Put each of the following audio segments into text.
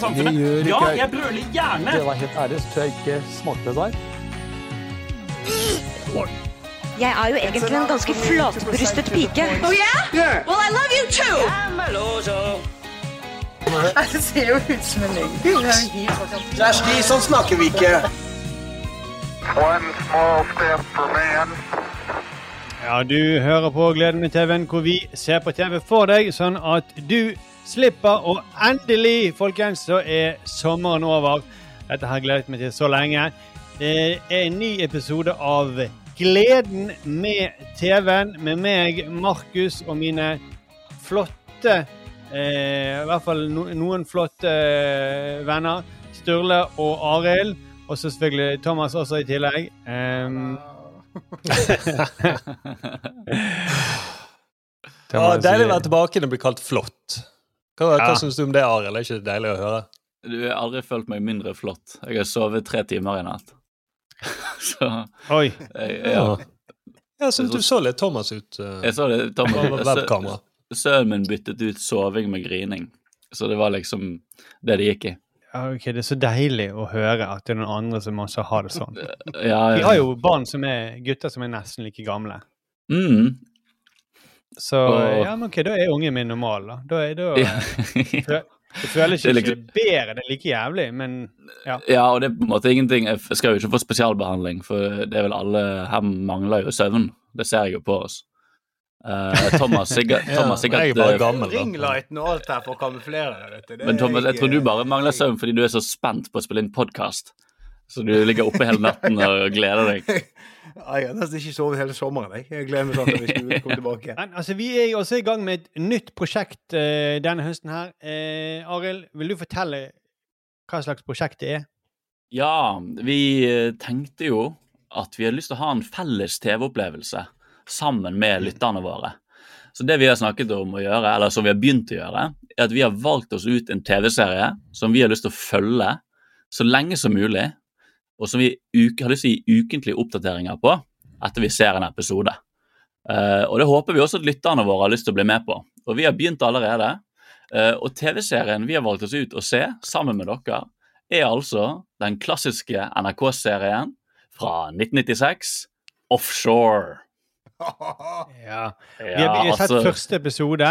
norske samfunnet. Det gjør Ja, ikke jeg. jeg brøler gjerne. Det var helt ærlig, så tror jeg ikke smakte det der. Jeg er jo egentlig en ganske flatbrystet pike. Oh yeah? Well, I love you too. Det ser jo ut som en løgn. Kjersti, sånn snakker vi ikke. One small step for man. Ja, du hører på Gleden min TV-en, hvor vi ser på TV for deg, sånn at du slipper. Og endelig, folkens, så er sommeren over. Dette har jeg gledet meg til så lenge. Det er en ny episode av Gleden med TV-en med meg, Markus, og mine flotte eh, I hvert fall no, noen flotte eh, venner. Sturle og Arild. Og så selvfølgelig Thomas også i tillegg. Um, Ja, deilig å være tilbake når det blir kalt flott. Hva, hva Ja. syns du om det, Arild? Er ikke det deilig å høre? Du har aldri følt meg mindre flott. Jeg har sovet tre timer i natt. Så Oi. jeg, ja. Jeg syns du så litt Thomas ut uh, Jeg så det, Thomas. webkamera. Sønnen min byttet ut soving med grining. Så det var liksom det det gikk i. Ja, ok, Det er så deilig å høre at det er noen andre som også har det sånn. Ja, Vi har jo barn som er gutter som er nesten like gamle. Mm. Så Og- ja, men ok, da er ungen min normal, da. Da, er, da Ja. fø- Det føles Det er ikke liksom- bedre, det er like jævlig, men ja. ja, og det er på en måte ingenting Jeg skal jo ikke få spesialbehandling, for det er vel alle Her mangler jo søvn. Det ser jeg jo på oss. Uh, Thomas sikkert, Thomas, jeg er bare eh, gammel, da. Ringlighten og alt her for å kamuflere deg. vet du. Men Thomas, jeg tror du bare mangler søvn fordi du er så spent på å spille inn podkast. Så du ligger oppe hele natten og gleder deg. Ja, Jeg har nesten ikke sovet hele sommeren. Jeg, jeg gleder meg sånn til vi skulle komme tilbake. Men altså, vi er jo også i gang med et nytt prosjekt uh, denne høsten her. Uh, Arild, vil du fortelle hva slags prosjekt det er? Ja, vi eh, tenkte jo at vi hadde lyst til å ha en felles TV-opplevelse sammen med lytterne våre. Så det vi har snakket om å gjøre, eller som vi har begynt å gjøre, er at vi har valgt oss ut en TV-serie som vi har lyst til å følge så lenge som mulig, og som vi har lyst til å gi ukentlige oppdateringer på etter vi ser en episode. Uh, og det håper vi også at lytterne våre har lyst til å bli med på. Og vi har begynt allerede. Uh, og TV-serien vi har valgt oss ut å se sammen med dere, er altså den klassiske NRK-serien fra 1996, Offshore. Ja. Vi har, vi har sett altså- første episode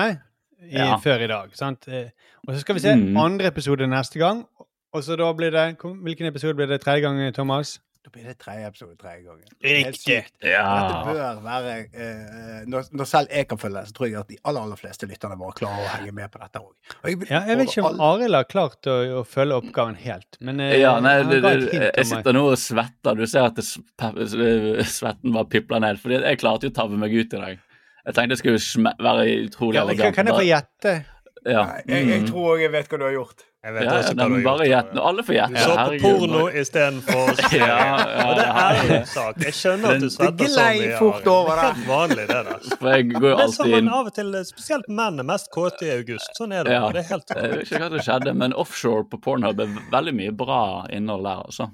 i, Ja. før i dag. sant? Eh, Og så skal vi se Mm. andre episode neste gang. Og så da blir det Hvilken episode blir det tredje gang, Thomas? Da blir det tredje episode tredje gangen. Det Riktig. Ja. Dette bør være eh, når, når selv jeg kan følge det, så tror jeg at de aller aller fleste lytterne våre klarer å henge med på dette òg. Ja, jeg vet ikke om Arild har klart å, å følge oppgaven helt, men eh, Ja, nei, du, det, det, om jeg sitter nå og svetter. Du ser at det, svetten bare pipler ned. Fordi jeg klarte jo å tabbe meg ut i dag. Jeg tenkte jeg skulle være utrolig ja, elegant. Kan jeg få gjette? Ja. Nei, jeg, jeg Mm. tror òg jeg vet hva du har gjort. Jeg vet Ja, også hva nei, du bare gjort. gjett. Alle får gjette. Du så på porno istedenfor. Ja, ja, Og det er jo ærlig sak. Jeg skjønner at du Det svetter så mye. fort over Det vanlig, det der. For jeg går jo Det er sånn alltid man inn av og til, spesielt menn er mest kåte i august. Sånn er det. Ja. Det er helt Jeg vet ikke hva som skjedde, men offshore på Pornhub er veldig mye bra innhold der, altså.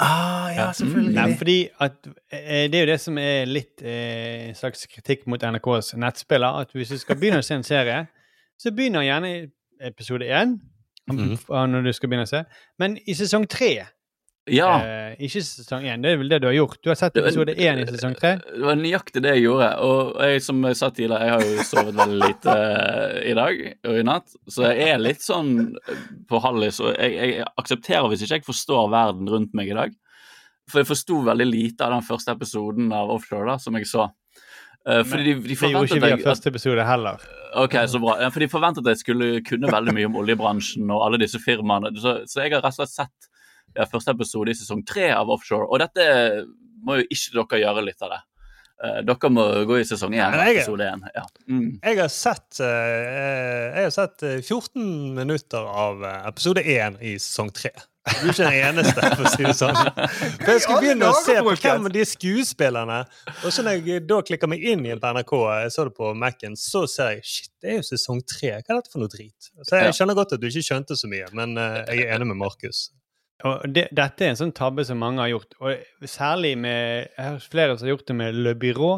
Ah, ja, Nei, selvfølgelig. fordi at eh, Det er jo det som er litt eh, en slags kritikk mot NRKs nettspiller. At hvis du skal begynne å se en serie, så begynner gjerne i episode én. Mhm. Når du skal begynne å se. Men i sesong tre Ja. eh, Ikke sesong én, det er vel det du har gjort. Du har sett episode én i sesong tre. Det var nøyaktig det jeg gjorde. Og jeg, som jeg sa tidligere, jeg har jo sovet veldig lite eh, i dag og i natt. Så jeg er litt sånn på hallis, og jeg, jeg aksepterer hvis ikke jeg forstår verden rundt meg i dag. For jeg forsto veldig lite av den første episoden av Offshore da, som jeg så. Eh, fordi de, de Det gjorde ikke vi i første episode heller. Ok, så bra. For de forventet at jeg skulle kunne veldig mye om oljebransjen og alle disse firmaene. Så, så jeg har rett og slett sett ja, første episode i sesong tre av Offshore, og dette må jo ikke dere gjøre litt av det. Eh, dere må gå i sesong én, jeg- én. Ja. Mm. Jeg har sett, eh, jeg har sett eh, 14 minutter av eh, episode 1 i sesong 3. Du er ikke den eneste, for å si det sånn. For jeg skulle begynne å se på hvem de skuespillerne Og så når jeg da klikker meg inn igjen på NRK, jeg så det på Mac-en, så ser jeg shit, det er jo sesong 3. Hva er dette for noe drit? Så jeg skjønner godt at du ikke skjønte så mye, men eh, jeg er enig med Markus. Og det, dette er en sånn tabbe som mange har gjort, og særlig med Jeg har flere som har gjort det med Le Byrå,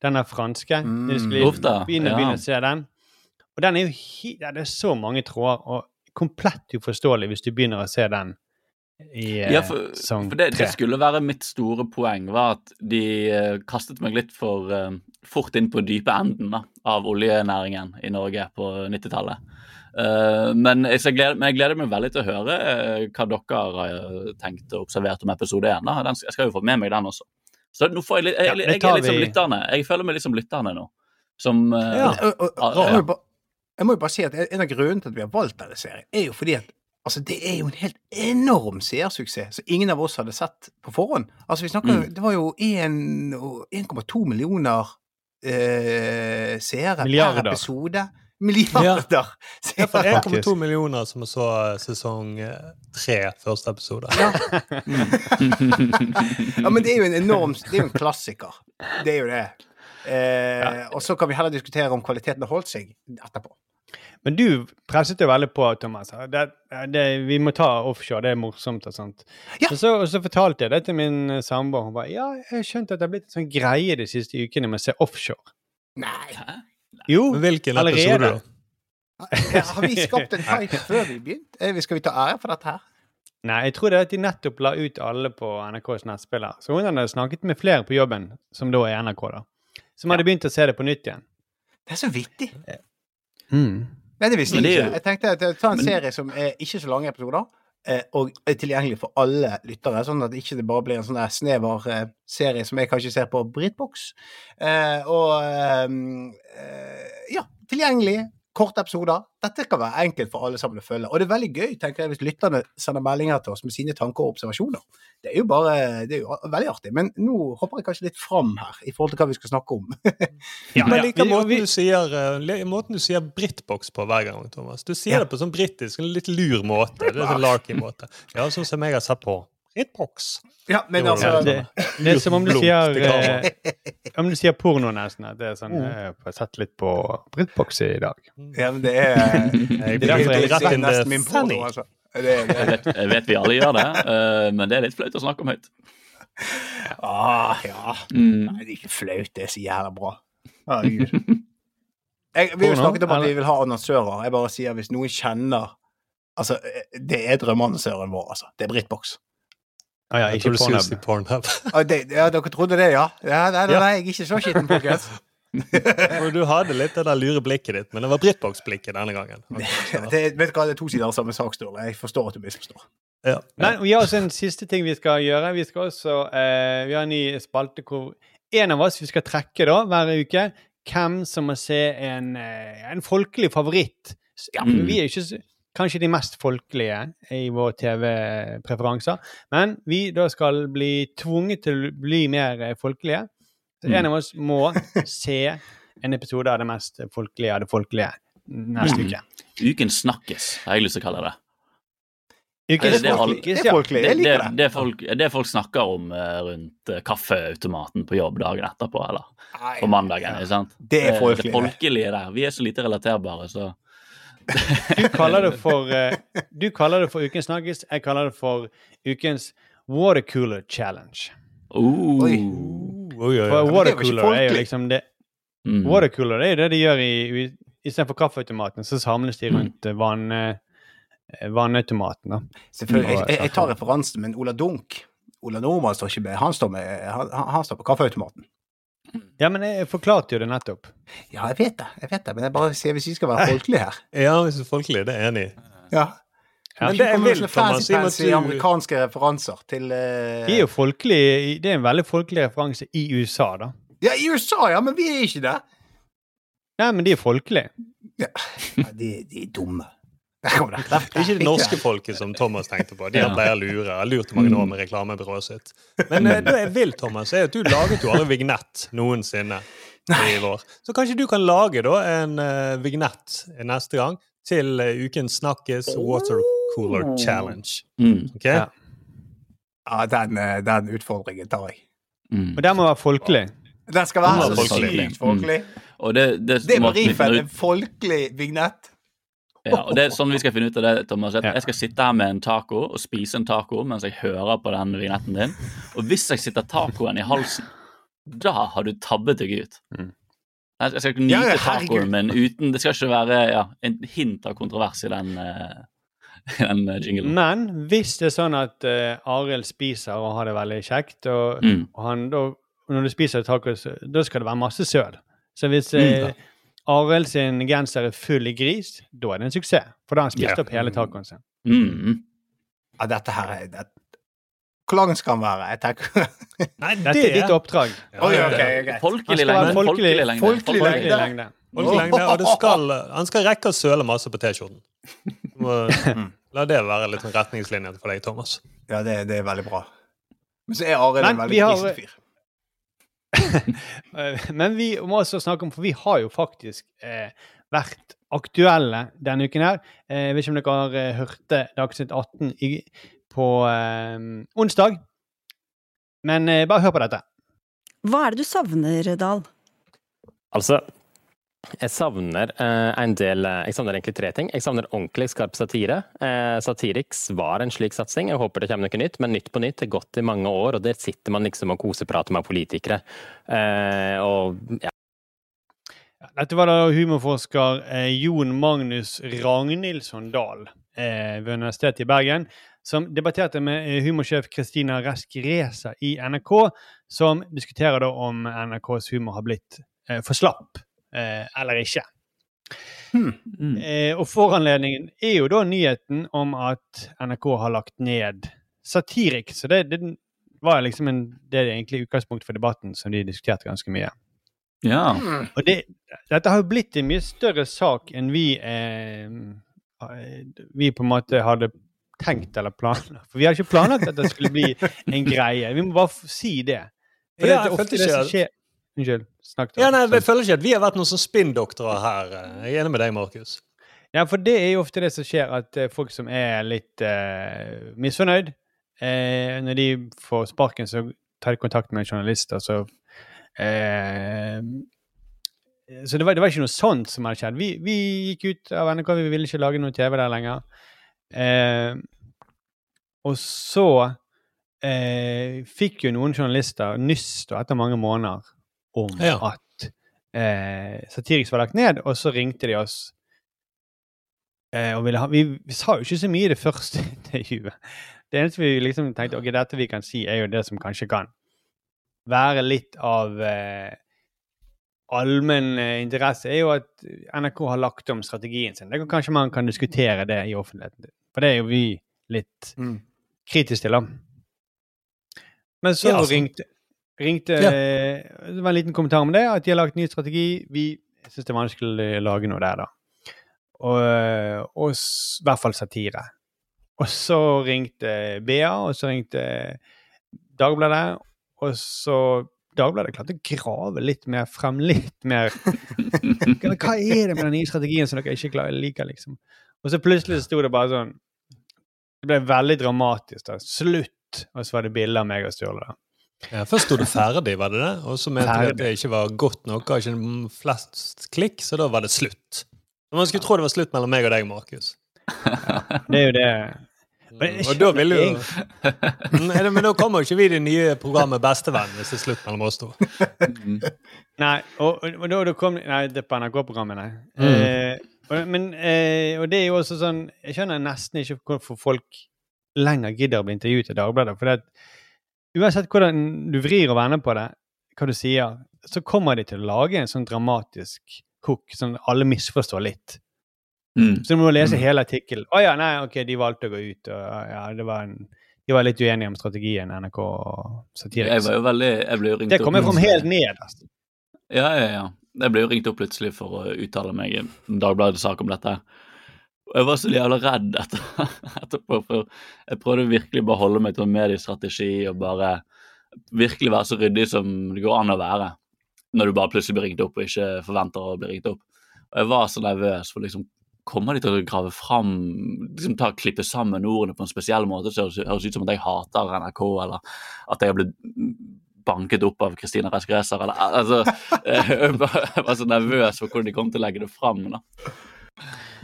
den er franske. Mm, de skulle begynne, ja. begynne å se den. Og den er jo hi ja, Det er så mange tråder, og komplett uforståelig hvis du begynner å se den i eh, Ja, for, sesong for det, det skulle være mitt store poeng, var at de uh, kastet meg litt for uh, fort inn på dype enden da, av oljenæringen i Norge på 90-tallet. Uh, men, jeg, jeg gleder, men jeg gleder meg veldig til å høre hva dere har tenkt og observert om episode 1. Da. Den, jeg skal jo få med meg den også. Så nå får jeg, litt- jeg, jeg, jeg er litt som lytterne. Jeg føler meg litt som lytterne nå. Som Ja. Og- og- og- Ja, jeg, må jo bare, jeg må jo bare si at en av grunnene til at vi har valgt denne serien, er jo fordi at altså, det er jo en helt enorm seersuksess som ingen av oss hadde sett på forhånd. Altså, vi snakker, Mm. Det var jo 1,2 millioner eh, seere Milliarder. per episode. Milliarder Ja, for 1,2 millioner som så sesong eh, tre, første episode. Ja, men det er jo en enorm Det er jo en klassiker. Det er jo det. Eh, Og så kan vi heller diskutere om kvaliteten har holdt seg etterpå. Men du presset jo veldig på, Thomas. Det, det, vi må ta offshore, det er morsomt og sånt. Ja. Og, så, og så fortalte jeg det til min eh, samboer. Hun bare ja, jeg skjønte at det har blitt en sånn greie de siste ukene med å se offshore. Nei. Jo, hvilken Allerede. episode, da? Har vi skapt en hype før vi begynte? Eh, Skal vi ta ære for dette her? Nei, jeg tror det er at de nettopp la ut alle på NRKs nettspiller. Så hun hadde snakket med flere på jobben, som da er NRK, da. Som hadde begynt å se det på nytt igjen. Det er så vittig. Mm. Nei, det visste jeg ikke. Jeg tenkte at jeg tar en Men- serie som er ikke så lange episoder, eh, og er tilgjengelig for alle lyttere, sånn at det ikke bare blir en sånn der snever eh, serie som jeg kanskje ser på Britbox. Eh, og eh, eh, ja, tilgjengelig. Korte episoder. Dette kan være enkelt for alle sammen å følge. Og det er veldig gøy tenker jeg, hvis lytterne sender meldinger til oss med sine tanker og observasjoner. Det er jo bare, det er jo veldig artig. Men nå hopper jeg kanskje litt fram her i forhold til hva vi skal snakke om. Ja, Men ja. Vi- måten, vi- du sier, eh, måten du sier Britbox på hver gang, Thomas. Du sier Ja. det på sånn britisk, en litt lur måte. Det er sånn larky-måte. Ja, sånn som jeg har sett på Britbox. ja, men Jo, altså Ja, det, det er som om du sier eh, Om du sier porno, nesten. At det er sånn Mm. Jeg har sett litt på Britbox i dag. Ja, men det er Det er derfor jeg- rett in nesten min porno, altså. Det, det, jeg, vet, jeg vet vi alle gjør det, uh, men det er litt flaut å snakke om høyt. Ah, ja. Mm. Nei, det er ikke flaut. Det er så jævla bra. Herregud. Jeg, vi har jo snakket om at vi vil ha annonsører. Jeg bare sier hvis noen kjenner Altså, det er drømmeannonsøren vår, altså. Det er Britbox. Ah, ja, Jeg ikke tror du skulle si Pornhub. Ah, det, ja, dere trodde det, ja? ja nei, nei, nei, jeg er ikke så skitten, folkens. Du hadde litt det der lure blikket ditt, men det var Britbox-blikket denne gangen. Det, vet du hva, det er to sider av samme sak, Sturle. Jeg forstår at du misforstår. Ja. Nei, vi har også en siste ting vi skal gjøre. Vi skal også eh, Vi har en ny spalte hvor en av oss vi skal trekke da, hver uke hvem som må se en, eh, en folkelig favoritt. Ja, Mm. Vi er jo ikke kanskje de mest folkelige i våre TV-preferanser, men vi da skal bli tvunget til å bli mer eh, folkelige. Så Mm. en av oss må se en episode av det mest folkelige av det folkelige neste Mm. uke. Uken snakkes, har jeg lyst til å kalle det. Det Det. Det, det, det. det, folk, det folk snakker om eh, rundt eh, kaffeautomaten på jobb dagen etterpå, eller på mandagen. ikke sant? Det er Det folkelig. folkelige der. Vi er så lite relaterbare, så Du kaller det for, uh, du kaller det for ukens snakkis. Jeg kaller det for ukens watercooler challenge. Oi. Oi, oi, For jo ikke watercooler er jo liksom det mm. Watercooler er jo det de gjør i, Istedenfor kaffeautomaten, så samles de rundt mm. vann, eh, vannautomaten. da. Selvfølgelig. Jeg, jeg, jeg tar referansen, men Ola Dunk Ola Nordmann står ikke med. Han står, med, han, han står på kaffeautomaten. Ja, men jeg forklarte jo det nettopp. Ja, jeg vet det, jeg vet det, men jeg bare sier hvis vi skal være folkelige her. Ja, hvis du er folkelig, det er enig. Ja. Men det er kommer med vil, sånne Thomas, fancy, du- amerikanske referanser til uh... De er jo folkelige, Det er en veldig folkelig referanse i USA, da. Ja, i USA, ja, men vi er ikke det. Nei, men de er folkelige. Ja, de, de er dumme. Det. Der, Ikke det norske folket som Thomas tenkte på. De har pleier å lure. Har lurt i mange år med reklamebyrået sitt. Men eh, det jeg vil, Thomas, er at du laget jo aldri vignett noensinne i vår. Så kanskje du kan lage da en uh, vignett neste gang til eh, ukens Snakkes Watercooler Challenge. Mm. Ok? Ja. Ja, den, eh, den utfordringen tar jeg. Mm. Og den må være folkelig. Den skal være så er folkelig. sykt folkelig. Og det, det, Det er måten Marifen, en folkelig vignett. Ja, og det er sånn vi skal finne ut av det, Thomas. At Jeg skal sitte her med en taco og spise en taco mens jeg hører på den vignetten din. Og hvis jeg sitter tacoen i halsen, da har du tabbet deg ut. Mm. Jeg jeg skal ikke nyte ja, tacoen, min uten Det skal ikke være ja, en hint av kontrovers i den. uh, den eh, jinglen. Men hvis det er sånn at uh, Arild spiser og har det veldig kjekt, og, Mm. og han, da, når du spiser tacos, da skal det være masse søl. Så hvis Mm. Arild sin genser er full i gris, da er det en suksess. For da har han spist yeah. opp hele tacoen sin. Mm. Ja, dette her er det, Hvor lang skal han være? Jeg tenker Nei, Dette er ditt oppdrag. Ja, Oi, okay, ok, ja. greit. Folkelig lengde. folkelig- Folkelig lengde. folkelig Folkelig lengde. lengde. Og det skal, han skal rekke å søle masse på T-skjorten. La det være litt retningslinjen for deg, Thomas. Ja, det, det er veldig bra. Men så er Arild en veldig grisete fyr. Eh, Men vi må også snakke om, for vi har jo faktisk eh, vært aktuelle denne uken her. Eh, jeg vet ikke om dere har eh, hørt det Dagsnytt 18 i, på eh, onsdag. Men eh, bare hør på dette. Hva er det du savner, Dahl? Altså, jeg savner eh, en del eh, Jeg savner egentlig tre ting. Jeg savner ordentlig skarp satire. Eh, Satiriks var en slik satsing. Jeg håper det kommer noe nytt, men Nytt på Nytt er gått i mange år, og der sitter man liksom og koseprater med politikere. Eh, og ja. Dette var da humorforsker eh, Jon Magnus Ragnhildsson Dahl eh, ved Universitetet i Bergen, som debatterte med humorsjef Kristina Resk Reza i NRK, som diskuterer da om NRKs humor har blitt for slapp eller ikke. Mm. Eh, og foranledningen er jo da nyheten om at NRK har lagt ned Satirik. Så det, det var liksom en, det er egentlig utgangspunktet for debatten som de diskuterte ganske mye. Ja. Og det, dette har jo blitt en mye større sak enn vi eh, vi på en måte hadde tenkt eller planlagt. For vi hadde ikke planlagt at det skulle bli en greie. Vi må bare si det. For Ja, det er ofte det som skjer Unnskyld. Snakk Ja, nei. Jeg føler ikke at vi har vært noen sånn spinndoktorer her. Jeg er enig med deg, Markus. Ja, for det er jo ofte det som skjer, at eh, folk som er litt eh, misfornøyd, eh, når de får sparken, så tar de kontakt med en journalist, og så eh, Så det var, det var ikke noe sånt som hadde skjedd. Vi, vi gikk ut av NRK, vi ville ikke lage noe TV der lenger. Eh, og så eh, fikk jo noen journalister nyss da, etter mange måneder om Ja. at eh, Satiriks var lagt ned, og så ringte de oss eh, og ville ha, vi, vi sa jo ikke så mye i det første intervjuet. Det eneste vi liksom tenkte ok, dette vi kan si, er jo det som kanskje kan være litt av eh, allmenn eh, interesse, er jo at NRK har lagt om strategien sin. Det kan, kanskje man kan diskutere det i offentligheten. For det er jo vi litt Mm. kritiske til, da. Men så Ja, altså. ringte, ringte Ja. eh, Det var en liten kommentar om det, at de har lagt ny strategi. Vi syns det er vanskelig å lage noe der, da. Og, eh, og i hvert fall satire. Og så ringte BA, og så ringte Dagbladet, og så Dagbladet klarte å grave litt mer frem, litt mer Hva er det med den nye strategien som dere ikke liker, liksom? Og så plutselig sto det bare sånn Det ble veldig dramatisk. da. Slutt! Og så var det bilde av meg og Sturle. da. Ja, først sto det ferdig, var det det? Og så mente de Ferdig. at det ikke var godt nok, og ikke flest klikk, så da var det slutt. Men Man skulle tro det var slutt mellom meg og deg, Markus. Det er jo det Men Og da ville jo skjønner Nei, Men da kommer jo ikke vi i det nye programmet Bestevenn hvis det er slutt mellom oss to. Nei, og, og, og da, da kom Nei, det er på NRK-programmet, nei. Mm. Eh, og, men, eh, og det er jo også sånn Jeg skjønner nesten ikke hvorfor folk lenger gidder å bli intervjuet i Dagbladet. For det, at uansett hvordan du vrir og vender på det, hva du sier, så kommer de til å lage en sånn dramatisk hook, sånn alle misforstår litt. Mm. Så du må lese hele artikkelen. Å ja, nei, ok, de valgte å gå ut, og ja, det var en de var litt uenige om strategien NRK og Jeg var jo veldig Jeg ble jo ringt Det kommer fram helt ned. Altså. Ja, ja, ja. Jeg ble jo ringt opp plutselig for å uttale meg i en Dagbladet-sak om dette. Og jeg var så jævla redd etter, etterpå, for jeg prøvde virkelig bare å holde meg til en mediestrategi og bare virkelig være så ryddig som det går an å være når du bare plutselig blir ringt opp og ikke forventer å bli ringt opp. Og jeg var så nervøs for liksom Kommer de til å grave fram liksom ta Klippe sammen ordene på en spesiell måte så det høres ut som at jeg hater NRK, eller at jeg har blitt banket opp av Kristina Resk eller altså Jeg var så nervøs for hvordan de kom til å legge det fram. da.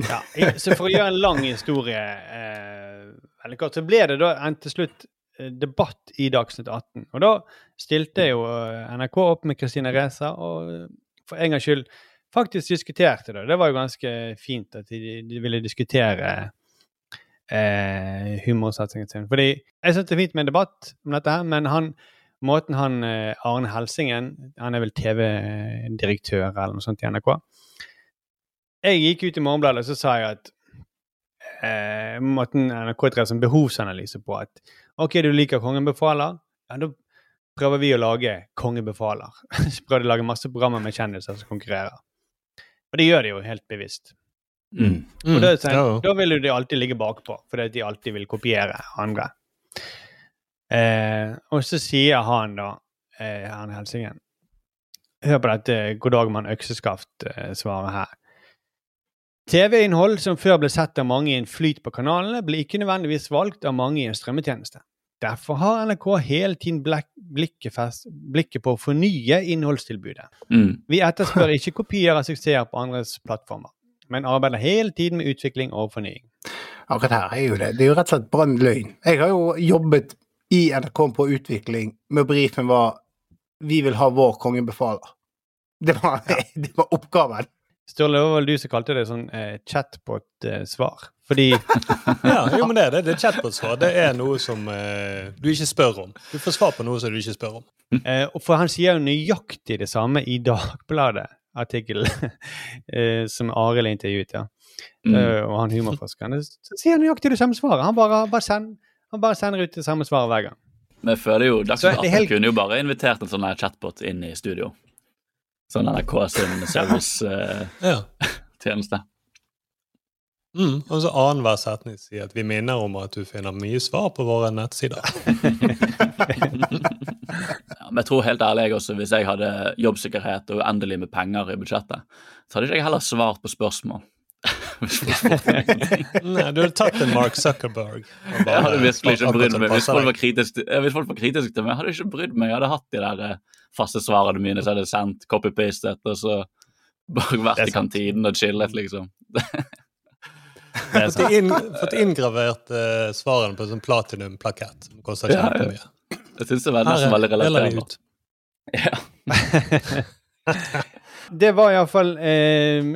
Ja, så for å gjøre en lang historie eh, veldig kort, så ble det da en til slutt eh, debatt i Dagsnytt 18. Og da stilte jo eh, NRK opp med Kristine Reza, og eh, for en gangs skyld faktisk diskuterte det. Det var jo ganske fint at de, de ville diskutere eh, humorsatsingen sin. Fordi jeg syns det er fint med en debatt om dette, her, men han, måten han Arne Helsingen Han er vel TV-direktør eller noe sånt i NRK. Jeg gikk ut i Morgenbladet og så sa jeg at eh, måten NRK drev som behovsanalyse på at OK, du liker Kongen befaler, ja, da prøver vi å lage Kongen befaler. Så prøver de å lage masse programmer med kjendiser som konkurrerer. Og det gjør de jo helt bevisst. Mm. Og da, ja. da vil jo de alltid ligge bakpå, fordi de alltid vil kopiere andre. Eh, og så sier han da, eh, han Helsingen Hør på dette God dag mann økseskaft-svaret her. TV-innhold som før ble sett av mange i en flyt på kanalene, ble ikke nødvendigvis valgt av mange i en strømmetjeneste. Derfor har NRK hele tiden blikket, fest, blikket på å fornye innholdstilbudet. Mm. Vi etterspør ikke kopier av suksesser på andres plattformer, men arbeider hele tiden med utvikling og fornying. Akkurat her er jo det. Det er jo rett og slett brann løgn. Jeg har jo jobbet i NRK på utvikling med brifen var vi vil ha vår kongebefaler'. Det var, det var oppgaven. Sturle, det var vel du som kalte det sånn eh, chatbot-svar. Fordi Ja, jo, men det er det. Det er chatbot-svar. Det er noe som eh, du ikke spør om. Du får svar på noe som du ikke spør om. eh, og For han sier jo nøyaktig det samme i Dagbladet-artikkelen eh, som Arild intervjuet, ja. Mm. Uh, og han humorforskeren. Så sier han nøyaktig det samme svaret. Han bare, bare, send, han bare sender ut det samme svaret hver gang. Men jeg føler jo Dagsnytt det er 18 helt- kunne jo bare invitert en sånn chatbot inn i studio. Sånn NRK sin servicetjeneste. Uh, Mm, og så annenhver setning sier at vi minner om at du finner mye svar på våre nettsider. Ja, men jeg tror helt ærlig jeg også, hvis jeg hadde jobbsikkerhet og uendelig med penger i budsjettet, så hadde ikke jeg heller svart på spørsmål. Nei, du hadde tatt en Mark Zuckerberg. bare Jeg hadde virkelig ikke brydd meg. Hvis folk var kritiske til, hvis folk var kritiske til meg, jeg hadde ikke brydd meg. Jeg hadde hatt de der eh, faste svarene mine jeg hadde sendt, copy-pastet, og så bare vært i kantinen og chillet, liksom. Fått inn, fått inngravert uh, svarene på en sånn platinum-plakett. Som koster Ja, ja. kjempemye. Jeg syns det var nesten veldig relaterende. Ja. det var iallfall eh,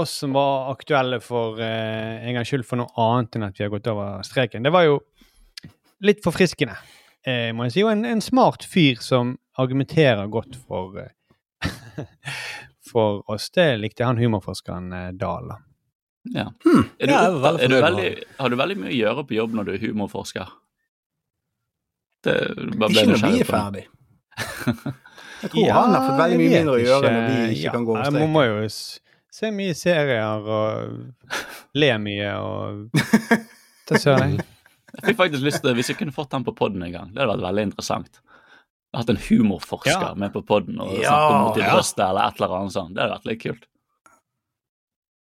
oss som var aktuelle for eh, en gangs skyld for noe annet enn at vi har gått over streken. Det var jo litt forfriskende, eh, må jeg si. Og en, en smart fyr som argumenterer godt for eh, for oss. Det likte han humorforskeren eh, Dahl. Ja. Ja. Er du, Ja, er du veldig, har du veldig mye å gjøre på jobb når du er humorforsker? Det bare ble Ikke når vi er ferdig. Jeg tror han har fått veldig mye mindre å gjøre når vi ikke Ja, kan gå over streken. Se mye serier og le mye og Det søren jeg. Jeg fikk faktisk lyst til, Hvis jeg kunne fått han på podden en gang, det hadde vært veldig interessant. Hatt en humorforsker Ja. med på podden og Ja, snakket om mot i ja. eller et eller annet sånt. Det hadde vært litt kult.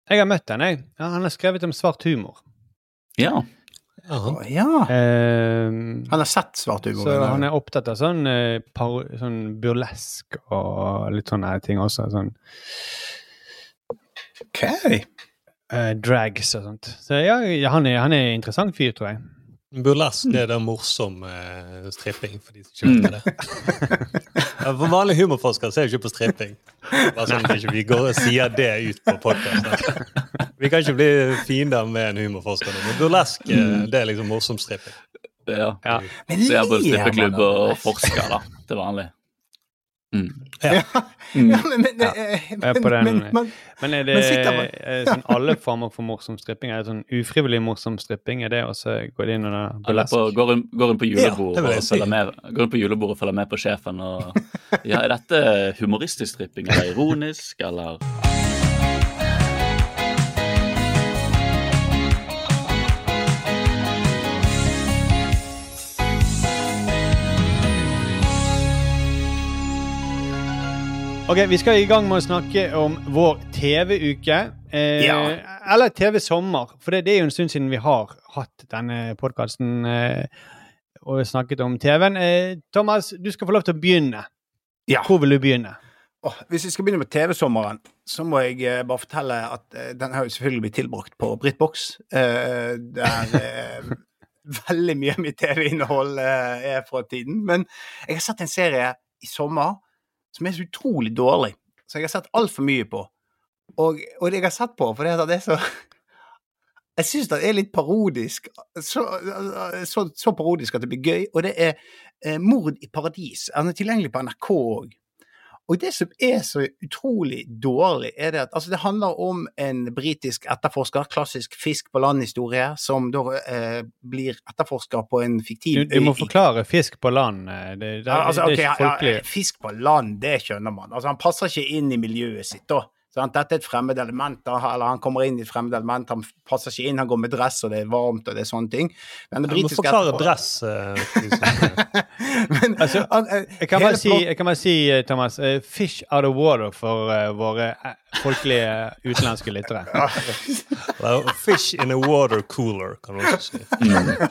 Jeg har møtt han, jeg. Ja, han har skrevet om svart humor. Ja. Jaha. Ja. Ehm, Han har sett svart humor. så han er opptatt av sånn, eh, sånn burlesk og litt sånne ting også. Sånn Ok. Uh, drags og sånt. Så ja, han, er, han er en interessant fyr, tror jeg. Burlesk det er det morsomme uh, stripping, for de som ikke vet det. For vanlige humorforskere ser jo ikke på stripping. Bare sånn at ikke vi går og sier det ut på podcast. Vi kan ikke bli fiender med en humorforsker men burlesk eh, det er liksom morsom stripping. ja. Ja. Men jeg er både strippeklubber strippeklubb og det? forsker, da, til vanlig. Mm. Ja. Mm. Ja, men, men, Ja. eh, er men, den- men, men, Men er det Men eh, sånn alle former for morsom stripping? Er det sånn ufrivillig morsom stripping? Er det også går det inn under burlesk? går, inn på Ja, julebord det vil jeg og følger med, julebord og følger med på sjefen og Ja, er dette humoristisk stripping eller ironisk, eller Ok, Vi skal i gang med å snakke om vår TV-uke. Eh, Ja. Eller TV-sommer, for det, det er jo en stund siden vi har hatt denne podkasten eh, og snakket om TV-en. Eh, Thomas, du skal få lov til å begynne. Ja. Hvor vil du begynne? Oh, hvis vi skal begynne med TV-sommeren, så må jeg eh, bare fortelle at eh, den har jo selvfølgelig blitt tilbrakt på BritBox. Eh, der veldig mye av mitt TV-innhold er fra tiden. Men jeg har sett en serie i sommer som er så utrolig dårlig. som jeg har sett altfor mye på. Og, og det jeg har sett på, for det, at det er så Jeg syns det er litt parodisk. Så, så, så, parodisk at det blir gøy. Og det er eh, Mord i paradis. Den er tilgjengelig på NRK òg. Og det som er så utrolig dårlig, er det at altså det handler om en britisk etterforsker, klassisk fisk på land-historie, som da eh, blir etterforsker på en fiktiv øy. Du, du, må forklare fisk på land. Eh, det, det, altså, det er ikke folkelig. Ja, fisk på land, det skjønner man. Altså Han passer ikke inn i miljøet sitt da. Sant? Dette er et fremmed element, eller han kommer inn i et fremmed element, han passer ikke inn, han går med dress, og det er varmt, og det er sånne ting. Men det britiske forklare dress. Uh, Men, altså, uh, jeg, kan bare si, jeg kan bare si, eh, Thomas, uh, 'fish out of water' for våre folkelige utenlandske lyttere. well, 'Fish in a water cooler', kan du også si.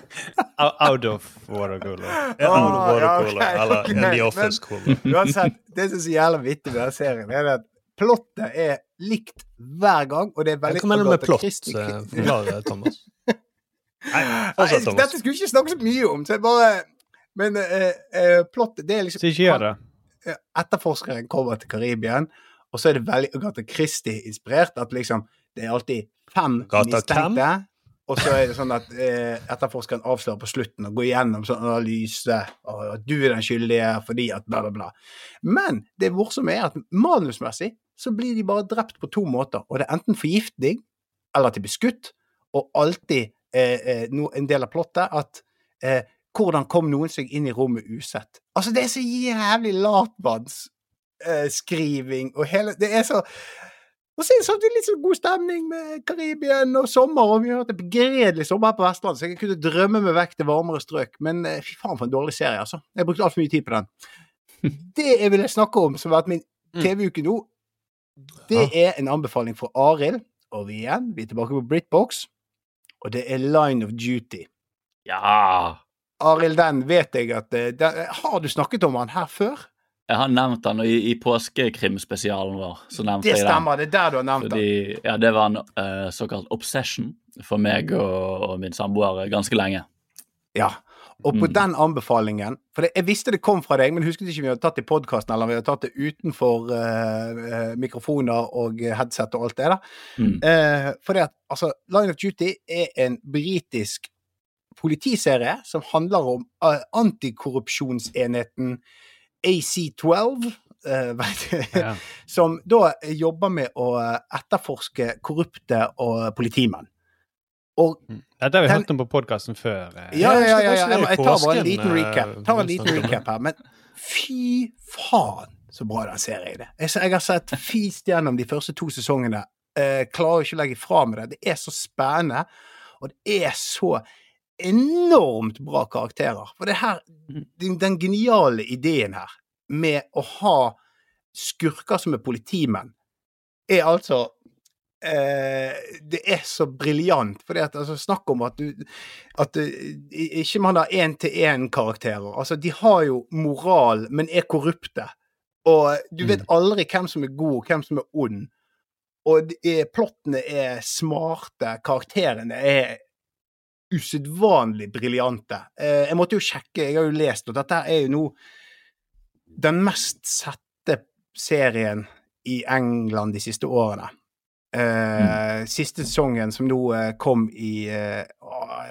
Out of water cooler. Oh, out of water cooler, okay, eller okay. in the office cooler. Uansett, det som er så jævlig vittig med den serien, er at plottet er likt hver gang, og det er veldig Hva mener du med plott? Eh, forklar, Thomas. Nei, fortsatt, Thomas. Dette skulle vi ikke snakke så mye om, så jeg bare Men uh, uh, plottet, det er liksom Så ikke gjør det. Etterforskeren kommer til Karibia, og så er det veldig Agatha Christie-inspirert. At liksom Det er alltid fem mistenkte. Og så er det sånn at eh, etterforskeren avslører på slutten og går gjennom sånn analyse, og at du er den skyldige fordi at bla, bla, bla. Men det morsomme er at manusmessig så blir de bare drept på to måter. Og det er enten forgiftning, eller at de blir skutt, og alltid eh, eh, no, en del av plottet at eh, hvordan kom noen seg inn i rommet usett? Altså, det er så jævlig latmannsskriving, og hele Det er så og så er det samtidig litt sånn god stemning med Karibien og sommer, og vi har hatt en begredelig sommer her på Vestlandet, så jeg kunne drømme meg vekk til varmere strøk. Men eh, fy faen for en dårlig serie, altså. Jeg brukte brukt altfor mye tid på den. Det jeg ville snakke om, som har vært min mm. TV-uke nå, det er en anbefaling fra Arild. Og vi igjen, vi er tilbake på Britbox, og det er Line of Duty. Ja! Arild, den vet jeg at eh, den, Har du snakket om han her før? Jeg har nevnt den i, i påskekrimspesialen vår. så nevnte det jeg den. stemmer, det er der du har nevnt Fordi, den. Ja, Det var en uh, såkalt obsession for meg og, og min samboer ganske lenge. Ja, og på mm. den anbefalingen For det, jeg visste det kom fra deg, men husket ikke om vi hadde tatt det i podkasten, eller om vi hadde tatt det utenfor uh, mikrofoner og headset og alt det der. Mm. Uh, for det at altså, Line of Duty er en britisk politiserie som handler om uh, antikorrupsjonsenheten AC12. Ja. som da jobber med å etterforske korrupte og politimenn. Og mm. Dette har vi den, hørt om på podkasten før. Eh. Ja, ja, ja. ja, Jeg, jeg, tar bare en liten recap, tar en liten recap her. Men fy faen så bra den serien er. Jeg, jeg har sett fist gjennom de første to sesongene. Uh, klarer ikke å legge fra meg det. Det er så spennende, og det er så enormt bra karakterer. For det her, mm. den, den geniale ideen her med å ha skurker som er politimenn, er altså Eh, det er så briljant. For altså, snakk om at du At uh, ikke man har én-til-én-karakterer. Altså, de har jo moral, men er korrupte. Og du vet mm. aldri hvem som er god, og hvem som er ond. Og er, plottene er smarte, karakterene er usedvanlig briljante. Eh, jeg måtte jo sjekke, jeg har jo lest, og dette er jo nå den mest sette serien i England de siste årene. Uh, mm. Siste sesongen som nå uh, kom i uh,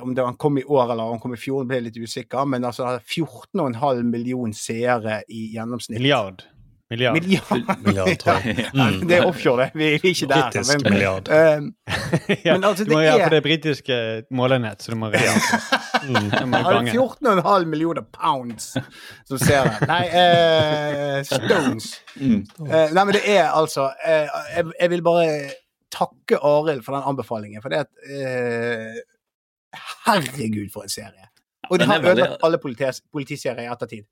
Om det han kom i år eller om kom i fjor, ble jeg litt usikker. Men altså 14,5 million seere i gjennomsnitt. Milliard. Milliard. Milliard, milliard tror jeg. ja, det er offshore, det. Vi, er ikke der. Britisk men, milliard. ja, men altså, du må gjøre er... for det britiske målenett, så du må regne. mm, 14,5 millioner pounds som ser det. Nei, stones. Mm. nei, men det er altså jeg, jeg vil bare takke Arild for den anbefalingen, for det at eh, Herregud, for en serie! Og det har ødelagt alle politis politiserier i ettertid.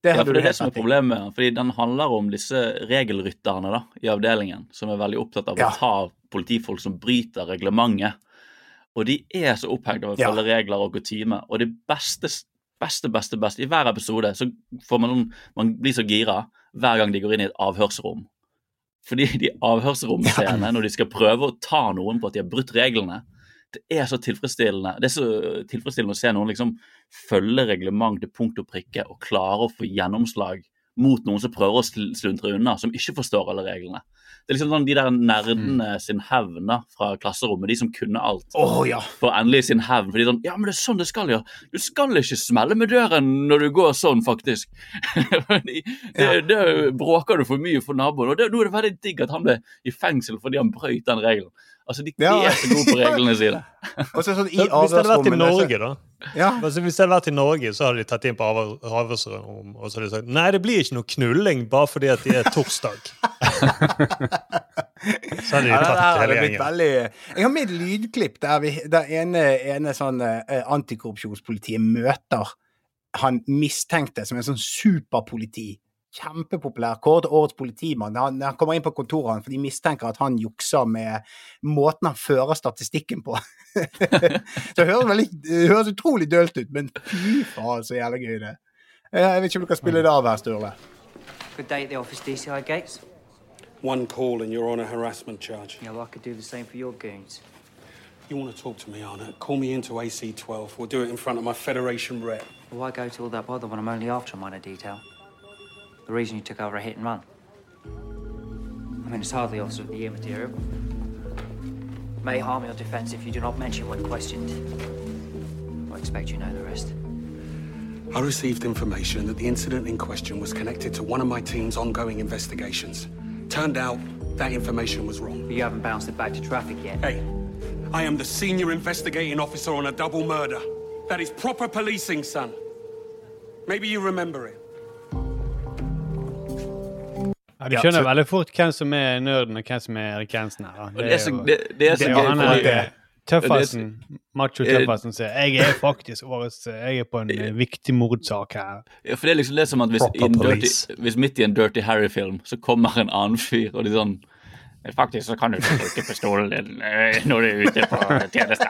Det ja, for det er det som er problemet. fordi Den handler om disse regelrytterne da, i avdelingen, som er veldig opptatt av å ta politifolk som bryter reglementet. Og de er så opphengt av å følge ja. regler og kutyme. Og det beste, beste, beste, beste I hver episode så får man, man blir så gira hver gang de går inn i et avhørsrom fordi de avhørsromscenene, når de skal prøve å ta noen på at de har brutt reglene, det er så tilfredsstillende Det er så tilfredsstillende å se noen liksom følge reglement til punkt og prikke og klare å få gjennomslag mot noen som prøver å sluntre unna, som ikke forstår alle reglene. Det er liksom sånn de der nerdene sin hevn fra klasserommet, de som kunne alt. Oh, ja. For endelig sin hevn. For de er sånn Ja, men det er sånn det skal gjøre. Du skal ikke smelle med døren når du går sånn, faktisk. Det, det bråker du for mye for naboen. Og nå er det veldig digg at han ble i fengsel fordi han brøyt den regelen. Altså, de, de Ja. er så gode på reglene sine. Og så sånn i Så Hvis det hadde vært i Norge, da Ja. Altså, Hvis det hadde vært i Norge, så hadde de tatt inn på avhør- avhørsrom og så hadde de sagt nei, det blir ikke noe knulling bare fordi at det er torsdag. så hadde de Ja, det tatt hele gjengen. veldig Jeg har med et lydklipp der, vi, der ene, ene sånn uh, antikorrupsjonspolitiet møter han mistenkte som en sånn superpoliti. Kjempepopulær. Kåret til årets politimann. Han, han kommer inn på kontoret for de mistenker at han jukser med måten han fører statistikken på. så det høres, veldig, det høres utrolig dølt ut, men fy faen, så jævlig gøy det er. Eh, Jeg vet ikke om du kan spille det av her, Sturle. Good day at the office, DCI Gates. One call and you're on a harassment charge. Yeah, well, I could do the same for your goons. You want to talk to me, Arna? Call me into AC12. We'll do it in front of my Federation rep. Why go to all that bother when I'm only after a minor detail? The reason you took over a hit and run. I mean, it's hardly officer of the year material. May harm your defense if you do not mention when questioned. I expect you know the rest. I received information that the incident in question was connected to one of my team's ongoing investigations. Turned out that information was wrong. But you haven't bounced it back to traffic yet. Hey, I am the senior investigating officer on a double murder. That is proper policing, son. Maybe you remember it. Ja, du Ja, skjønner så- veldig fort hvem som er nerden, og hvem som er Erik Jensen her. Det er så- det- det er gøy, han er tøffasen, Eh, macho-tøffasen, sier jeg er faktisk årets Jeg er på en eh, viktig mordsak her. Ja, for det er liksom det som at hvis, i en dirty, hvis midt i en Dirty Harry-film så kommer en annen fyr, og de sånn Faktisk så kan du ikke bruke pistolen din eh, når du er ute på tjeneste.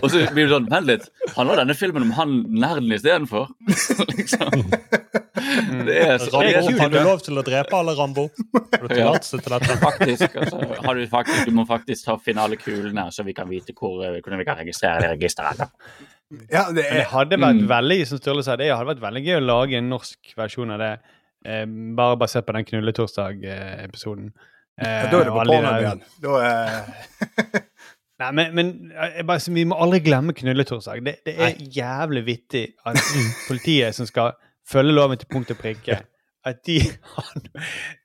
Og så blir det sånn Vent litt, handler denne filmen om han nerden istedenfor? liksom. Det er så det er Rambo, har du lov til å drepe alle Rambo? Har du tillatelse til dette? Faktisk, altså, har du, faktisk, du må faktisk ta finalekulene, så vi kan vite hvor, eh, hvordan vi kan registrere det registeret. Ja, det er, det hadde vært Mm. veldig som Sturle sa, det hadde vært veldig gøy å lage en norsk versjon av det. Eh, bare basert på den Knulletorsdag-episoden. Eh, ja, Da er det på og porno igjen. Da er Nei, men, men jeg bare, vi må aldri glemme Knulletorsdag. Det, det er jævlig vittig at politiet som skal følge loven til punkt og prikke, at de har,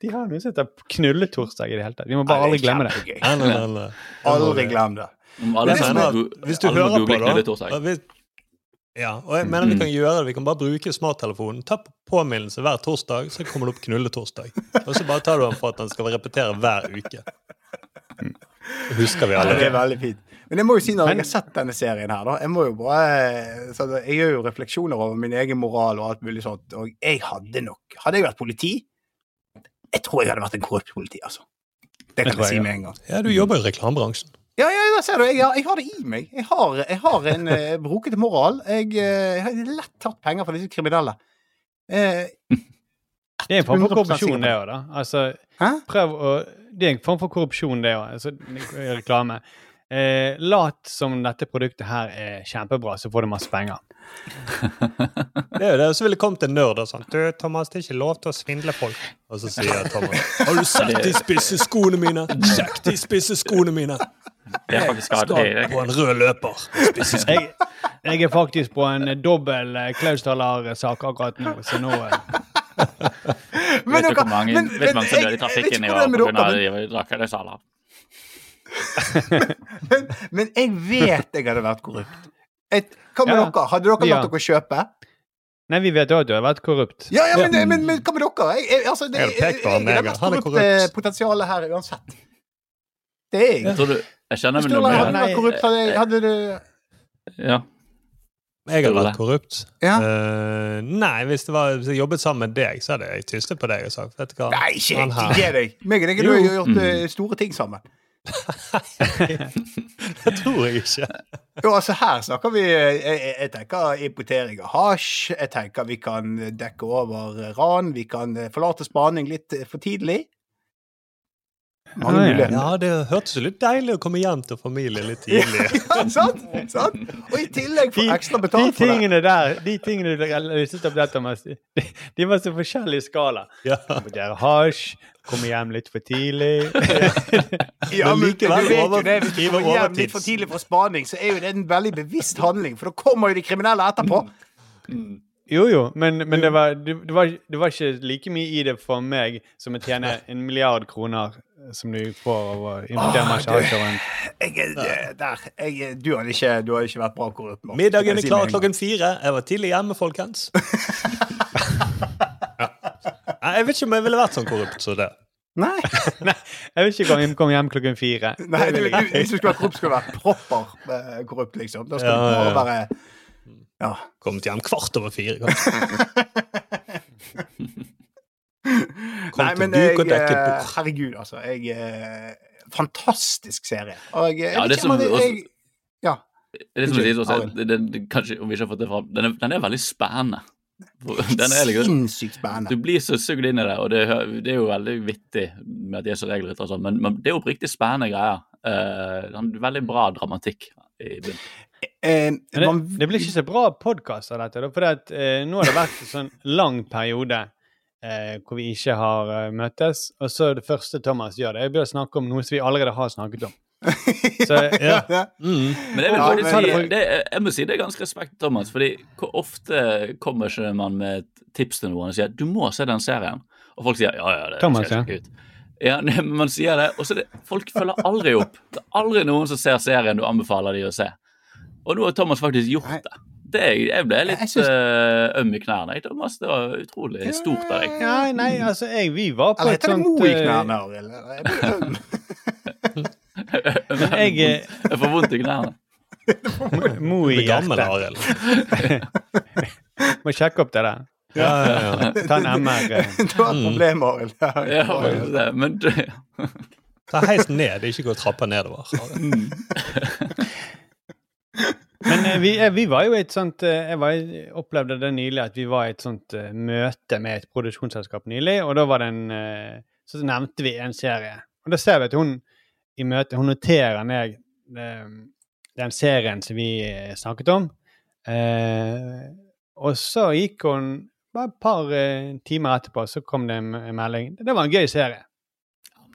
de har noe som heter Knulletorsdag i det hele tatt. Vi må bare aldri glemme det. Nei, nei, nei, nei. Aldri glem det. Hvis du hører på google det Knulletorsdag. og hvis- Ja, og jeg mener vi kan gjøre det. Vi kan bare bruke smarttelefonen. Ta på påminnelse hver torsdag, så kommer det opp Knulletorsdag. Og så bare tar du den for at den skal repetere hver uke. Det husker vi Ja, det er veldig fint. Men jeg må jo si når jeg har sett denne serien her, da Jeg må jo bare så Jeg gjør jo refleksjoner over min egen moral og alt mulig sånt, og jeg hadde nok Hadde jeg vært politi, jeg tror jeg hadde vært en korrupt politi, altså. Det kan jeg, jeg si med en gang. Ja, du jobber i reklamebransjen. Ja, ja, da ser du. Jeg, har- jeg har det i meg. Jeg har, jeg har en uh, brokete moral. Jeg, uh, har lett tatt penger fra disse kriminelle. Uh, Det er en form for korrupsjon, det òg, da. Altså, prøv å Det er en form for korrupsjon, det òg. Altså, reklame. Eh, lat som dette produktet her er kjempebra, så får du masse penger. Det er jo det. Så ville det kommet en nerd og sånn Du, Thomas, det er ikke lov til å svindle folk. Og så sier Thomas Har du sett de spisse skoene mine? Sjekk de spisse skoene mine! Faktisk Skal på en rød løper. Jeg, jeg er faktisk på en dobbel eh, Klaus Talar-sak akkurat nå, så nå eh, Vet du hvor mange, men- vet du hvor mange som døde i trafikken i år pga. med men, men jeg vet jeg hadde vært korrupt. Et, hva med Ja. dere? Hadde dere Ja. latt dere kjøpe? Nei, vi vet jo at du har vært korrupt. Ja, ja, men, men, men hva med dere? Jeg, jeg, altså, det, Jeg jeg, han, jeg, jeg. har mest korrupt korrupt. eh, potensial her uansett. Det er jeg. Tror du Jeg kjenner meg noe hadde du vært korrupt, hadde, hadde du Ja. Jeg hadde vært korrupt. Ja. Uh, nei, hvis, det var, hvis jeg jobbet sammen med deg, så hadde jeg tystet på deg og sagt Vet du hva? Nei, ikke, gi deg! Meg og deg har gjort Mm. eh, store ting sammen. Det tror jeg ikke. Jo, altså Her snakker vi eh, Jeg, jeg tenker importering av hasj. Jeg tenker vi kan dekke over ran. Vi kan eh, forlate spaning litt eh, for tidlig. Mange ja. det hørtes litt deilig å komme hjem til familien litt tidlig. Ja, sant? sant? Og i tillegg få ekstra ekstra de betalt for det. tingene der, de tingene du listet opp der, Thomas, de, de var så forskjellige skala. Ja. Hasj, komme hjem litt for tidlig. Ja, Men men likevel du vet jo det, Hvis du kommer hjem overtids. litt for tidlig fra spaning, så er jo det en veldig bevisst handling, for da kommer jo de kriminelle etterpå. Jo, jo, men, men det, var, det, det, var, det var ikke like mye i det for meg som å tjene en milliard kroner eh, som du får over en er der, jeg, du, har ikke, ikke vært bra korrupt. Morten. Middagen er klar klokken fire. Jeg var tidlig hjemme, folkens. Jeg vet ikke om jeg ville vært sånn korrupt som det. Nei. Nei, jeg vil ikke komme kom hjem klokken fire. Nei, du, du, hvis du skulle være korrupt, skulle du være proper eh, korrupt, liksom. Da skal Ja, du bare være Ja. Kommet hjem kvart over fire. Kom Nei, men jeg, eh, herregud, altså. Jeg, eh, fantastisk serie. Og jeg, jeg Ja, det som jeg, jeg Ja. Det som sies også, det, det, det, kanskje, om vi ikke har fått det fram, den er, den er veldig spennende. Den er liksom, Sinnssykt spennende. du blir så sugd inn i det, og det, det er jo veldig vittig med at de er så regelryttere og sånn, men, men det er oppriktig spennende greier. Uh, han- veldig bra dramatikk i bunnen. Eh, Men det, det blir ikke så bra podkast av dette. For at, eh, nå har det vært en sånn lang periode eh, hvor vi ikke har eh, møttes. Og så er det første Thomas gjør, det er å å snakke om noe som vi allerede har snakket om. Så, Ja. ja. Mm. Men jeg, vil Ja, si, det, jeg må si det er ganske respekt Thomas, fordi hvor ofte kommer ikke man med et tips til noen og sier du må se den serien, og folk sier ja, ja, det Thomas, skal jeg ut. Ja, men Man sier det, og så det, folk følger aldri opp. Det er aldri noen som ser serien du anbefaler de å se. Og nå har Thomas faktisk gjort det. det jeg ble litt Jeg synes... uh, øm i knærne. jeg, Thomas, Det var utrolig stort av deg. ja, nei, altså, jeg, vi var på Eller et heter det sånt Mo i eh, knærne, Arild? Jeg. Jeg, eh, får vondt i knærne. Mo i er hjertet. Må sjekke opp det der. Ja, ja, ja. Ta en MR. Du har problemer, problem, Arild. Ja, men Ta heisen ned, ikke gå trappa nedover. Men eh, vi, eh, vi var jo et sånt eh, Jeg var, opplevde det nylig at vi var i et sånt eh, møte med et produksjonsselskap nylig, og da var det en eh, Så nevnte vi en serie. Og da ser vi at hun i møtet Hun noterer ned eh, den serien som vi eh, snakket om. Eh, og så gikk hun Bare et par eh, timer etterpå så kom det en, melding. Det var en gøy serie.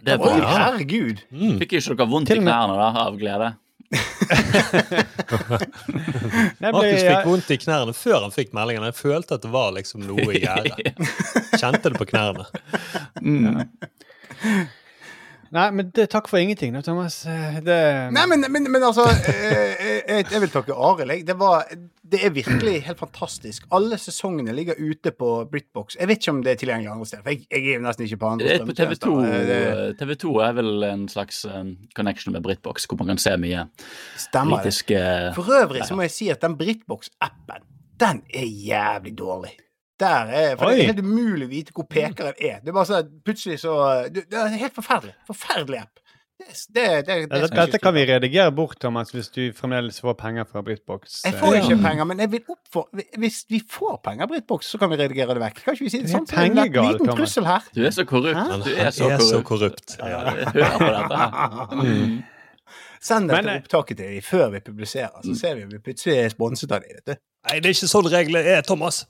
det Oi, var, herregud. Mm. Fikk ikke dere vondt i knærne da, av glede? Ble, Markus fikk vondt i knærne før han fikk meldingen. Jeg følte at det var liksom noe i gjære. Kjente det på knærne. Mm. Nei, men det, takk for ingenting da, Thomas. Eh, Det, Nei, men, men, men altså jeg, jeg, jeg vil takke Arild. jeg. Det, var, det er virkelig helt fantastisk. Alle sesongene ligger ute på Britbox. Jeg vet ikke om det er tilgjengelig andre steder. For jeg, jeg er nesten ikke på andre Det er på TV2. Eh, TV 2 er vel en slags connection med Britbox, hvor man kan se mye stemmer. det. For øvrig så må jeg si at den Britbox-appen, den er jævlig dårlig. Der er, for Det er helt umulig å vite hvor pekeren er. Det er bare sånn, Plutselig så Det det er helt forferdelig. Forferdelig app. Det, det, det, det, Dette, kan vi redigere bort, Thomas, hvis du fremdeles får penger fra Britbox. Jeg får ikke penger, men jeg vil oppfordre Hvis vi får penger av Britbox, så kan vi redigere det vekk. Kan ikke vi si det sånn? Så en liten Thomas. trussel her. Du er så korrupt. Hæ? Du er er så så korrupt. korrupt. Ja, jeg på dette her. Mm. Send dette eh, opptaket til dem før vi publiserer, så ser vi om vi plutselig er sponset av dem. Nei, det er ikke sånn reglene er, Thomas.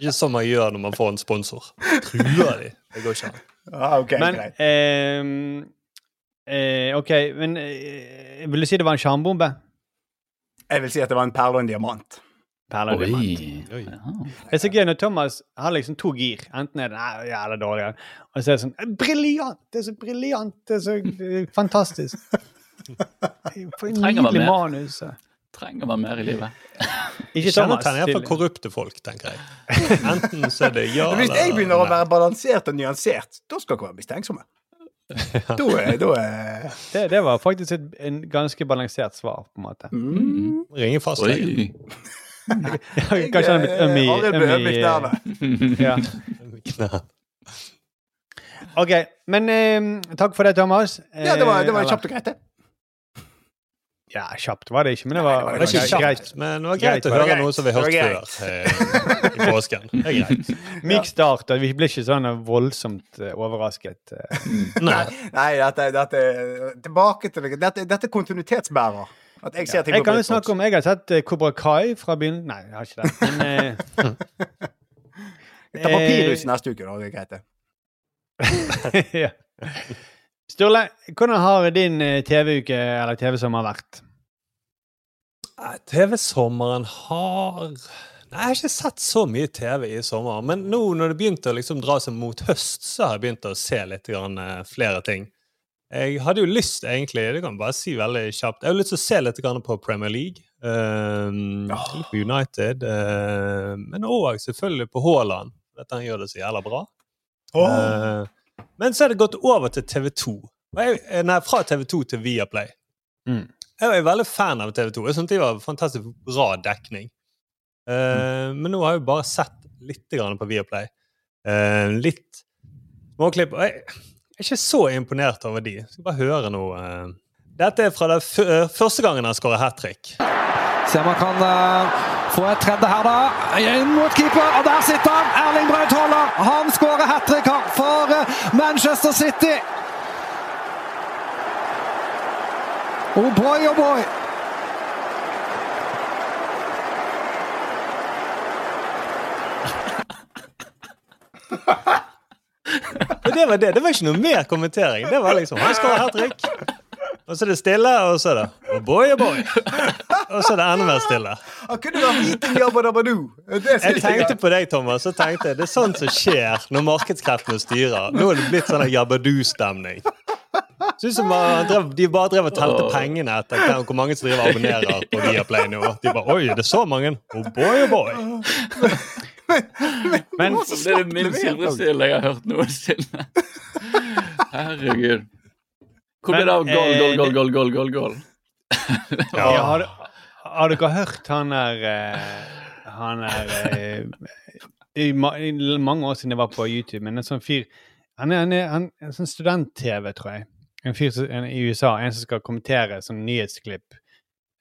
Ikke sånn man gjør når man får en sponsor. Truer de. Det går ikke an. Ah, ok, Men ehm, eh, OK, men eh, vil du si det var en sjarmbombe? Jeg vil si at det var en perle og en diamant. Perle og diamant. Oi. Oi. Ja. Det er så gøy når Thomas har liksom to gir. Enten er det nei, jævla dårlig, og så er det sånn «Eh, Briljant! Det er så briljant! Det er så eh, fantastisk. For en nydelig mer? manus. Trenger man mer i livet? Ikke. Kjennetegn for korrupte folk, tenker jeg. Enten så er det ja eller hvis jeg begynner å være balansert og nyansert, da skal dere være mistenksomme. Da er, da er Det, det var faktisk et en ganske balansert svar, på en måte. mm. Ringe fastlegen. Oi. Kanskje han er blitt øm i, Arild ble øm i knærne. OK. Men eh, takk for det, Thomas. Ja, det var, det var Eh, kjapt og greit, det. Ja, kjapt var det ikke, men det var, Det var ikke greit. kjapt, men det var greit å høre greit. noe som vi har hørt før eh, i påsken. Det er greit. Myk start, og vi ble ikke sånn voldsomt eh, overrasket. eh. Nei. Nei, dette, dette Tilbake til det. Dette, dette er kontinuitetsbærer. At jeg ser ting Jeg kan jo snakke om Jeg har sett Kobra Kai fra begynnelsen Nei, jeg har ikke det. Men eh, Ta papirhus neste uke, da. Det er greit, det. ja. Sturle, hvordan har din eh, TV-uke eller TV-sommer vært? TV-sommeren har Nei, Jeg har ikke sett så mye TV i sommer. Men nå når det begynte å liksom dra seg mot høst, så har jeg begynt å se litt grann, eh, flere ting. Jeg hadde jo lyst, egentlig, det kan jeg bare si veldig kjapt, jeg har lyst til å se litt grann på Premier League. Um, på United. eh, men òg selvfølgelig på Haaland. Dette han gjør det så jævla bra. Eh, men så er det gått over til TV2. Og jeg, eh, nei, fra TV2 til Viaplay. Mm. Jeg er veldig fan av TV2. Jeg syntes de var fantastisk bra dekning. Eh, Men nå har jeg jo bare sett litt grann på Viaplay. Uh, litt småklipp. Og jeg er ikke så imponert over de. Jeg skal bare høre noe. Dette er fra første gangen han skårer hat trick. Se om han kan få et tredje her, da. Inn mot keeper, og der sitter han! Erling Braut Haaland. Han skårer hat trick for eh, Manchester City. Oh boy, oh boy. Det var det. Det var ikke noe mer kommentering. Det var liksom Han skårer hat trick. Og så er det stille, og så er det oh boy, oh boy. Og så er det enda mer stille. Han kunne vært Viking Jabba Dabba Doo. Jeg tenkte på deg, Thomas. og tenkte jeg, Det er sånt som skjer når markedskreftene styrer. Nå er det blitt sånn Jabba-Do-stemning. Synes som drev, De bare drev og telte pengene etter hvor mange som driver abonnerer på Viaplay nå. De bare Oi, det er så mange. Oh boy, oh boy. Men Det er det minst tilfredsstillende jeg har hørt noensinne. Herregud. Hvor ble det av Men, goal, eh, goal, goal, goal, goal, goal, goal? Ja, har, har dere hørt han der eh, Han er eh, i, I mange år siden jeg var på YouTube, men en sånn fyr Han er, han er, han er en sånn student-TV, tror jeg. En fyr en, i USA. En som skal kommentere sånn nyhetsklipp.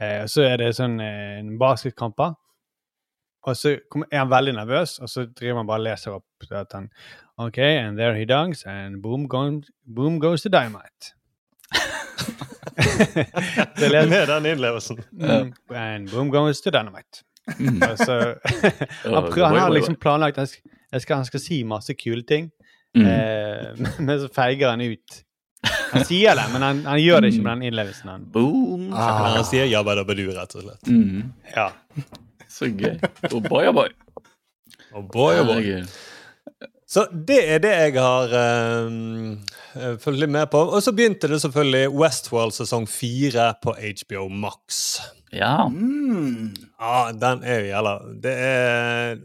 Eh, så er det sånn eh, en basketkamper. Og så er han veldig nervøs, og så driver han bare og leser opp at han OK, and there he dunks, and boom, goes, boom goes the dynamite. Med den innlevelsen. Mm. And boom goes to dynamite. Mm. Altså, han, prøver, han har liksom planlagt han skal, jeg skal, han skal si masse kule ting, Mm. eh, men så feiger han ut. Han sier det, men han, han gjør det ikke med den innlevelsen. Han. Boom. Ah. Han sier Jabba Dabba du', rett og slett. Mm. Ja. Så gøy. Oh boy, oh boy. Oh boy, oh boy. Så det er det jeg har um, fulgt litt med på. Og så begynte det selvfølgelig Westworld sesong fire på HBO Max. Ja. Mm. Ja, den er jo jævla Det er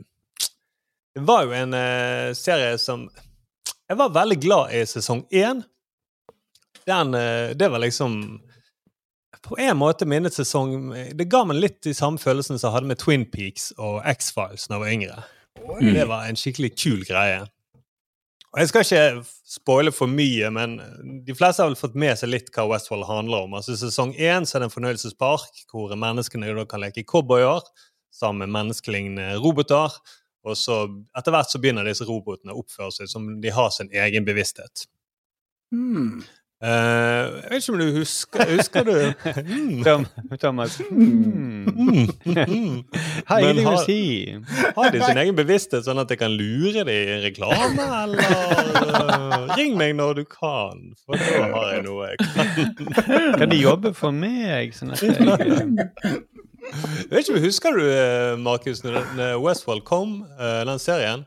Det var jo en uh, serie som Jeg var veldig glad i sesong én. Den uh, Det var liksom På en måte minnet sesong Det ga meg litt de samme følelsene som jeg hadde med Twin Peaks og X-Files da jeg var yngre. Det var en skikkelig kul greie. Jeg skal ikke spoile for mye, men de fleste har vel fått med seg litt hva Westfold handler om. Altså Sesong én er det en fornøyelsespark hvor menneskene kan leke cowboyer sammen med menneskelignende roboter. Og så etter hvert så begynner disse robotene å oppføre seg som de har sin egen bevissthet. Hmm. Eh, jeg vet ikke om du husker Husker du Mm. Tom, Thomas mm. Mm. Har Men har- si. Har de sin egen bevissthet, sånn at jeg kan lure dem i en reklame, eller uh, Ring meg når du kan, for da har jeg noe jeg kan. Kan de jobbe for meg? Sånn at jeg, Jeg vet ikke, Husker du, eh, Markus, når Westfold kom, uh, den serien?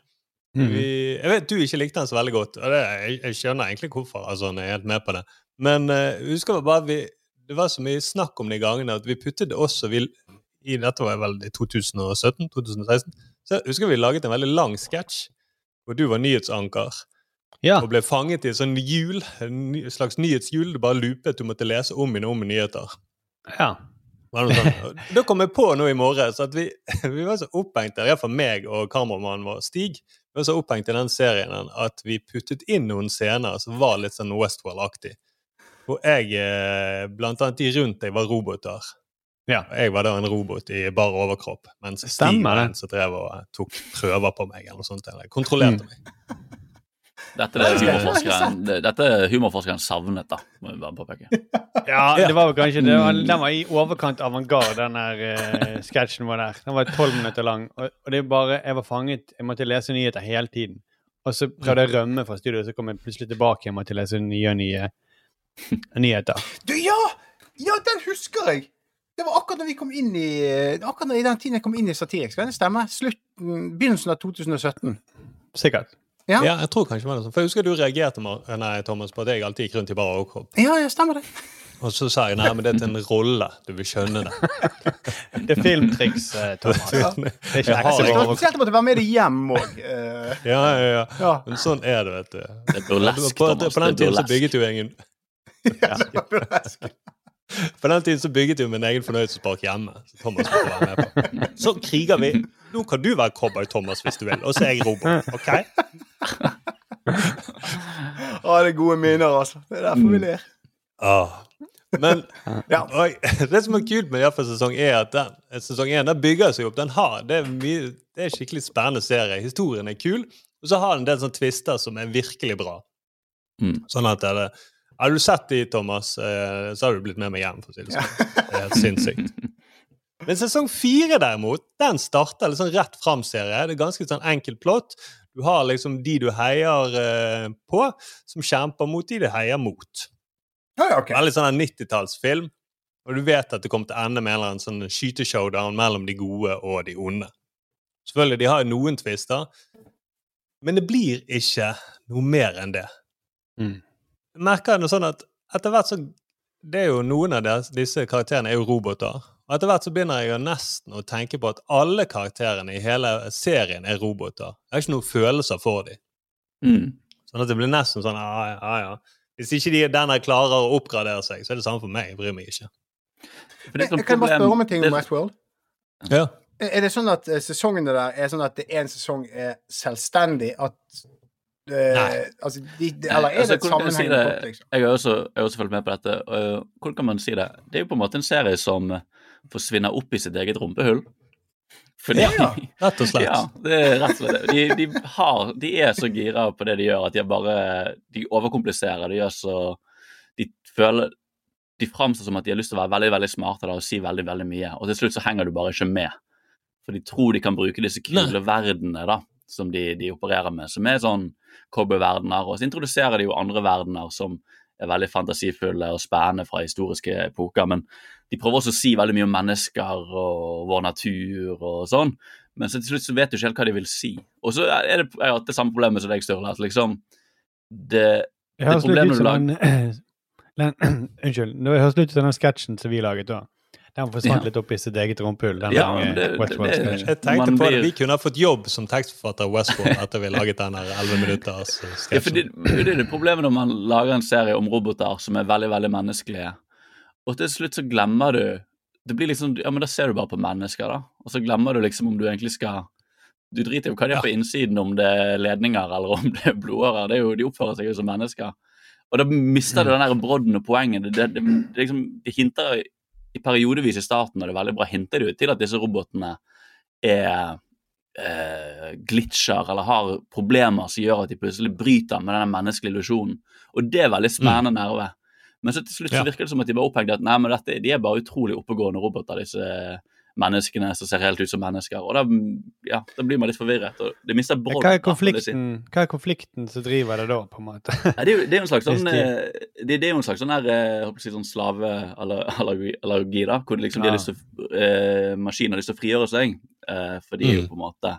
Mhm. Vi, jeg vet du ikke likte den så veldig godt, og det, jeg, jeg skjønner egentlig hvorfor. altså Jeg er helt med på det. Men uh, husker bare vi, det var så mye snakk om de gangene at vi puttet det også vi, i Dette var vel i 2017-2016. Så husker vi laget en veldig lang sketsj hvor du var nyhetsanker. Ja. Og ble fanget i et sånn hjul, en slags nyhetshjul. Du bare loopet, du måtte lese om og om nyheter. ja. Sånt? Da kom jeg på nå i morges at vi, vi var så opphengt der, iallfall meg og kameramannen vår Stig, vi var så opphengt i den serien at vi puttet inn noen scener som var litt sånn Westworld-aktig. hvor jeg eh, blant annet de rundt deg var roboter. Ja. Og Jeg var da en robot i bar overkropp, mens Stemmer var det. en som drev og eh, tok prøver på meg. eller noe sånt, eller kontrollerte Mm. meg. Dette er humorforskeren, dette er humorforskeren savnet, da. Må vi bare påpeke. Ja, det var jo kanskje det. var- Mm. Den var i overkant avantgarde, den der uh, sketsjen var der. Den var tolv minutter lang. Og, og det er bare, jeg var fanget, jeg måtte lese nyheter hele tiden. Og så prøvde jeg å rømme fra studio, så kom jeg plutselig tilbake igjen og måtte lese nye og nye nyheter. Du, ja! Ja, den husker jeg! Det var akkurat når vi kom inn i Akkurat i den tiden jeg kom inn i Satiriks. Kan det stemme? Slutten, Begynnelsen av 2017. Sikkert. Ja. Ja, jeg tror kanskje det var det sånn. For jeg husker du reagerte nei, Thomas, på at jeg alltid gikk rundt i bar overkropp. Ja, ja, stemmer det. Og så sa jeg nei, men det er til en rolle. Du vil skjønne det. Det er filmtriks, eh, Thomas. Ja. Det er ikke Det var overkropp. spesielt å måtte være med det hjem òg. Ja, ja, ja. Ja. Men sånn er det, vet du. Det er burlesk, på, Thomas. på den tiden så bygget jo ingen ja, jeg en På den tiden så bygget jo min egen fornøyelsespark hjemme. Så Thomas måtte være med på. Så kriger vi. Nå kan du være cowboy Thomas hvis du vil, og så er jeg robot. OK? Å, det er gode minner, altså. Det er derfor vi ler. Ah. Men Ja. og, det som er kult med iallfall sesong er at den, sesong 1 den bygger seg opp. Den har, det, er mye, det er en skikkelig spennende serie. Historien er kul, og så har den en del sånne twister som er virkelig bra. Mm. Sånn at det, Har du sett de, Thomas, eh, så har du blitt med meg hjem. for å si Det sånn. Det er helt sinnssykt. Men sesong fire, derimot, den starter litt sånn rett fram-serie. Det er ganske sånn enkelt plott. Du har liksom de du heier eh, på, som kjemper mot de du heier mot. Ja, ja, ok. Veldig sånn en 90-tallsfilm. Og du vet at det kommer til å ende med en eller annen sånn skyteshowdown mellom de gode og de onde. Selvfølgelig, de har jo noen tvister, men det blir ikke noe mer enn det. Mm. Jeg merker det sånn at etter hvert så det er jo Noen av disse karakterene er jo roboter. Og etter hvert så begynner jeg jo nesten å tenke på at alle karakterene i hele serien er roboter. Jeg har ikke noen følelser for dem. Mm. Sånn at det blir nesten sånn ja, ja, ja. Hvis ikke de, den her klarer å oppgradere seg, så er det samme for meg. Jeg bryr meg ikke. For det er Jeg sånn kan bare spørre om en ting om Westworld. Ja. Er det sånn at eh, sesongene der er sånn at det en sesong er selvstendig? At eh, Nei. Altså, de, de, eller er Altså, det et sammenheng? jeg si det? liksom? Jeg har også, jeg også fulgt med på dette. og, hvordan kan man si det? Det er jo på en måte en serie som forsvinner opp i sitt eget rumpehull. Fordi, Ja, rett og slett. Ja, det er rett og slett. De, de, har, de er så gira på det de gjør, at de bare De overkompliserer. De gjør så De føler De framstår som at de har lyst til å være veldig veldig smarte da, og si veldig veldig mye, og til slutt så henger du bare ikke med. For de tror de kan bruke disse kule verdenene da, som de, de opererer med, som er sånn cowboyverdener. Og så introduserer de jo andre verdener som er veldig fantasifulle og spennende fra historiske epoker. Men de prøver også å si veldig mye om mennesker og vår natur og sånn. Men så til slutt så vet du ikke helt hva de vil si. Og så er det, jeg har hatt det samme problemet som deg, Sturle. At liksom det, Det det problemet du lager Unnskyld. Det høres litt ut som den sketsjen som vi laget da. Den forsvant Ja. litt opp i sitt eget rumpehull. Ja, lange det- det- Jeg tenkte på det. Vi kunne ha fått jobb som tekstforfatter Westworld etter vi laget den her 11 minutters eh, Ja, for det, det er det problemet når man lager en serie om roboter som er veldig veldig menneskelige. Og til slutt så glemmer du det blir liksom, ja, men Da ser du bare på mennesker, da. Og så glemmer du liksom om du egentlig skal Du driter jo hva de er på innsiden, om det er ledninger eller om det er blodårer. Det er jo, de oppfører seg jo som mennesker. Og da mister du den der brodden og poenget. Det, det, det, det, liksom, det hinter i- periodevis i starten, og det er veldig bra, hinter de jo til at disse robotene er eh, glitcher eller har problemer som gjør at de plutselig bryter med den menneskelige illusjonen. Og det er veldig spennende nerve. Men så til slutt så virker det som at de bare opphengte at nei, men dette, de er bare utrolig oppegående roboter, disse menneskene som ser helt ut som mennesker. Og da, ja, da blir man litt forvirret. og Det mister brodd. Hva hva er konflikten som driver det da, på en måte? Det, er jo, det er jo en slags sånn de- det, det er jo en slags sånn her si sånn slaveallergi, da, hvor liksom de har lyst til eh, maskiner har lyst til å frigjøre seg. Eh, for de er jo på en måte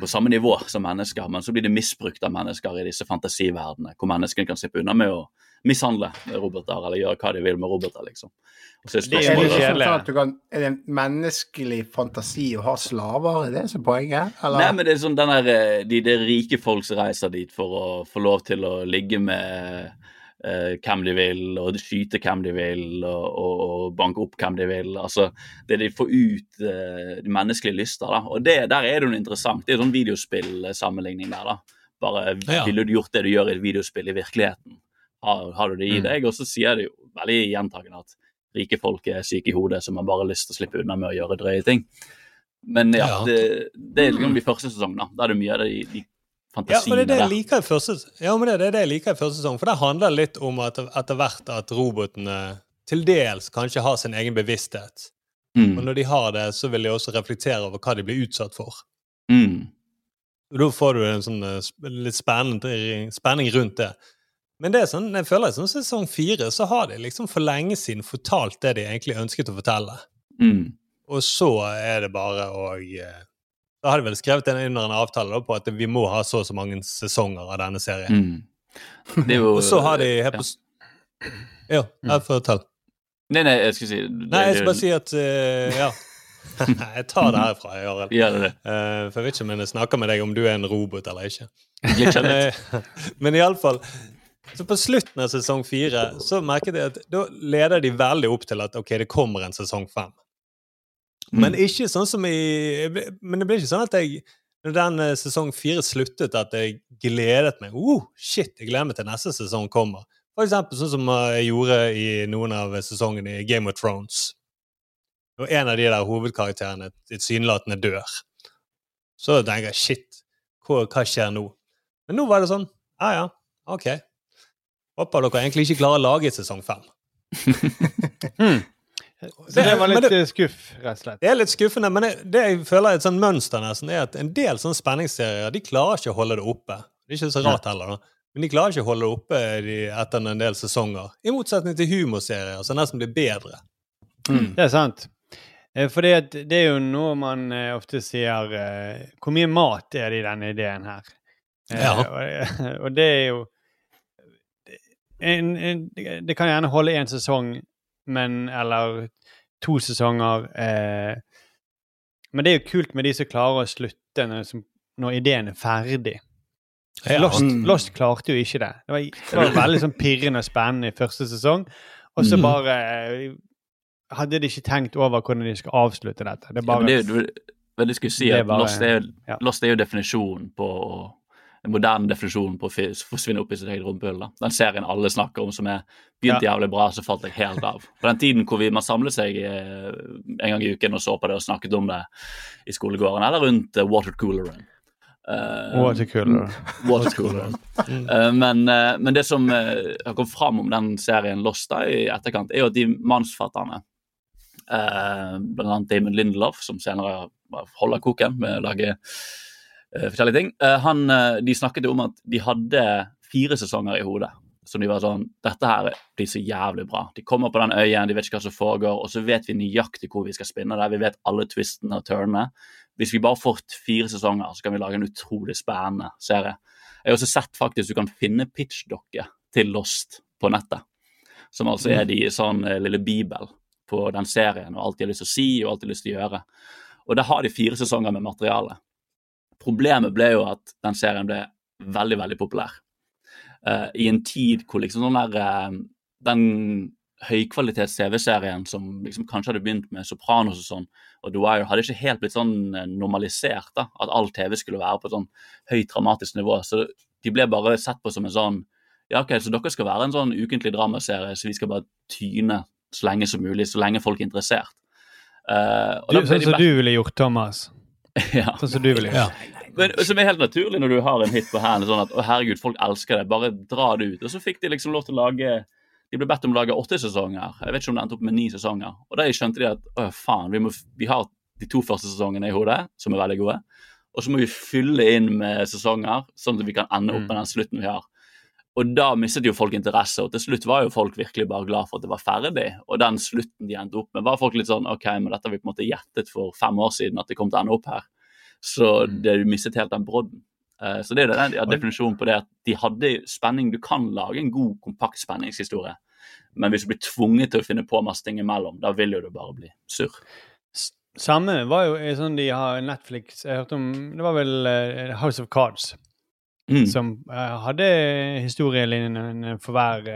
på samme nivå som mennesker, men så blir det misbrukt av mennesker i disse fantasiverdenene, hvor menneskene kan slippe unna med å mishandle roboter eller gjøre hva de vil med roboter, liksom. Er Det er det sånn at du kan, er det en menneskelig fantasi å ha slaver? Er det som er poenget? Eller? Nei, men det er sånn den der, de, de, er rike folk som reiser dit for å få lov til å ligge med eh, hvem de vil, og skyte hvem de vil, og, og, og banke opp hvem de vil. Altså, det de får ut eh, de menneskelige lyster, da. Og det, der er det jo noe interessant. Det er sånn videospillsammenligning der, da. Bare Ja. ville du gjort det du gjør i et videospill i virkeligheten? Har, har du det i Mm. deg? Og så sier det jo veldig gjentagende at rike folk er syke i hodet, så man bare har lyst til å slippe unna med å gjøre drøye ting. Men ja, Ja. Det, det er liksom de første sesongene. Da er det mye av de, de Ja, fantasiene det er det jeg der. første, ja, men det, det er det jeg liker i første sesong. For det handler litt om at etter hvert at robotene til dels kanskje har sin egen bevissthet. Mm. Og når de har det, så vil de også reflektere over hva de blir utsatt for. Mm. Og da får du en sånn eh, litt spenning rundt det. Men det er sånn, jeg føler at sånn sesong fire så har de liksom for lenge siden fortalt det de egentlig ønsket å fortelle. Mm. Og så er det bare å eh, Da har de vel skrevet en, under en avtale da, på at vi må ha så og så mange sesonger av denne serien. Mm. Det jo Og så har de helt på Ja, jeg får telle. Nei, nei, jeg skulle si det- Nei, jeg skal bare si at uh, Ja. jeg tar det herfra, jeg Gjør det. uh, for jeg vet ikke om jeg snakker med deg om du er en robot eller ikke. Men, Men iallfall Så på slutten av sesong fire så merket jeg at da leder de veldig opp til at ok, det kommer en sesong fem. Men ikke sånn som i Men det ble ikke sånn at jeg når den eh, sesong fire sluttet, at jeg gledet meg. Oh, shit, jeg gleder meg til neste sesong kommer. For eksempel sånn som eh, jeg gjorde i noen av sesongene i Game of Thrones. Når en av de der hovedkarakterene tilsynelatende dør. Så tenker jeg shit, hva, hva skjer nå? Men nå var det sånn ja ja, ok. Håper dere egentlig ikke klarer å lage sesong fem. Så det var litt det- eh, skuff, rett og slett. Det er litt skuffende, men det, det jeg føler er et sånn mønster nesten, er at en del sånne spenningsserier de klarer ikke å holde det oppe. Det er ikke så rart heller, da. Men de klarer ikke å holde det oppe de, etter en del sesonger. I motsetning til humorserier, som nesten blir bedre. Det er sant. For det er jo noe man eh, ofte sier eh, Hvor mye mat er det i denne ideen her? Eh, Ja. Og, og det er jo en, en, Det kan gjerne holde én sesong, men Eller to sesonger. Eh, men det er jo kult med de som klarer å slutte når, når ideen er ferdig. Ja. Lost. Lost klarte jo ikke det. Det var, det var veldig sånn pirrende og spennende i første sesong, og så Mm. bare eh, hadde de ikke tenkt over hvordan de skulle avslutte dette. Det er Ja, men det, det, det, det skulle si at bare- Lost, er, ja. Lost er jo definisjonen på en moderne definisjonen på å forsvinne opp i sitt eget rumpehull. Den serien alle snakker om som er begynte Ja. jævlig bra, så falt jeg helt av. På den tiden hvor vi, man samlet seg eh, en gang i uken og så på det og snakket om det i skolegården, eller rundt uh, watercooleren. Uh, Watercooler. Watercooler. uh, men, uh, men det som eh, har kommet fram om den serien Lost da, i etterkant, er jo at de mannsfatterne uh, annet Damon Lindelof, som senere holder koken med å lage eh, forskjellige ting. Eh, han, eh, de snakket om at de hadde fire sesonger i hodet. Som de var sånn Dette her blir så jævlig bra. De kommer på den øyen, de vet ikke hva som foregår, og så vet vi nøyaktig hvor vi skal spinne det. Vi vet alle twistene og turnene. Hvis vi bare får fire sesonger, så kan vi lage en utrolig spennende serie. Jeg har også sett faktisk du kan finne pitchdokker til Lost på nettet. Som altså er de sånn eh, lille bibel på den serien og alt de har lyst til å si og alt de har lyst til å gjøre. Og der har de fire sesonger med materiale. Problemet ble jo at den serien ble veldig, veldig populær. Uh, I en tid hvor liksom sånn der uh, Den høykvalitets TV-serien som liksom kanskje hadde begynt med Sopranos og sånn, og The Wire, hadde ikke helt blitt sånn eh, normalisert. da, At all TV skulle være på et sånn høyt dramatisk nivå. Så de ble bare sett på som en sånn Ja, OK, så dere skal være en sånn ukentlig dramaserie, så vi skal bare tyne så lenge som mulig, så lenge folk er interessert. Uh, og du, sånn som du ville gjort, Thomas. ja. Sånn som du ville gjort. Men, som er helt naturlig når du har en hit på hælen. Sånn at å herregud, folk elsker det. Bare dra det ut. Og så fikk de liksom lov til å lage De ble bedt om å lage åtte sesonger. Jeg vet ikke om det endte opp med ni sesonger. Og da skjønte de at å faen, vi, må, vi har de to første sesongene i hodet, som er veldig gode. Og så må vi fylle inn med sesonger, sånn at vi kan ende opp med den slutten vi har. Og da mistet jo folk interesse, og til slutt var jo folk virkelig bare glad for at det var ferdig. Og den slutten de endte opp med, var folk litt sånn OK, men dette har vi på en måte gjettet for fem år siden at det kom til å ende opp her. Så det, du mistet helt den brodden. Eh, så det er den ja, definisjonen på det at de hadde spenning. Du kan lage en god, kompakt spenningshistorie, men hvis du blir tvunget til å finne på masse ting imellom, da vil jo det bare bli surr. Samme var jo sånn de har Netflix Jeg hørte om Det var vel eh, House of Cards. Mm. Som uh, hadde historielinjen for hver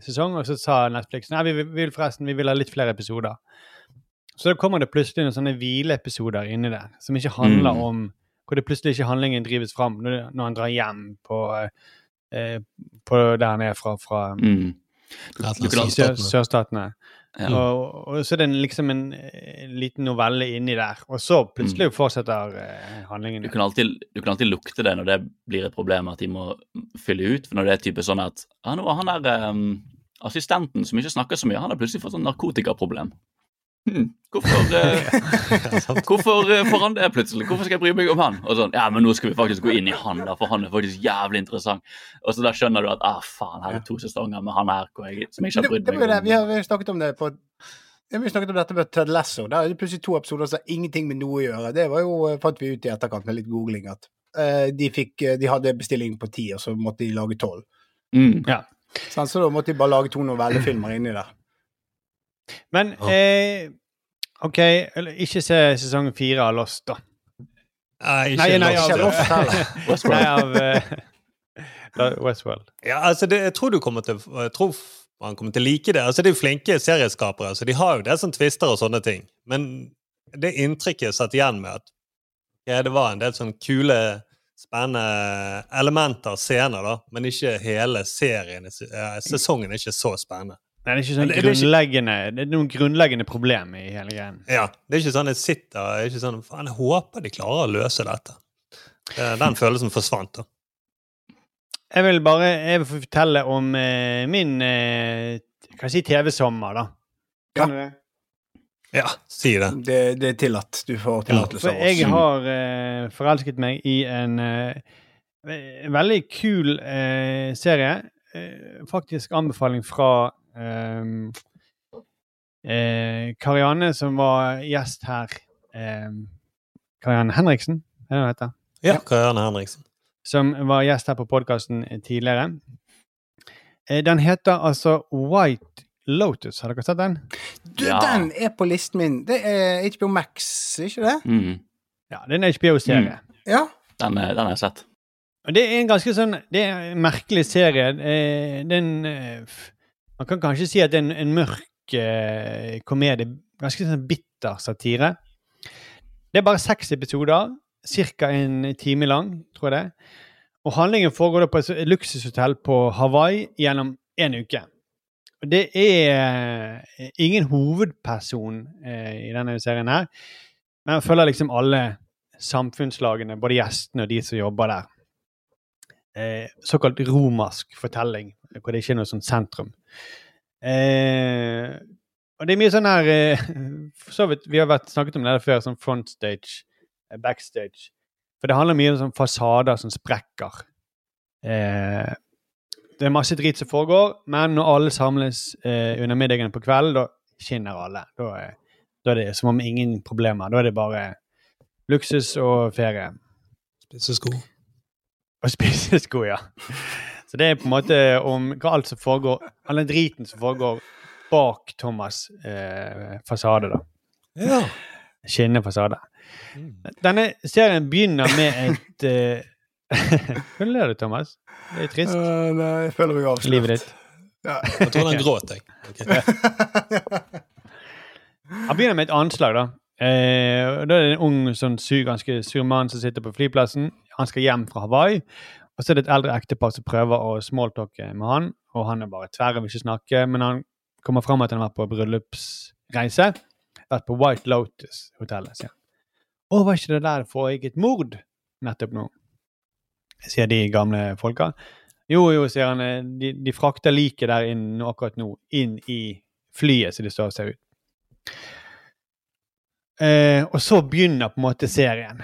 sesong, og så sa Netflix nei, vi, vi vil forresten vi vil ha litt flere episoder. Så da kommer det plutselig noen sånne hvileepisoder inni der, som ikke handler Mm. om Hvor det plutselig ikke handlingen drives fram når, når han drar hjem på, eh, eh, på der nede fra, fra Mm. Sør, sørstatene. Ja. Og, og så er det liksom en, en liten novelle inni der, og så plutselig fortsetter eh, handlingen. du, kan alltid, du kan alltid lukte det når det blir et problem at de må fylle ut. For når det er type sånn at ja, nå han der um, assistenten som ikke snakker så mye, han har plutselig fått sånn narkotikaproblem. Hm, hvorfor, eh, hvorfor eh, får han det plutselig? Hvorfor skal jeg bry meg om han? Og sånn, ja, men nå skal vi faktisk gå inn i han, da, for han er faktisk jævlig interessant. Og så da skjønner du at ah, faen, her er to sesonger med han her hvor jeg, som jeg ikke har Det, brydd meg det. om. Vi har, vi har snakket om det på ja, vi snakket om dette med Ted Lasso. Der er det plutselig to episoder som har ingenting med noe å gjøre. Det var jo, eh, fant vi ut i etterkant med litt googling at uh, de, fikk, eh, de hadde bestilling på ti, og så måtte de lage tolv. Mm. Ja. Så da måtte de bare lage to novellefilmer inni der. Men eh, OK, eller ikke se sesong fire av Lost, da. Nei, ikke Nei, nei, Lost. av, Lost heller. Nei, av eh, Westworld. Ja, altså det, jeg tror du kommer til jeg tror man kommer til å like det. Altså De er flinke serieskapere, så de har jo det som twister og sånne ting. Men det inntrykket jeg satt igjen med at ja, det var en del sånne kule, spennende elementer, scener, da, men ikke hele serien. eh, Sesongen er ikke så spennende. Nei, det er ikke sånn Det- grunnleggende Det er noen grunnleggende problem i hele greien. Ja, Det er ikke sånn jeg sitter det er ikke sånn, Faen, jeg håper de klarer å løse dette. Eh, Den følelsen forsvant, da. Jeg vil bare jeg vil fortelle om eh, min eh, kan jeg si TV-sommer, da. Kan du det? Ja, si det. Det, det er tillatt. Du får tillatelse av oss. jeg har eh, forelsket meg i en eh, veldig kul eh, serie. Eh, faktisk anbefaling fra eh, eh, Karianne, som var gjest her. Eh, Karianne Henriksen, er det hun heter? Ja, Karianne Henriksen. Som var gjest her på podkasten tidligere. Eh, den heter altså White Lotus. Har dere sett den? Du, Den er på listen min. Det er HBO Max, ikke det? Mm. Ja, det er en HBO-serie. Ja. Den, den har jeg sett. Og det er en ganske sånn Det er en merkelig serie. Eh, Den er f- Man kan kanskje si at det er en, en mørk eh, komedie. Ganske sånn bitter satire. Det er bare seks episoder. Ca. en time lang, tror jeg det. Og handlingen foregår da på et luksushotell på Hawaii gjennom en uke. Og det er eh, ingen hovedperson eh, i denne serien her. Men jeg følger liksom alle samfunnslagene, både gjestene og de som jobber der. Eh, såkalt romersk fortelling, hvor det ikke er noe sånn sentrum. Eh, og det er mye sånn her eh, så vidt, vi har vært, snakket om det før, sånn frontstage, eh, backstage. For det handler mye om sånn fasader som sprekker. Eh, det er masse drit som foregår, men når alle samles eh, under middagen på kvelden, da skinner alle. Da, er- da er det som om ingen problemer. Da er det bare luksus og ferie. Spisse sko. Og spise sko, ja. Så det er på en måte om hva alt som foregår, all den driten som foregår bak Thomas' eh, fasade, da. Ja. Skinnende fasade. Denne serien begynner med et eh, Hva ler du, Thomas? Det er trist. Uh, nei, jeg føler meg avslørt. Livet ditt. Ja. Jeg tror han gråt, jeg. Okay. Han begynner med et anslag, da. Eh, da er det en ung, sånn sur, ganske sur mann som sitter på flyplassen. Han skal hjem fra Hawaii. Og så er det et eldre ektepar som prøver å smalltalke med han, og han er bare tverr og vil ikke snakke. Men han kommer fram at han har vært på bryllupsreise. Vært på White Lotus-hotellet, sier han. Å, var ikke det der foregikk et mord nettopp nå? Sier de gamle folka. Jo, jo, sier han. eh, De, de frakter liket der inn akkurat nå, inn i flyet som de står og ser ut. Eh, og så begynner på en måte serien.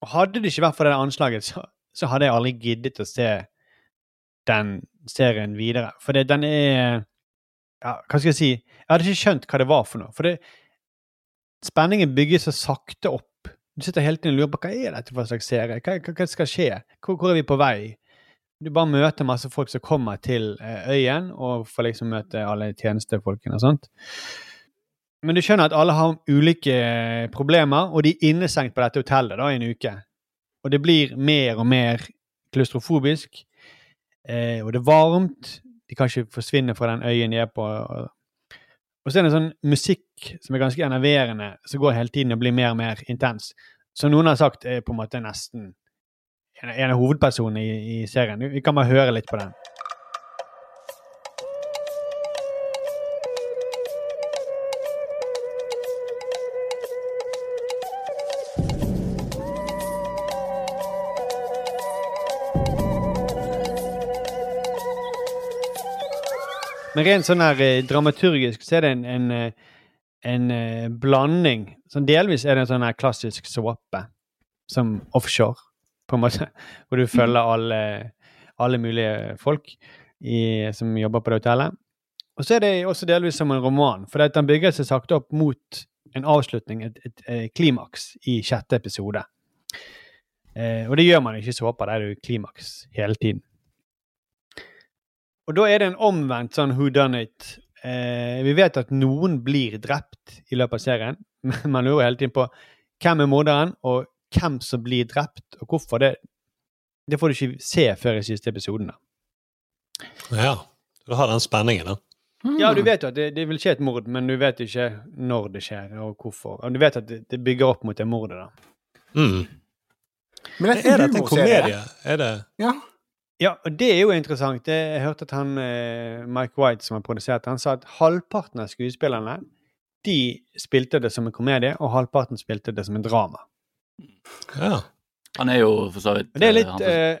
Og hadde det ikke vært for det anslaget, så, så hadde jeg aldri giddet å se den serien videre. For det, den er ja, Hva skal jeg si? Jeg hadde ikke skjønt hva det var for noe. For det, spenningen bygges så sakte opp. Du sitter hele tiden og lurer på hva er dette for en slags serie. Hva, hva, hva skal skje? Hvor, hvor er vi på vei? Du bare møter masse folk som kommer til eh, øyen, og får liksom møte alle tjenestefolkene og sånt. Men du skjønner at alle har ulike problemer, og de er innestengt på dette hotellet da, i en uke. Og det blir mer og mer klaustrofobisk, eh, og det er varmt. De kan ikke forsvinne fra den øyen de er på. Og, så er det en sånn musikk som er ganske enerverende, som går hele tiden og blir mer og mer intens. Som noen har sagt er på en måte nesten en, en av hovedpersonene i, i serien. Vi kan bare høre litt på den. Men rent sånn her eh, dramaturgisk så er det en, en, eh, en eh, blanding. Sånn delvis er det en sånn her klassisk såpe, som offshore, på en måte. Hvor du følger alle, alle mulige folk i, som jobber på det hotellet. Og så er det også delvis som en roman, for den bygger seg sakte opp mot en avslutning, et, et, et klimaks, i sjette episode. Eh, og det gjør man ikke i såper, der er det jo klimaks hele tiden. Og da er det en omvendt sånn who done it. Eh, vi vet at noen blir drept i løpet av serien, men man lurer hele tiden på hvem er morderen, og hvem som blir drept, og hvorfor. Det, det får du ikke se før i siste episoden. da. Ja. Du har den spenningen, da. Ja, du vet jo at det, det vil skje et mord, men du vet ikke når det skjer, og hvorfor. Og du vet at det, det bygger opp mot det mordet, da. Mm. Men er er dette en komedie? Er det Ja. Ja, og det er jo interessant. Jeg hørte at han, eh, Mike White, som har produsert han sa at halvparten av skuespillerne de spilte det som en komedie, og halvparten spilte det som en drama. Ja. Han er jo for så vidt det er eh, litt han, eh,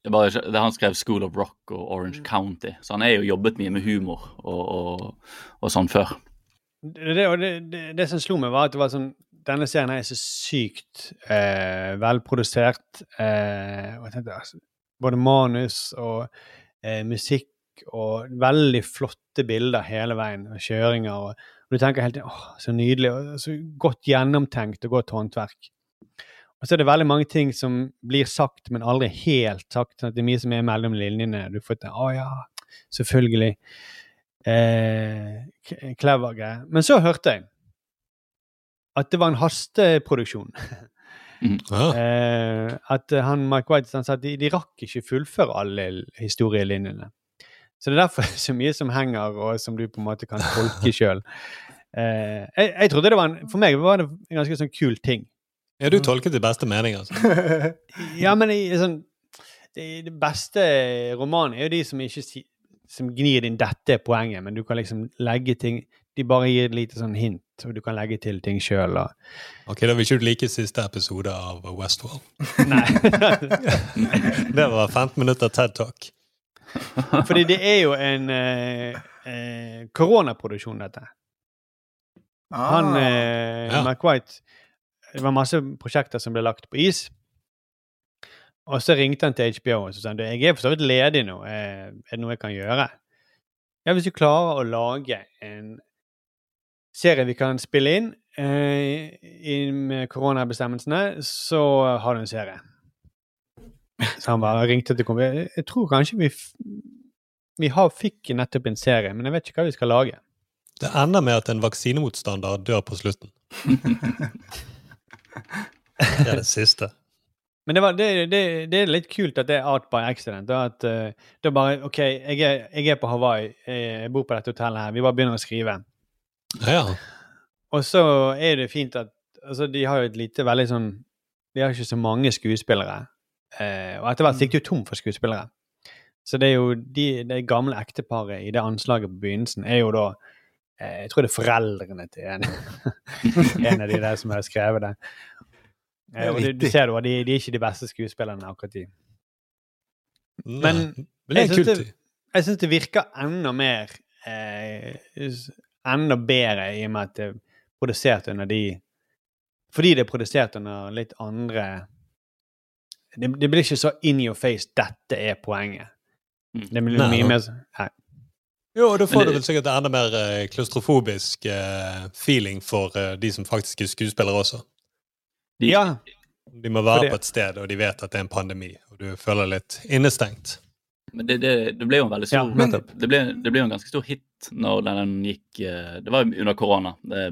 det bare, det, Han skrev School of Rock og Orange County, så han er jo jobbet mye med humor og, og, og sånn før. det, det, det, det, det som slo meg, var at det var sånn Denne serien er så sykt eh, velprodusert. Eh, og jeg tenkte, altså, både manus og eh, musikk og veldig flotte bilder hele veien. Og kjøringer. Og, og du tenker tiden åh, så nydelig. og Så godt gjennomtenkt og godt håndverk. Og så er det veldig mange ting som blir sagt, men aldri helt sagt. sånn at Det er mye som er mellom linjene. Du får til Å ja, selvfølgelig. Eh, greie. Men så hørte jeg at det var en hasteproduksjon. eh, at eh, han Mike White han sa at de, de rakk ikke fullføre alle historielinjene. Så det er derfor så mye som henger, og som du på en måte kan tolke sjøl. Eh, jeg, jeg trodde det var en, For meg var det en ganske sånn kul ting. Ja, du tolket i beste mening, altså. Ja, men i, sånn det, det beste romanen er jo de som ikke som gnir inn 'dette er poenget', men du kan liksom legge ting De bare gir et lite sånn hint, og du kan legge til ting sjøl. Ok, Da vil ikke du like siste episode av Westworld. Nei. det var 15 minutter TED Talk. Fordi det er jo en eh, eh, koronaproduksjon, dette. Han eh, Ja. Mark White Det var masse prosjekter som ble lagt på is. Og så ringte han til HBO og så sa han, «Du, jeg er for så vidt ledig nå. Eh, er det noe jeg kan gjøre? Ja, hvis du klarer å lage en serie vi kan spille inn eh, i- med koronabestemmelsene, så har du en serie. Så han bare ringte til kompisen. Jeg, tror kanskje vi f Vi har, fikk nettopp en serie, men jeg vet ikke hva vi skal lage. Det ender med at en vaksinemotstander dør på slutten. Det er det siste. Men det, var, det, det, det er litt kult at det er art by accident. Da, at uh, da bare OK, jeg er, jeg er på Hawaii, jeg, jeg bor på dette hotellet her, vi bare begynner å skrive. Ja. Og så er det fint at altså, de har jo et lite veldig sånn De har ikke så mange skuespillere. Eh, og etter hvert gikk det jo tom for skuespillere. Så det er jo de, det gamle ekteparet i det anslaget på begynnelsen er jo da eh, Jeg tror det er foreldrene til en, en av de der som har skrevet det. Eh, og du, du ser da, de, de er ikke de beste skuespillerne akkurat de. Men men det er jeg syns det, det virker enda mer eh, Enda bedre i og med at det er produsert under de Fordi det er produsert under litt andre Det, det blir ikke så in your face 'dette er poenget'. Det blir mye mer sånn Nei. Jo, og da får det- du vel sikkert enda mer uh, klaustrofobisk uh, feeling for uh, de som faktisk er skuespillere også. Ja. De må være Fordi... på et sted, og de vet at det er en pandemi, og du føler litt innestengt. Men det, det, det ble jo en veldig Ja, men, det, ble, det ble jo en ganske stor hit når den gikk eh, Det var under korona. Det,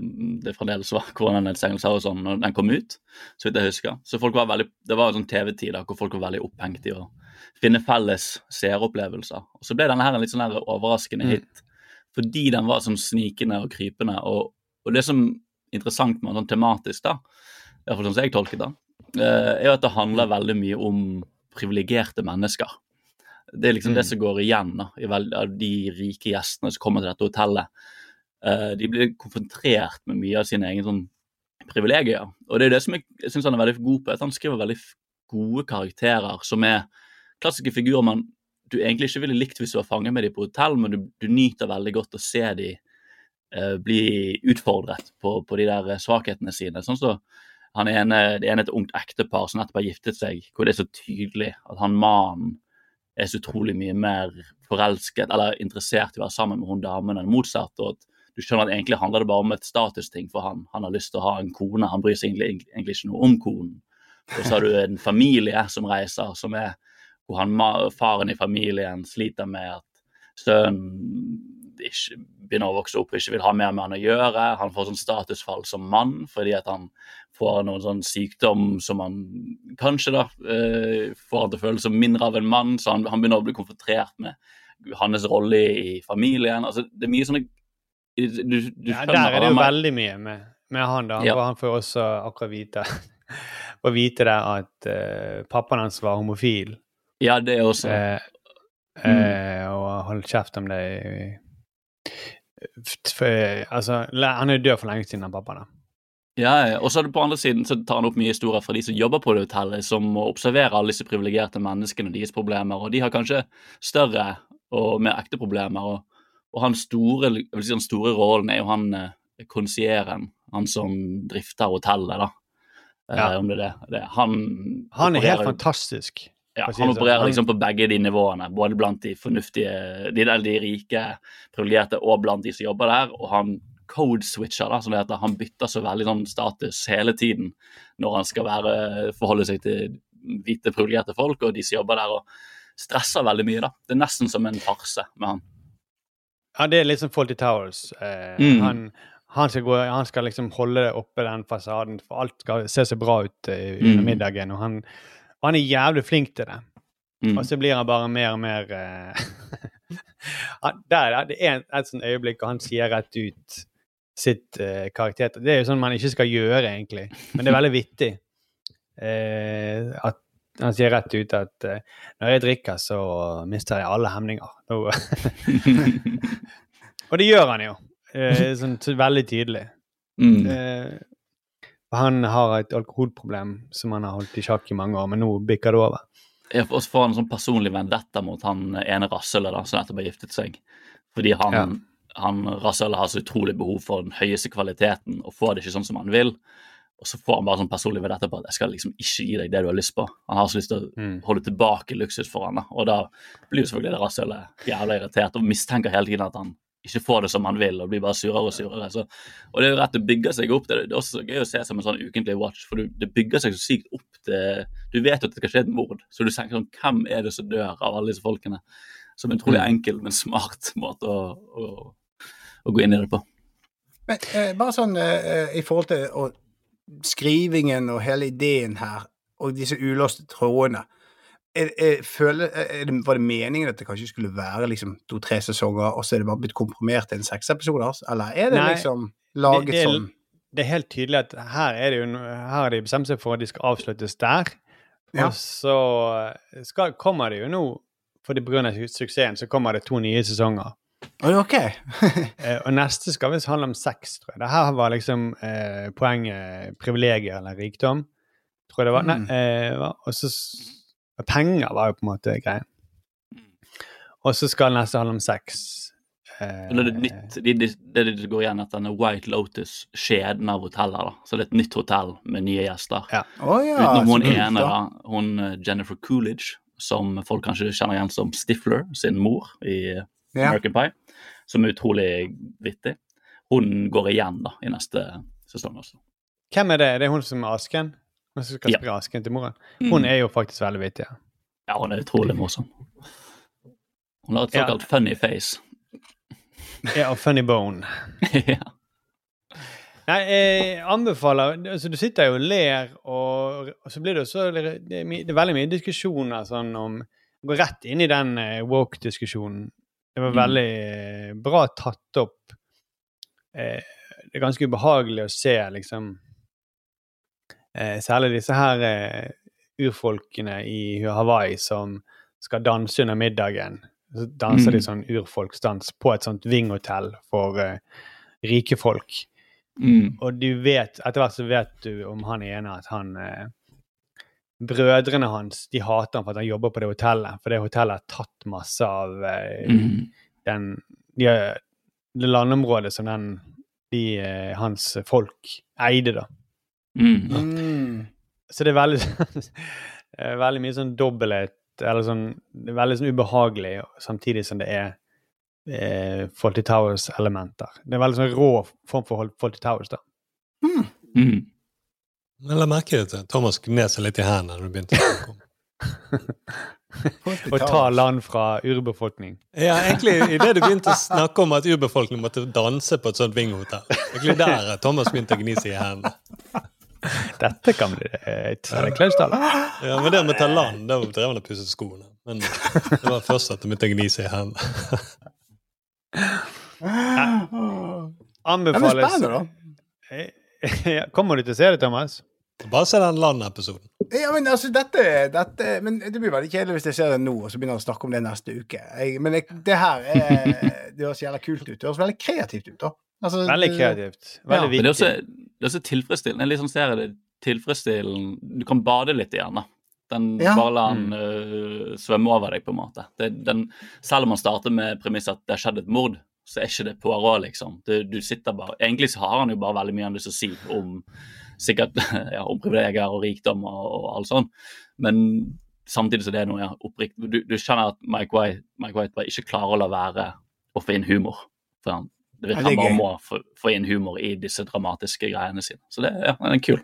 det fremdeles var koronanedstengelser og sånn når den kom ut, så vidt jeg husker. Så folk var veldig, det var sånn TV-tid hvor folk var veldig opphengt i å finne felles seeropplevelser. Og så ble denne her en litt sånn her overraskende Mm. hit fordi den var sånn snikende og krypende. Og, og det som er interessant med den sånn tematisk, da, i hvert fall sånn som jeg tolket det, eh, er jo at det handler veldig mye om privilegerte mennesker. Det er liksom det Mm. som går igjen da, i veld, av de rike gjestene som kommer til dette hotellet. Uh, de blir konfrontert med mye av sine egne sånn, privilegier. Og det er det som jeg, jeg syns han er veldig god på, at han skriver veldig gode karakterer som er klassiske figurer man du egentlig ikke ville likt hvis du var fanget med dem på hotell, men du, du nyter veldig godt å se dem uh, bli utfordret på, på de der eh, svakhetene sine. Sånn så han ene, det ene er et ungt ektepar som nettopp har giftet seg, hvor det er så tydelig at han mannen er så utrolig mye mer forelsket eller interessert i å være sammen med hun damen enn motsatt. og at du skjønner at Egentlig handler det bare om et statusting for han. Han har lyst til å ha en kone, han bryr seg egentlig, egentlig ikke noe om konen. Og så har du en familie som reiser, som er hvor han, faren i familien sliter med at sønnen ikke begynner å vokse opp og ikke vil ha mer med han å gjøre. Han får sånn statusfall som mann fordi at han får noen sånn sykdom som han kanskje da eh, får han til å føle som mindre av en mann, så han, han begynner å bli konfrontert med hans rolle i familien. altså Det er mye sånne du, du Ja, der er det jo veldig mye med, med han, da. Ja. For han får også akkurat vite å vite det at uh, pappaen hans var homofil. Ja, det er også Uh, Mm. og holdt kjeft om det i Altså, han er jo død for lenge siden, han pappaen. da. Ja, og så på andre siden så tar han opp mye historier fra de som jobber på det hotellet, som må observere alle disse privilegerte menneskene og deres problemer, og de har kanskje større og mer ekte problemer. Og, og hans store, si den store rollen er jo han eh, konsieren, han som drifter hotellet, da. Eh, Ja. Om det er det. det. Han, Han er helt fantastisk. Ja, han sånn. opererer liksom på begge de nivåene, både blant de fornuftige, de, der de rike, privilegerte, og blant de som jobber der. Og han code-switcher, da, som det heter. Han bytter så veldig sånn status hele tiden når han skal være, forholde seg til hvite, privilegerte folk og de som jobber der. og Stresser veldig mye, da. Det er nesten som en farse med han. Ja, det er litt som Faulty Towers. Eh, Mm. han, han, skal gå, han skal liksom holde oppe, den fasaden, for alt skal se så bra ut eh, under Mm. middagen. Og han, og han er jævlig flink til det. Mm. Og så blir han bare mer og mer eh, der, Det er et sånt øyeblikk, og han sier rett ut sitt uh, karakter. Det er jo sånn man ikke skal gjøre, egentlig, men det er veldig vittig. Uh, at han sier rett ut at uh, når jeg drikker, så mister jeg alle hemninger. Og det gjør han jo. uh, sånn så veldig tydelig. Mm. Eh, han har et alkoholproblem som han har holdt i sjakk i mange år, men nå bikker det over. Ja, og så får han en sånn personlig vendetta mot han ene rasshølet som nettopp har giftet seg. Fordi han, Ja. han rasshølet har så utrolig behov for den høyeste kvaliteten og får det ikke sånn som han vil. Og så får han bare sånn personlig vendetta på at jeg skal liksom ikke gi deg det du har lyst på. Han har så lyst til å Mm. holde tilbake luksus for han da. Og da blir jo selvfølgelig det rasshølet jævla irritert og mistenker hele tiden at han ikke får det som han vil, og blir bare surere og surere. Så, og det er jo rett, det bygger seg opp. Det, det er også gøy å se som en sånn ukentlig watch, for du, det bygger seg så sykt opp til Du vet at det skal skje et mord, så du tenker sånn Hvem er det som dør av alle disse folkene? Som en utrolig Mm. enkel, men smart måte å, å, å gå inn i det på. Men eh, bare sånn eh, i forhold til og, skrivingen og hele ideen her, og disse ulåste trådene er, jeg føler, er Var det meningen at det kanskje skulle være liksom to-tre sesonger, og så er det bare blitt komprimert til en seks episoder? Eller er det Nei, liksom laget det, det, sånn? det er helt tydelig at her er det jo her har de bestemt seg for at de skal avsluttes der. Ja. Og så skal, kommer det jo nå, fordi pga. suksessen, så kommer det to nye sesonger. Ok. Eh, og neste skal visst handle om sex, tror jeg. Det her var liksom eh, poenget privilegier eller rikdom, tror jeg det var. Mm. Nei, eh, og så Penger var jo på en måte greien. Og så skal neste handle om sex. Eh, det er nytt, de, det det det går igjen etter denne White Lotus, skjeden av hoteller. da. Så det er et nytt hotell med nye gjester. Å ja, Utenom hun ene, da. da, hun eh, Jennifer Coolidge, som folk kanskje kjenner igjen som Stifler, sin mor i Ja. American Pie, som er utrolig vittig. Hun går igjen da, i neste sesong også. Hvem er det? Det er hun som er asken? Hun som skal Ja. spre asken til moren? Mm. Hun er jo faktisk veldig vittig. Ja. Ja, hun er utrolig morsom. Hun har et Ja. såkalt funny face. Ja, og Funny Bone. ja. Nei, jeg anbefaler altså Du sitter jo og ler, og, og så blir det jo så Det det er veldig mye diskusjoner sånn om Gå rett inn i den eh, woke-diskusjonen. Det var Mm. veldig mm. bra tatt opp. Eh, det er ganske ubehagelig å se, liksom særlig disse her eh, urfolkene i Hawaii som skal danse under middagen. Så danser de Mm. sånn urfolksdans på et sånt vinghotell for eh, rike folk. Mm. Og du vet, etter hvert så vet du om han ene at han eh, Brødrene hans de hater han for at han jobber på det hotellet, for det hotellet har tatt masse av eh, mm. den de, Det landområdet som den, de, eh, hans folk eide, da. Mm. Mm. Så det er veldig, eh, veldig mye sånn dobbelthet, eller sånn Det er veldig sånn ubehagelig, samtidig som det er eh, Fawlty Towers-elementer. Det er veldig sånn rå form for Fawlty Towers, da. Mm. Men la merke til at Thomas gned seg litt i hendene når du begynte å snakke om Å ta land fra urbefolkning. Ja, egentlig idet du begynte å snakke om at urbefolkningen måtte danse på et sånt vinghotell. Egentlig der Thomas begynte å gni seg i hendene. Dette kan bli eh, et klaustall. Ja, men det med å ta land, da drev han og pusset skoene. Men det var først at de begynte å gni seg i hendene. Anbefales Ja, men spennende, da. Kommer du til å se det, Thomas? Bare se den land-episoden. Ja, men altså, dette, dette Men det blir veldig kjedelig hvis jeg ser det nå, og så begynner jeg å snakke om det neste uke. Jeg, men jeg, det her er Det høres jævla kult ut. Det høres veldig kreativt ut, da. Altså, Veldig kreativt. kreativt. Ja. viktig. Men det er også, det er også tilfredsstillende. En litt sånn serie det tilfredsstillende Du kan bade litt i den, da. Den Ja. Bare lar den uh, svømme over deg, på en måte. Det, den, selv om man starter med premisset at det har skjedd et mord, så er ikke det Poirot, liksom. Du, du sitter bare Egentlig så har han jo bare veldig mye han lyst til å si om sikkert ja, om privilegier og rikdom og, og alt sånn, men samtidig så det er noe jeg oppriktig du, du skjønner at Mike White, Mike White bare ikke klarer å la være å få inn humor. For han, det Ja, virker det er han bare må få, få inn humor i disse dramatiske greiene sine. Så det ja, er kul.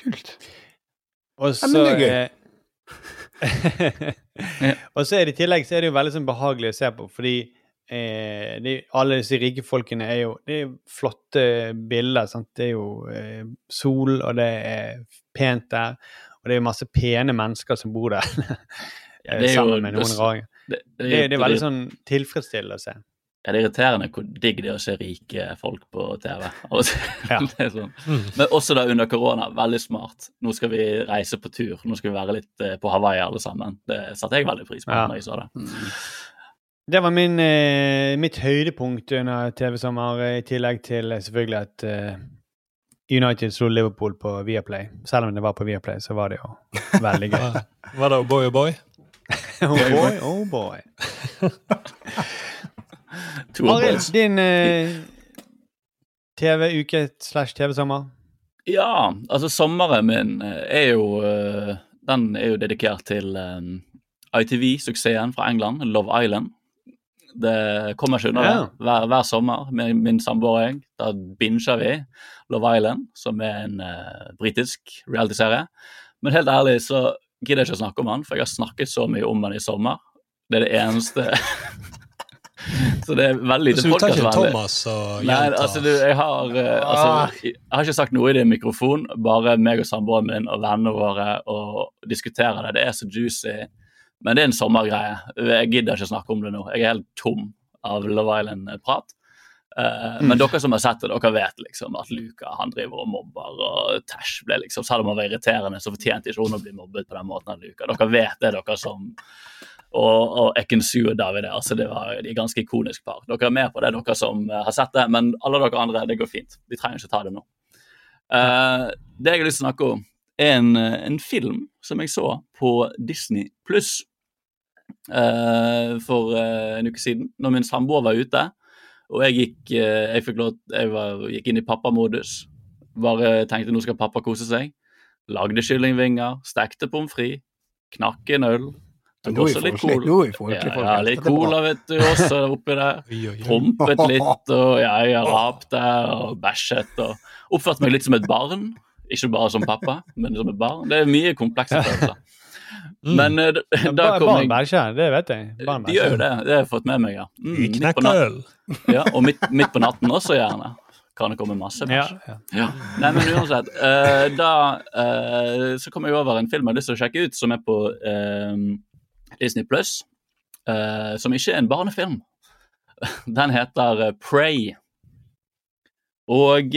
Kult. Og Ja, så men det er gøy. eh, Og så er det i tillegg så er det jo veldig sånn behagelig å se på, fordi eh, de, alle disse rike folkene er jo Det er flotte bilder. Sant? Det er jo eh, sol, og det er pent der. Og det er jo masse pene mennesker som bor der. Ja, det er jo- sammen med noen det- rare. Det, Det, det, er veldig sånn tilfredsstillende å se. Ja, det er irriterende hvor digg det er å se rike folk på TV. Ja. det er sånn. Men også da under korona, veldig smart. Nå skal vi reise på tur. Nå skal vi være litt eh, på Hawaii alle sammen. Det satte jeg veldig pris på Ja. når jeg så det. Det var min, eh, mitt høydepunkt under TV-sommer, i tillegg til eh, selvfølgelig at eh, United slo Liverpool på Viaplay. Selv om det var på Viaplay, så var det jo veldig gøy. Var, det Boy og Boy? oh boy, oh boy. To Arild, din eh, TV-uke slash TV-sommer? Ja, altså sommeren min eh, er jo eh, Den er jo dedikert til um, ITV-suksessen fra England, Love Island. Det kommer ikke unna det. Hver, hver sommer med min samboer og jeg, da binger vi Love Island, som er en uh, britisk realityserie. Men helt ærlig så gidder jeg ikke å snakke om han, for jeg har snakket så mye om han i sommer. Det er det eneste Så det er veldig lite Så du tar ikke. Thomas og Nei, altså du, jeg har eh, Ah. altså, jeg har ikke sagt noe i din mikrofon, bare meg og samboeren min og vennene våre og diskuterer det. Det er så juicy. Men det er en sommergreie. Jeg gidder ikke snakke om det nå. Jeg er helt tom av Love Island-prat. Eh, Men dere som har sett det, dere vet liksom at Luca han driver og mobber, og Tash ble liksom Selv om han var irriterende, så fortjente ikke hun å bli mobbet på den måten av Luca. Dere vet det, dere som og, og Ekensu og David altså det var de er ganske ikonisk par. Dere er med på det, dere som eh, har sett det, men alle dere andre, det går fint. Vi trenger ikke ta det nå. Uh, det jeg har lyst til å snakke om, er en, eh, en film som jeg så på Disney pluss for uh, en uke siden, når min samboer var ute. Og jeg gikk, uh, jeg fikk lov, jeg var, gikk inn i pappamodus. Bare tenkte nå skal pappa kose seg. Lagde kyllingvinger, stekte pommes frites, knakk en øl. Tok også litt cola. Ja, ja, litt cola, vet du, også oppi der. Prompet litt, og ja, jeg rapte og bæsjet og oppførte meg litt som et barn. Ikke bare som pappa, men som et barn. Det er mye komplekse følelser. Men eh, da- da Barn kom barn jeg bæsjer, det vet jeg. Barn De gjør jo det. Det har jeg fått med meg, ja. Mm, midt på natten. øl. Ja, og midt, midt på natten også, gjerne. Kan det komme masse Ja, bæsj. ja. Ja. Nei, men uansett. Uh, da uh, så kom jeg over en film jeg har lyst til å sjekke ut, som er på uh, Disney Pluss. som ikke er en barnefilm. Den heter Prey. Og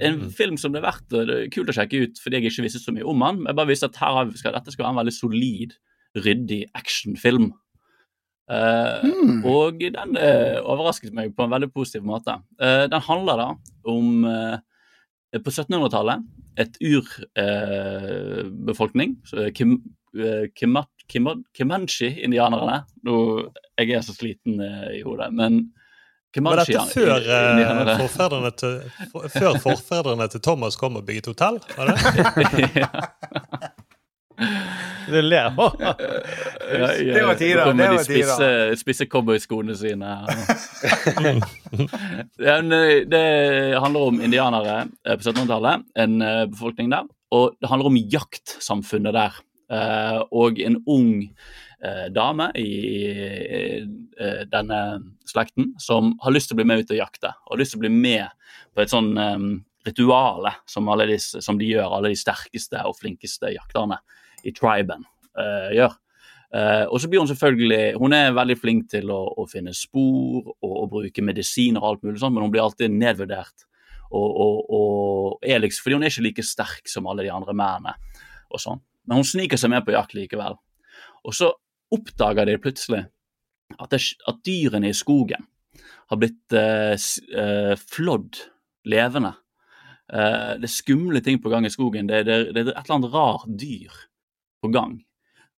en film som det er verdt det er kult å sjekke ut fordi jeg ikke visste så mye om den. Jeg bare visste at her har vi- skal, dette skal være en veldig solid, ryddig actionfilm. Eh, Og den uh, overrasket meg på en veldig positiv måte. Uh, den handler da om på 1700-tallet et urbefolkning, Kim, Kima- Kima- Comanche-indianerne. Nå, Jeg er så sliten i hodet, men Var dette før, eh, forfedrene til, for, før forfedrene til Thomas kom og bygget hotell? Var det? Du ler. Ja, Det var tider, kommer det de var tider. spisse, spisse cowboyskoene sine. eh, det handler om indianere eh, på 1700-tallet, en eh, befolkning der. Og det handler om jaktsamfunnet der. Eh, og en ung eh, dame i eh, denne slekten som har lyst til å bli med ut og jakte. Og har lyst til å bli med på et sånn eh, rituale som, alle som de gjør, alle de sterkeste og flinkeste jakterne i triben eh, gjør. Uh, og så blir hun selvfølgelig Hun er veldig flink til å, å finne spor og, og bruke medisiner og alt mulig sånt, men hun blir alltid nedvurdert. Og, og, og er liksom, fordi hun er ikke like sterk som alle de andre mennene. og sånn. Men hun sniker seg med på jakt likevel. Og så oppdager de plutselig at, det, at dyrene i skogen har blitt eh, eh, flådd levende. Eh, det er skumle ting på gang i skogen. Det, det, det er et eller annet rart dyr på gang.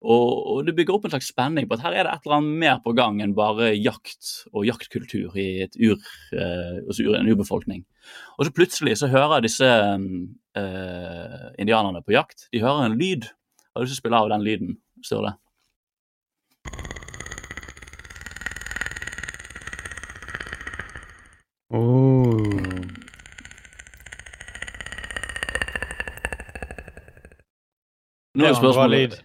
Og, og det bygger opp en slags spenning på at her er det et eller annet mer på gang enn bare jakt og jaktkultur i eh, altså ur- en urbefolkning. Og så plutselig så hører disse eh, indianerne på jakt de hører en lyd. Har du lyst til å spille av den lyden, Sturle? Nå er spørsmålet,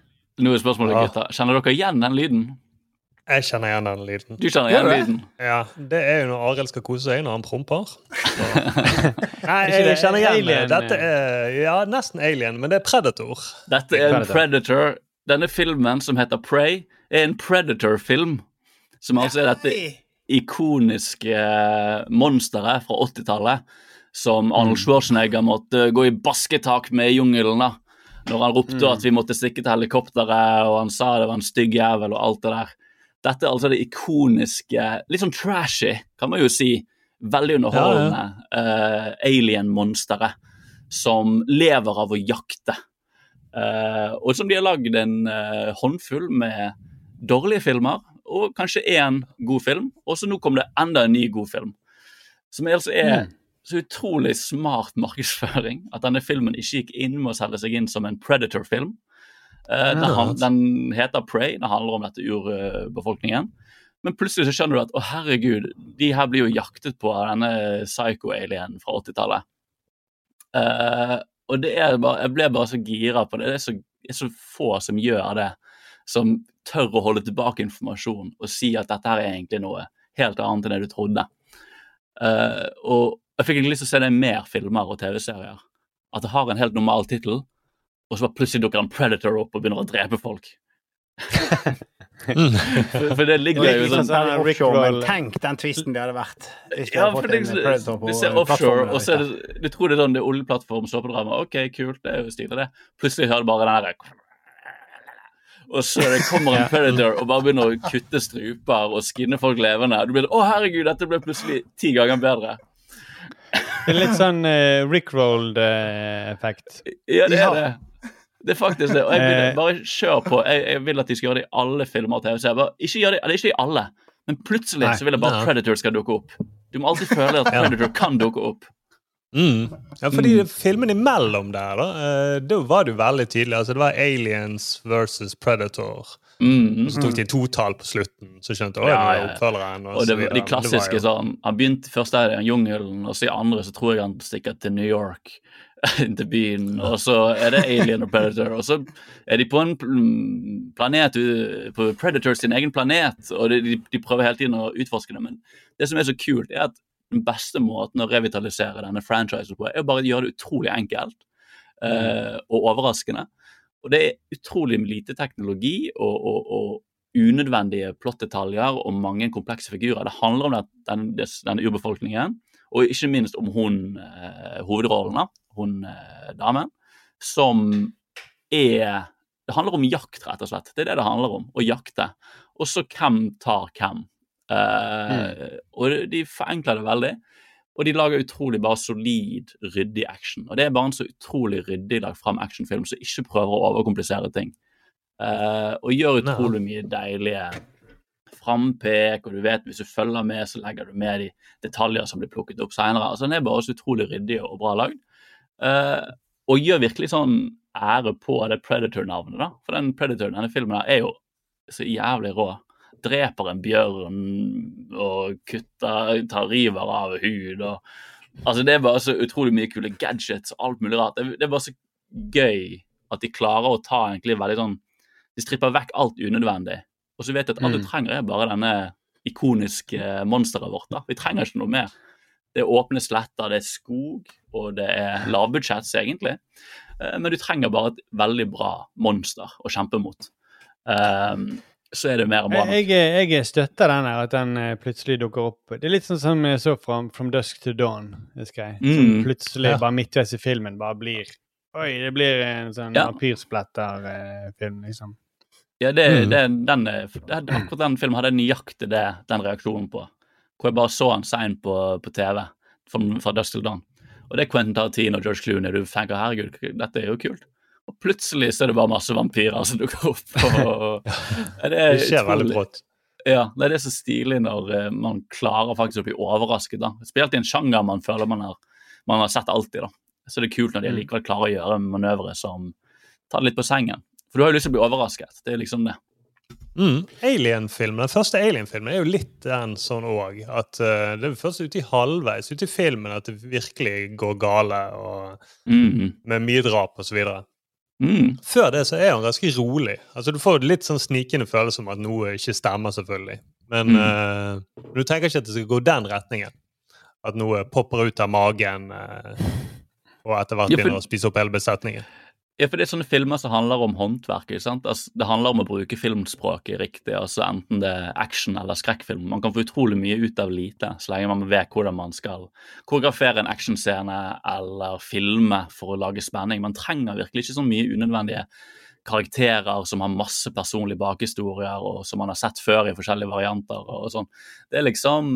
nå er spørsmålet Ja. gutter. Kjenner dere igjen den lyden? Jeg kjenner igjen den lyden. Du kjenner igjen lyden? Ja, Det er jo når Arild skal kose seg når han promper. Nei, Ikke jeg kjenner igjen Alien, Dette er ja, nesten Alien, men det er Predator. Dette er en Predator. Denne filmen som heter Prey, er en Predator-film. Som altså er dette ikoniske eh, monsteret fra 80-tallet. Som Arnold Schwarzenegger måtte gå i basketak med i jungelen. da. Når han ropte at vi måtte stikke til helikopteret, og han sa det var en stygg jævel og alt det der. Dette er altså det ikoniske, litt sånn trashy, kan man jo si. Veldig underholdende eh, alien-monsteret som lever av å jakte. Uh, og som de har lagd en uh, håndfull med dårlige filmer, og kanskje én god film. Og så nå kom det enda en ny god film. Som altså er Mm. Så utrolig smart markedsføring at denne filmen ikke gikk inn med å selge seg inn som en Predator-film. Uh, den, Ja. han- den heter Prey, den handler om dette urbefolkningen. Men plutselig så skjønner du at å herregud, de her blir jo jaktet på av denne psycho-alienen fra 80-tallet. Uh, og det er bare, jeg ble bare så gira på det. Det er så, det er så få som gjør det. Som tør å holde tilbake informasjon og si at dette her er egentlig noe helt annet enn det du trodde. Uh, og jeg fikk egentlig lyst til å se det i mer filmer og TV-serier. At det har en helt normal tittel, og så plutselig dukker en predator opp og begynner å drepe folk. for, for det ligger Det jo sånn sånn offshore, tenk den twisten det hadde vært. Ja, for det, du ser offshore, og så er det, du tror det er sånn det er oljeplattform, såpedrama. Ok, kult, det er jo stilig, det. Plutselig hører du bare den derre Og så det kommer en predator og bare begynner å kutte struper og skinne folk levende. Du blir Å, herregud, dette ble plutselig ti ganger bedre. Det er litt sånn uh, Rickrolled-effekt. Ja, det er det. Det er faktisk det. Og jeg vil, Eh. bare kjør på. Jeg, jeg vil at de skal gjøre det i alle filmer og TV-serier. Ikke gjør det, eller ikke i alle, men plutselig Nei. så vil jeg bare at Predator skal dukke opp. Du må alltid føle at Ja. Predator kan dukke opp. Mm. Ja, fordi filmen imellom der, da, eh, da var det jo veldig tydelig. Altså, det var Aliens versus Predator. Mm. Og så tok de totall på slutten, så skjønte jeg Ja, ja, ja, oppfølgeren. Og og det, de klassiske sånn Han begynte først der i jungelen, og så i andre så tror jeg han stikker til New York. Til byen, og så er det Alien og Predator. Og så er de på en planet På Predator sin egen planet, og de, de, de prøver hele tiden å utforske det. Men det som er så kult, er at den beste måten å revitalisere denne franchisen på, er å bare gjøre det utrolig enkelt Uh, og overraskende. Og det er utrolig lite teknologi og, og, og unødvendige plottdetaljer og mange komplekse figurer. Det handler om den, denne urbefolkningen Og ikke minst om hun eh, hovedrollen. Hun eh, damen, som er Det handler om jakt, rett og slett. Det er det det handler om. Å jakte. Og så hvem tar hvem. Eh, Og de forenkler det veldig. Og de lager utrolig bare solid, ryddig action. Og det er bare en så utrolig ryddig lagt fram actionfilm som ikke prøver å overkomplisere ting. Uh, og gjør utrolig mye deilige frampek, og du vet hvis du følger med, så legger du med de detaljer som blir plukket opp senere. Altså, den er bare så utrolig ryddig og bra lagd. Uh, og gjør virkelig sånn ære på det Predator-navnet, da. For den Predator, denne filmen, er jo så jævlig rå. Dreper en bjørn og kutter, tar river av hud og Altså, det er bare så utrolig mye kule gadgets og alt mulig rart. Det, det er bare så gøy at de klarer å ta egentlig veldig sånn De stripper vekk alt unødvendig. Og så vet jeg at alt du Mm. trenger, er bare denne ikoniske monsteret vårt. da. Vi trenger ikke noe mer. Det er åpne sletter, det er skog, og det er lavbudsjetts, egentlig. Eh, Men du trenger bare et veldig bra monster å kjempe mot. Um, så er det mer bra. Jeg, jeg, jeg støtter den her, at den eh, plutselig dukker opp. Det er litt sånn som jeg så fra From Dusk to Dawn. husker jeg. Som Mm. plutselig Ja. bare midtveis i filmen bare blir Oi, det blir en sånn Ja. vampyrspletter-film, liksom. Ja, det, Mm. det, den, er- det, akkurat den filmen hadde jeg nøyaktig det, den reaksjonen på. Hvor jeg bare så en sein på, på TV fra, fra Dusk to Dawn. Og det er Quentin Tarantino og George Clooney. Du tenker herregud, dette er jo kult. Og plutselig så er det bare masse vampyrer som dukker opp. Og, Ja, det, er Det skjer veldig brått. Ja, det er det så stilig når eh, man klarer faktisk å bli overrasket. da. Spilt i en sjanger man føler man har, man har sett alltid. da. Så det er kult når de Mm. likevel klarer å gjøre manøvre som tar det litt på sengen. For du har jo lyst til å bli overrasket. Det er liksom det. Mm. Alien-filmen, Den første Alien-filmen er jo litt den sånn òg. At eh, det er først ute i halvveis ute i filmen at det virkelig går gale. og Mhm. Med mye drap osv. Mm. Før det så er han ganske rolig. Altså Du får litt sånn snikende følelse om at noe ikke stemmer, selvfølgelig. Men Mm. uh, du tenker ikke at det skal gå den retningen. At noe popper ut av magen uh, og etter hvert Ja, for- begynner å spise opp hele besetningen. Ja, for det er sånne filmer som handler om håndverk. ikke sant? Altså, det handler om å bruke filmspråket riktig. altså Enten det er action eller skrekkfilm. Man kan få utrolig mye ut av lite, så lenge man vet hvordan man skal koreografere en actionscene eller filme for å lage spenning. Man trenger virkelig ikke så mye unødvendige karakterer som har masse personlige bakhistorier, og som man har sett før i forskjellige varianter. og sånn. Det er liksom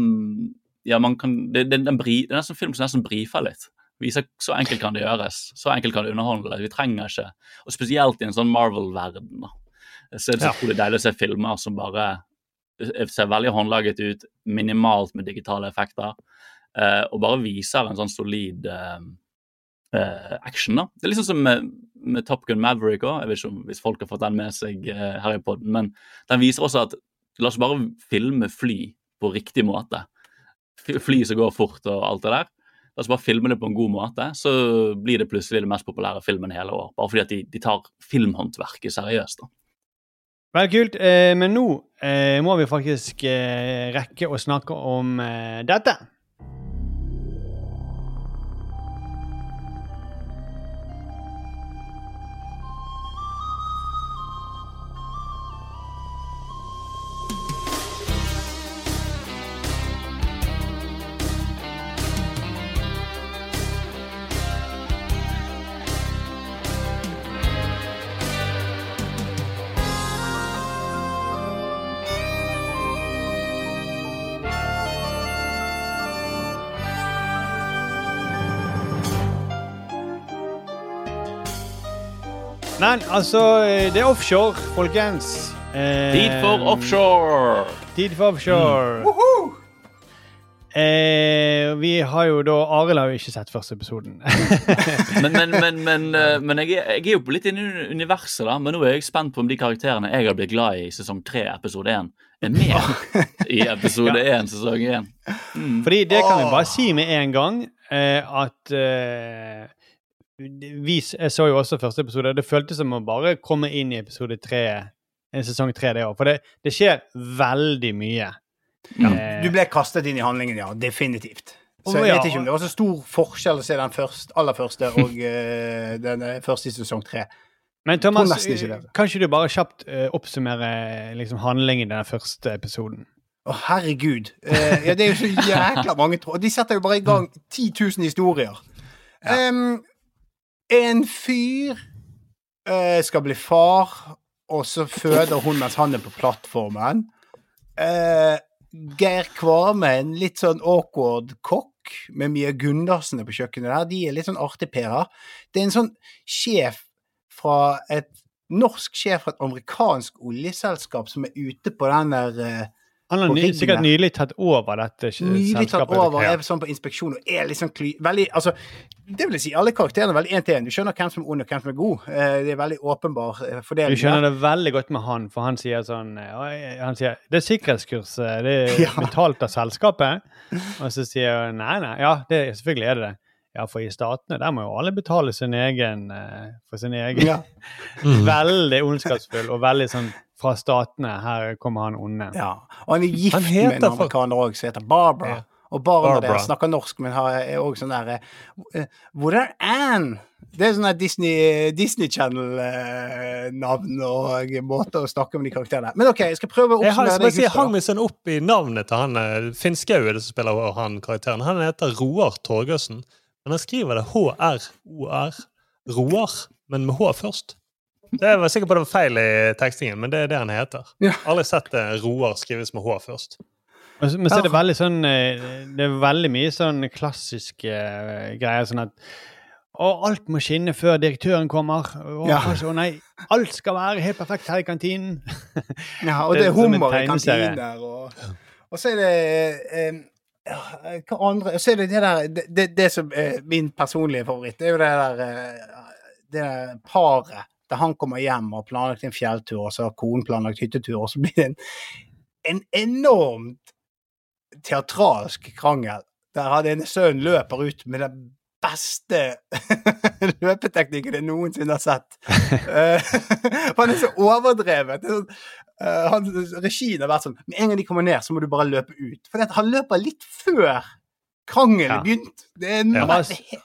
ja, man kan, det, det, bri, det er nesten en film som nesten brifer litt. Viser Så enkelt kan det gjøres. Så enkelt kan det underholdes. Vi trenger ikke Og spesielt i en sånn Marvel-verden. Så er det så Ja. deilig å se filmer som bare ser veldig håndlaget ut, minimalt med digitale effekter, eh, og bare viser en sånn solid eh, eh, action. da. Det er liksom som med, med Top Gun Maverick òg. Jeg vet ikke om hvis folk har fått den med seg eh, her i podden, men den viser også at la oss bare filme fly på riktig måte. Fly fly som går fort og alt det der. Oss bare filmer det på en god måte, så blir det plutselig det mest populære filmen hele år. Bare fordi at de, de tar filmhåndverket seriøst. da. Veldig kult. Eh, men nå eh, må vi faktisk eh, rekke å snakke om dette. Men altså, eh, det er offshore, folkens. Eh, Tid for offshore! Tid for offshore. Eh, vi har jo da Arild har jo ikke sett første episoden. men men, men, men, eh, men jeg, er, jeg er jo litt inne i universet, da. Men nå er jeg spent på om de karakterene jeg har blitt glad i i sesong tre, episode én, er med i episode én, sesong én. Mm. Fordi det kan vi bare si med en gang, eh, at eh, vi, Jeg så jo også første episode. Det føltes som å bare komme inn i episode tre, sesong tre det år. For det, det skjer veldig mye. Eh, Du ble kastet inn i handlingen, ja. Definitivt. Så jeg vet ikke om det var så stor forskjell å se den først, aller første og eh, den første i sesong tre. Men Thomas, eh, kan ikke du bare kjapt uh, oppsummere liksom, handlingen i den første episoden? Å, herregud. Uh, ja, det er jo så jækla mange tråder. De setter jo bare i gang 10 000 historier. Em, en fyr eh, skal bli far, og så føder hun mens han er på plattformen. Eh, Geir Kvarme, en litt sånn awkward kokk med Mia Gundersen på kjøkkenet der, de er litt sånn artigperer. Det er en sånn sjef fra et norsk sjef fra et amerikansk oljeselskap som er ute på den der eh, Han har ny, sikkert nylig tatt over dette Nylig tatt over, er sånn på inspeksjon og er liksom kly... Veldig Altså, det vil si, alle karakterene er veldig én til én. Du skjønner hvem som er ond og hvem som er god. Eh, Det er veldig åpenbar fordeling. Du skjønner det veldig godt med han, for han sier sånn eh, Han sier det er sikkerhetskurs, eh, det er betalt av selskapet. Og så sier hun nei, nei, ja, det, selvfølgelig er det det. Ja, for i statene der må jo alle betale sin egen eh, for sin egen. Ja. Mm. Veldig ondskapsfull og veldig sånn fra statene. Her kommer han onde. Ja. Og han er gift Han med en amerikaner òg, som heter Barbara. Ja. Og barna Barbara. der snakker norsk, men har, er òg sånn der eh, Hvor er Anne? Det er sånn der Disney, Disney Channel-navn og måter å snakke om de karakterene. Men OK, jeg skal prøve å Jeg, oppsummere jeg det jeg husker. hang meg sånn opp i navnet til han eh, Finn Skau er det som spiller han karakteren. Han heter Roar Torgersen. Men han skriver det H-R-O-R. Roar, men med H først. Det var sikkert var feil i tekstingen, men det er det han heter. Ja. Aldri sett eh, Roar skrives med H først. Men så er det veldig sånn eh, Det er veldig mye sånn klassiske eh, greier. Sånn at og alt må skinne før direktøren kommer. Og, Ja. kanskje, å nei, alt skal være helt perfekt her i kantinen. Ja, og Det det er er hummer i kantinen der, og, og så er det eh, Hva andre Så er det det der Det, det, det som er min personlige favoritt, det er jo det der eh, Det der paret der han kommer hjem og har planlagt en fjelltur, og så har konen planlagt hyttetur, og så blir det en, en enormt teatralsk krangel der han ene sønnen løper ut med den beste løpeteknikken jeg noensinne har sett. Eh, han er så overdrevet. Det eh, han, regien har vært sånn Med en gang de kommer ned, så må du bare løpe ut. For han løper litt før krangelen Ja. begynt. Det er Ja.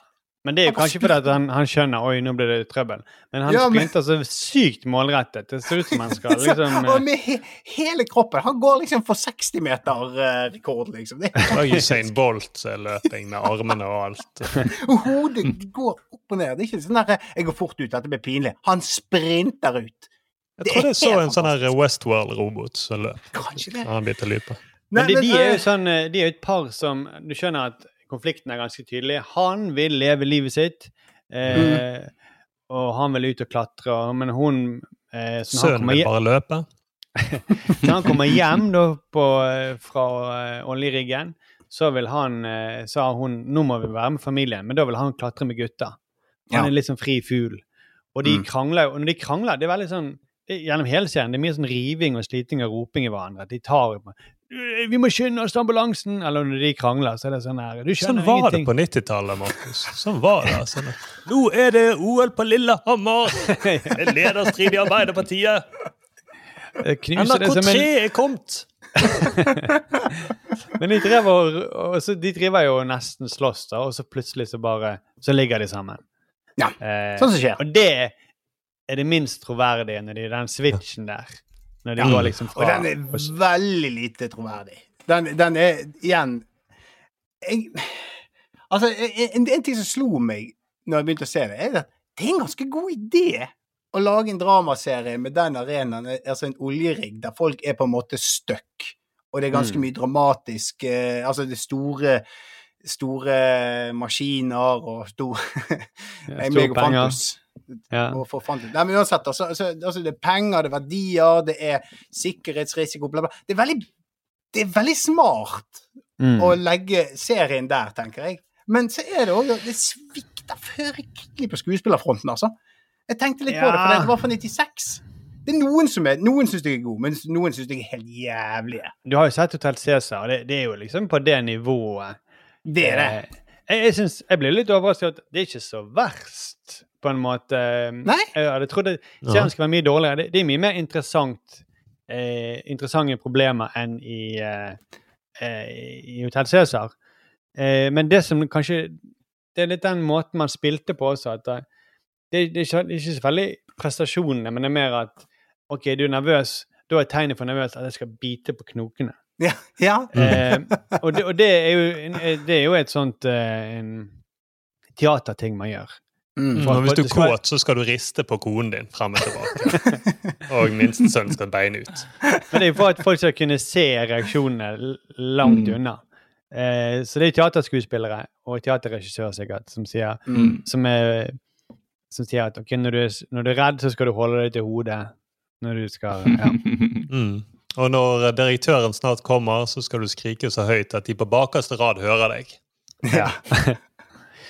Men det er jo kanskje fordi at han, han skjønner oi, nå blir det trøbbel. Men han Ja, men- så sykt målrettet. Det ser ut som han skal liksom Og eh, med he hele kroppen. Han går liksom for 60-meter-rekord, liksom. Det Det var er Usain Bolt som er løping med armene og alt. Og hodet går opp og ned. Det er ikke sånn der 'jeg går fort ut, dette blir pinlig'. Han sprinter ut. Jeg tror jeg så en sånn her Westworld-robot som løp. Kanskje det. Han biter lyd på. Men de, de er jo sånn eh, De er jo et par som Du skjønner at konflikten er ganske tydelig. Han vil leve livet sitt, eh, Mm. og han vil ut og klatre, men hun eh, Sønnen vil bare løpe. Når han kommer hjem da på, eh, fra eh, oljeriggen, så vil han, sa hun nå må vi være med familien, men da vil han klatre med gutta. Han Ja. er litt sånn fri fugl. Og de Mm. krangler jo, og når de krangler, det er veldig sånn det, Gjennom hele serien det er mye sånn riving og sliting og roping i hverandre. De tar jo «Øh, 'Vi må skynde oss til ambulansen!' Eller når de krangler, så er det sånn her Du Sånn var var det på 90-tallet, Markus. Sånn var det. Sånn. Nå er det OL på Lillehammer! Er lederstrid i Arbeiderpartiet! Som NRK3 en er kommet! Men de driver, og så, de driver jo nesten slåss, da, og så plutselig så bare Så ligger de sammen. Ja, Eh, sånn som skjer. Og det er det minst troverdige når de den switchen der. Når de Ja. går liksom Og den er veldig lite troverdig. Den, den er igjen jeg, Altså, en, en ting som slo meg når jeg begynte å se det, er at det er en ganske god idé å lage en dramaserie med den arenaen, altså en oljerigg, der folk er på en måte stuck, og det er ganske Mm. mye dramatisk eh, Altså, det er store store maskiner og stor Ja, store penger. Fantus. Ja. For Nei, men uansett, altså, altså, det er penger, det er verdier, det er sikkerhetsrisiko, bla, bla. Det er veldig, det er veldig smart Mm. å legge serien der, tenker jeg. Men så er det òg Det svikter fryktelig på skuespillerfronten, altså. Jeg tenkte litt på det, for det var fra 96. Det er noen som er Noen syns jeg er god, men noen syns jeg er helt jævlig. Du har jo sett Hotell Cæsar, og det, det er jo liksom på det nivået. Det er det. Eh, Jeg, jeg, synes, jeg blir litt overrasket at det er ikke så verst, på en måte. Nei? Jeg hadde trodd at serien skulle være mye dårligere. Det, det er mye mer interessant, eh, interessante problemer enn i, eh, eh, i Hotell Cæsar. Eh, men det som kanskje Det er litt den måten man spilte på også. at det, det, det, er ikke, det er ikke så veldig prestasjonene, men det er mer at OK, du er nervøs. Da er tegnet for nervøs at jeg skal bite på knokene. Ja. ja. Eh, og, det, og det, er jo, det er jo et sånt eh, en teaterting man gjør. Mm. For hvis du er kåt, så skal du riste på konen din frem og tilbake. og minstesønnen skal beine ut. Men det er jo for at folk skal kunne se reaksjonene langt Mm. unna. Eh, så det er teaterskuespillere og teaterregissører sikkert som sier, Mm. som er, som sier at ok, når, du er, når du er redd, så skal du holde deg til hodet. Når du skal ja. Mm. Og når direktøren snart kommer, så skal du skrike så høyt at de på bakerste rad hører deg. Ja.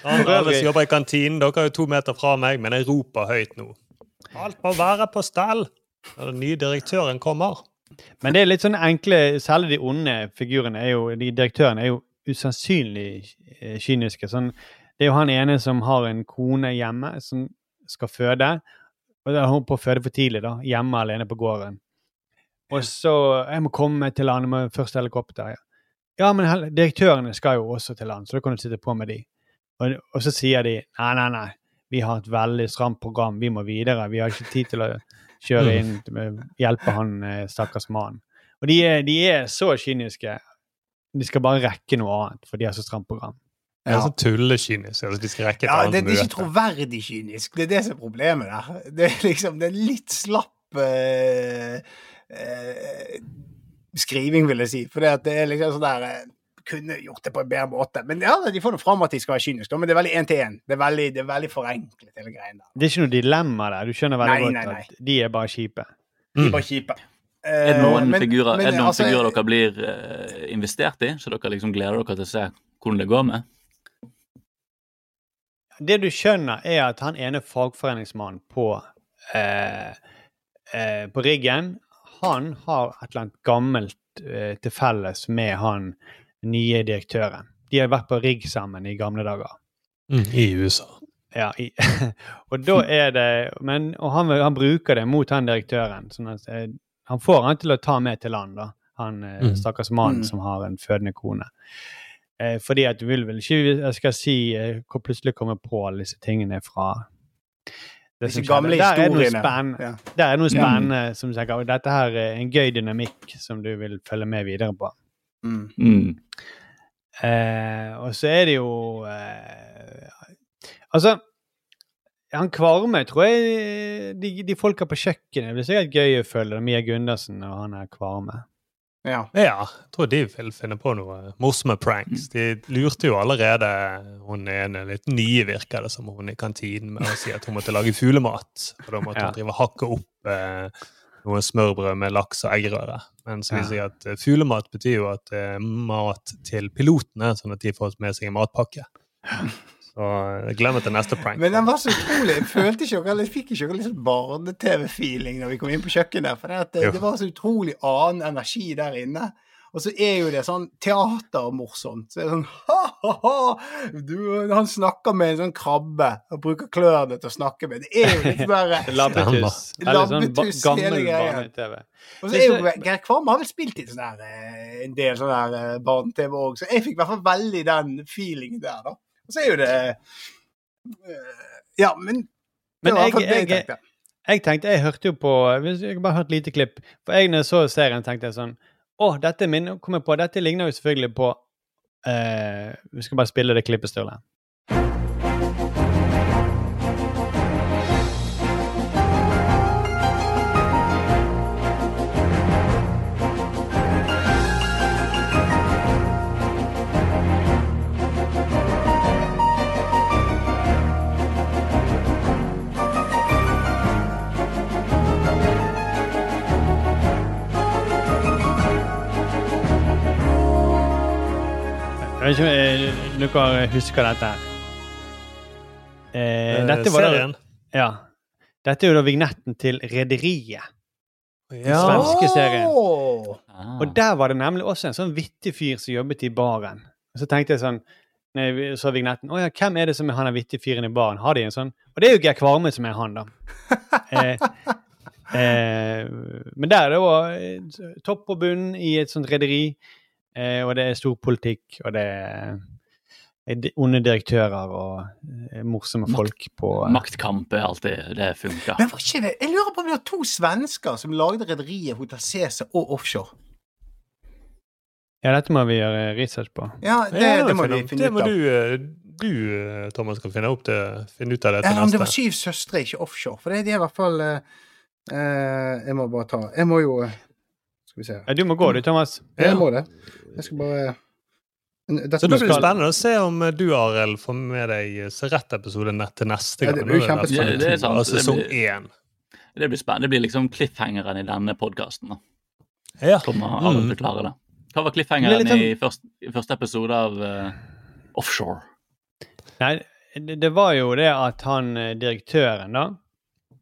Alle som jobber i kantinen, dere er jo to meter fra meg, men jeg roper høyt nå. Alt må være på stell når den nye direktøren kommer. Men det er litt sånn enkle, særlig de onde figurene, er jo, de direktørene er jo usannsynlig eh, kyniske. Sånn, det er jo han ene som har en kone hjemme som skal føde. Og da er hun på å føde for tidlig, da, hjemme alene på gården. Og så Jeg må komme til land med første helikopter. Ja, ja men direktørene skal jo også til land, så da kan du sitte på med de. Og, og så sier de nei, nei, nei, vi har et veldig stramt program, vi må videre. Vi har ikke tid til å kjøre inn, med- hjelpe han eh, stakkars mannen. Og de er, de er så kyniske. De skal bare rekke noe annet, for de har så stramt program. Det er sånn tullekynisk. Altså, de skal rekke et Ja, det, annet det er ikke møte. troverdig kynisk. Det er det som er problemet der. Det er liksom det er litt slapp uh, uh, skriving, vil jeg si. For det, det er liksom sånn der eh, Kunne gjort det på en bedre måte. Men ja, de får nå fram at de skal være kyniske, men det er veldig én til én. Det det er veldig forenklet, hele greien der. Det er ikke noe dilemma der. Du skjønner veldig Nei, godt nei, nei. at de er bare kjipe. De er bare kjipe. Er det noen Eh, men- figurer, men, er det noen altså, figurer dere blir uh, investert i, så dere liksom gleder dere til å se hvordan det går med? Det du skjønner, er at han ene fagforeningsmannen på, eh, eh, på riggen, han har et eller annet gammelt eh, til felles med han nye direktøren. De har vært på rigg sammen i gamle dager. Mm, I USA. Ja, i, og da er det men, Og han, han bruker det mot han direktøren. Sånn at, eh, han får han til å ta med til land, da. Han eh, Mm. stakkars mannen Mm. som har en fødende kone. Eh, fordi at du vil vel ikke Jeg skal si eh, hvor plutselig kommer på alle disse tingene fra det Disse som gamle Der er det noe spennende, Ja. der er noe Ja. spennende som tenker, og dette her er en gøy dynamikk som du vil følge med videre på. Mm. Mm. Eh, og så er det jo eh, Altså han Kvarme, tror jeg de, de folka på kjøkkenet Det blir sikkert gøy å følge Mia Gundersen og han er Kvarme. Ja. Ja, jeg tror de vil finne på noe morsomme pranks. De lurte jo allerede hun ene litt nye, virker det som, hun i kantinen med å si at hun måtte lage fuglemat. Og da måtte Ja. hun drive og hakke opp eh, noe smørbrød med laks og eggerøre. Men så vil si at eh, fuglemat betyr jo at det er mat til pilotene, sånn at de får med seg en matpakke. Så jeg glem det til neste prank. Men den var så utrolig. Jeg følte ikke noe, eller fikk ikke noe liksom barne-TV-feeling når vi kom inn på kjøkkenet. For det, det var så utrolig annen energi der inne. Og så er jo det sånn teatermorsomt. Så er det sånn ha-ha-ha! Du, Han snakker med en sånn krabbe og bruker klørne til å snakke med. Det er jo litt bare Labbetuss. Labbetuss sånn hele greia. Og så er jo Geir Kvam har vel spilt i sånn her, eh, en del sånn der eh, barne-TV òg, så jeg fikk i hvert fall veldig den feelingen der, da. Og så er jo det eh, Ja, men det var i jeg, hvert fall det jeg, jeg tenkte. jeg tenkte, jeg hørte jo på hvis har bare hørte lite klipp. For jeg når jeg så serien, tenkte jeg sånn Å, dette minner, kom jeg på, dette ligner jo selvfølgelig på eh, Vi skal bare spille det klippet, Sturle. Vet ikke om eh, dere husker dette. Eh, Eh, dette var da, serien? ja. Dette er jo da vignetten til Rederiet. Den Ja. svenske serien. Ah. Og der var det nemlig også en sånn vittig fyr som jobbet i baren. Og så tenkte jeg sånn når jeg så vignetten, å ja, hvem er det som er han vittige fyren i baren? Har de en sånn? Og det er jo Geir Kvarme som er han, da. eh, eh, men der er det òg topp og bunn i et sånt rederi. Eh, og det er stor politikk, og det er eh, onde direktører og eh, morsomme folk på Maktkamp er alltid Det funker. Men var ikke det Jeg lurer på om det var to svensker som lagde rederiet Hotel Cæsar og Offshore. Ja, dette må vi gjøre research på. Ja, det, det må vi finne ut av. Det må du, du Thomas, skal finne, opp det, finne ut av det Ja, til men det var syv søstre, ikke offshore. For det, er er i hvert fall eh, eh, Jeg må bare ta Jeg må jo Skal vi se. Ja, du må gå, du, Thomas. Ja, jeg må det. Jeg skal bare dette Så det blir spennende å se om du, Arild, får med deg eh, Serett-episode til neste Ja, gang. det blir er kjempespennende. det Det sant, det sesong blir- Det blir spennende. Det blir liksom cliffhangeren i denne podkasten. Ja. Kommer Arild til å klare det. Hva var cliffhangeren blir i første, første episode av uh, Offshore? Nei, det, det var jo det at han eh, direktøren, da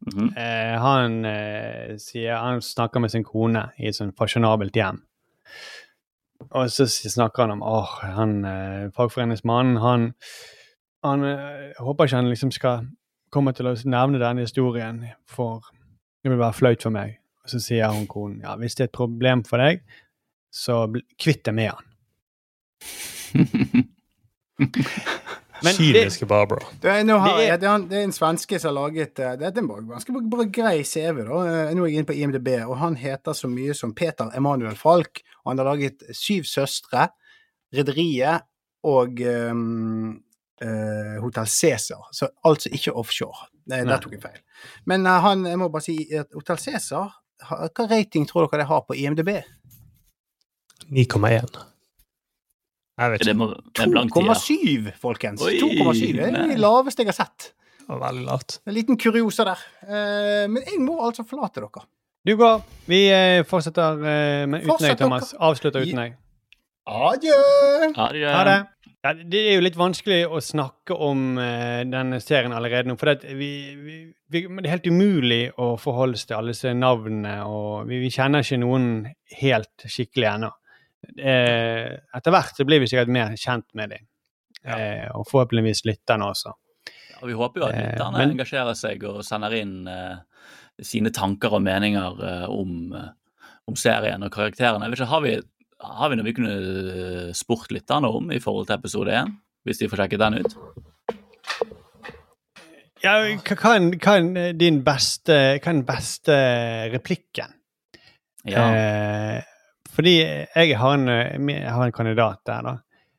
Mhm. eh, Han eh, sier Han snakker med sin kone i et sånn fasjonabelt hjem. Og så snakker han om åh, han eh, fagforeningsmannen, han Han eh, håper ikke han liksom skal komme til å nevne denne historien, for det vil være flaut for meg. Og så sier hun konen ja, hvis det er et problem for deg, så kvitt deg med han. Men det- Kyniske Barbara. Det er, nå har, Det er- det, er, han- det er en svenske som har laget eh, Det er en ganske grei CV. da. Eh, Nå er jeg inne på IMDb, og han heter så mye som Peter Emanuel Falk. Og han har laget Syv søstre, Rederiet og um, uh, Hotell Cæsar. Så altså ikke offshore. Det, Nei. der tok jeg feil. Men uh, han, jeg må bare si at Hotell Cæsar Hva rating tror dere det har på IMDb? 9,1. Jeg vet ikke. må det er blank tier. 2,7, folkens. 2,7 Det er det laveste jeg har sett. Det var veldig lavt. En liten kuriosa der. Eh, men jeg må altså forlate dere. Du går. Vi eh, fortsetter eh, med uten deg, Thomas. Avslutter uten deg. Adjø! Ha det. Ha det. Ja, det er jo litt vanskelig å snakke om denne serien allerede nå. For det, vi, vi, vi, det er helt umulig å forholde seg til alle disse navnene. Og vi, vi kjenner ikke noen helt skikkelig ennå. Eh, etter hvert så blir vi sikkert mer kjent med dem. Eh, og forhåpentligvis lytterne også. Ja, vi håper jo at Eh, lytterne men- engasjerer seg og sender inn eh, sine tanker og meninger eh, om, eh, om serien og karakterene. Jeg vet ikke, Har vi, har vi noe vi kunne eh, spurt lytterne om i forhold til episode én? Hvis de får sjekket den ut? Ja, hva, hva, din beste, hva er den beste replikken? Ja. Eh, fordi jeg har, en, eh, jeg har en kandidat der, da.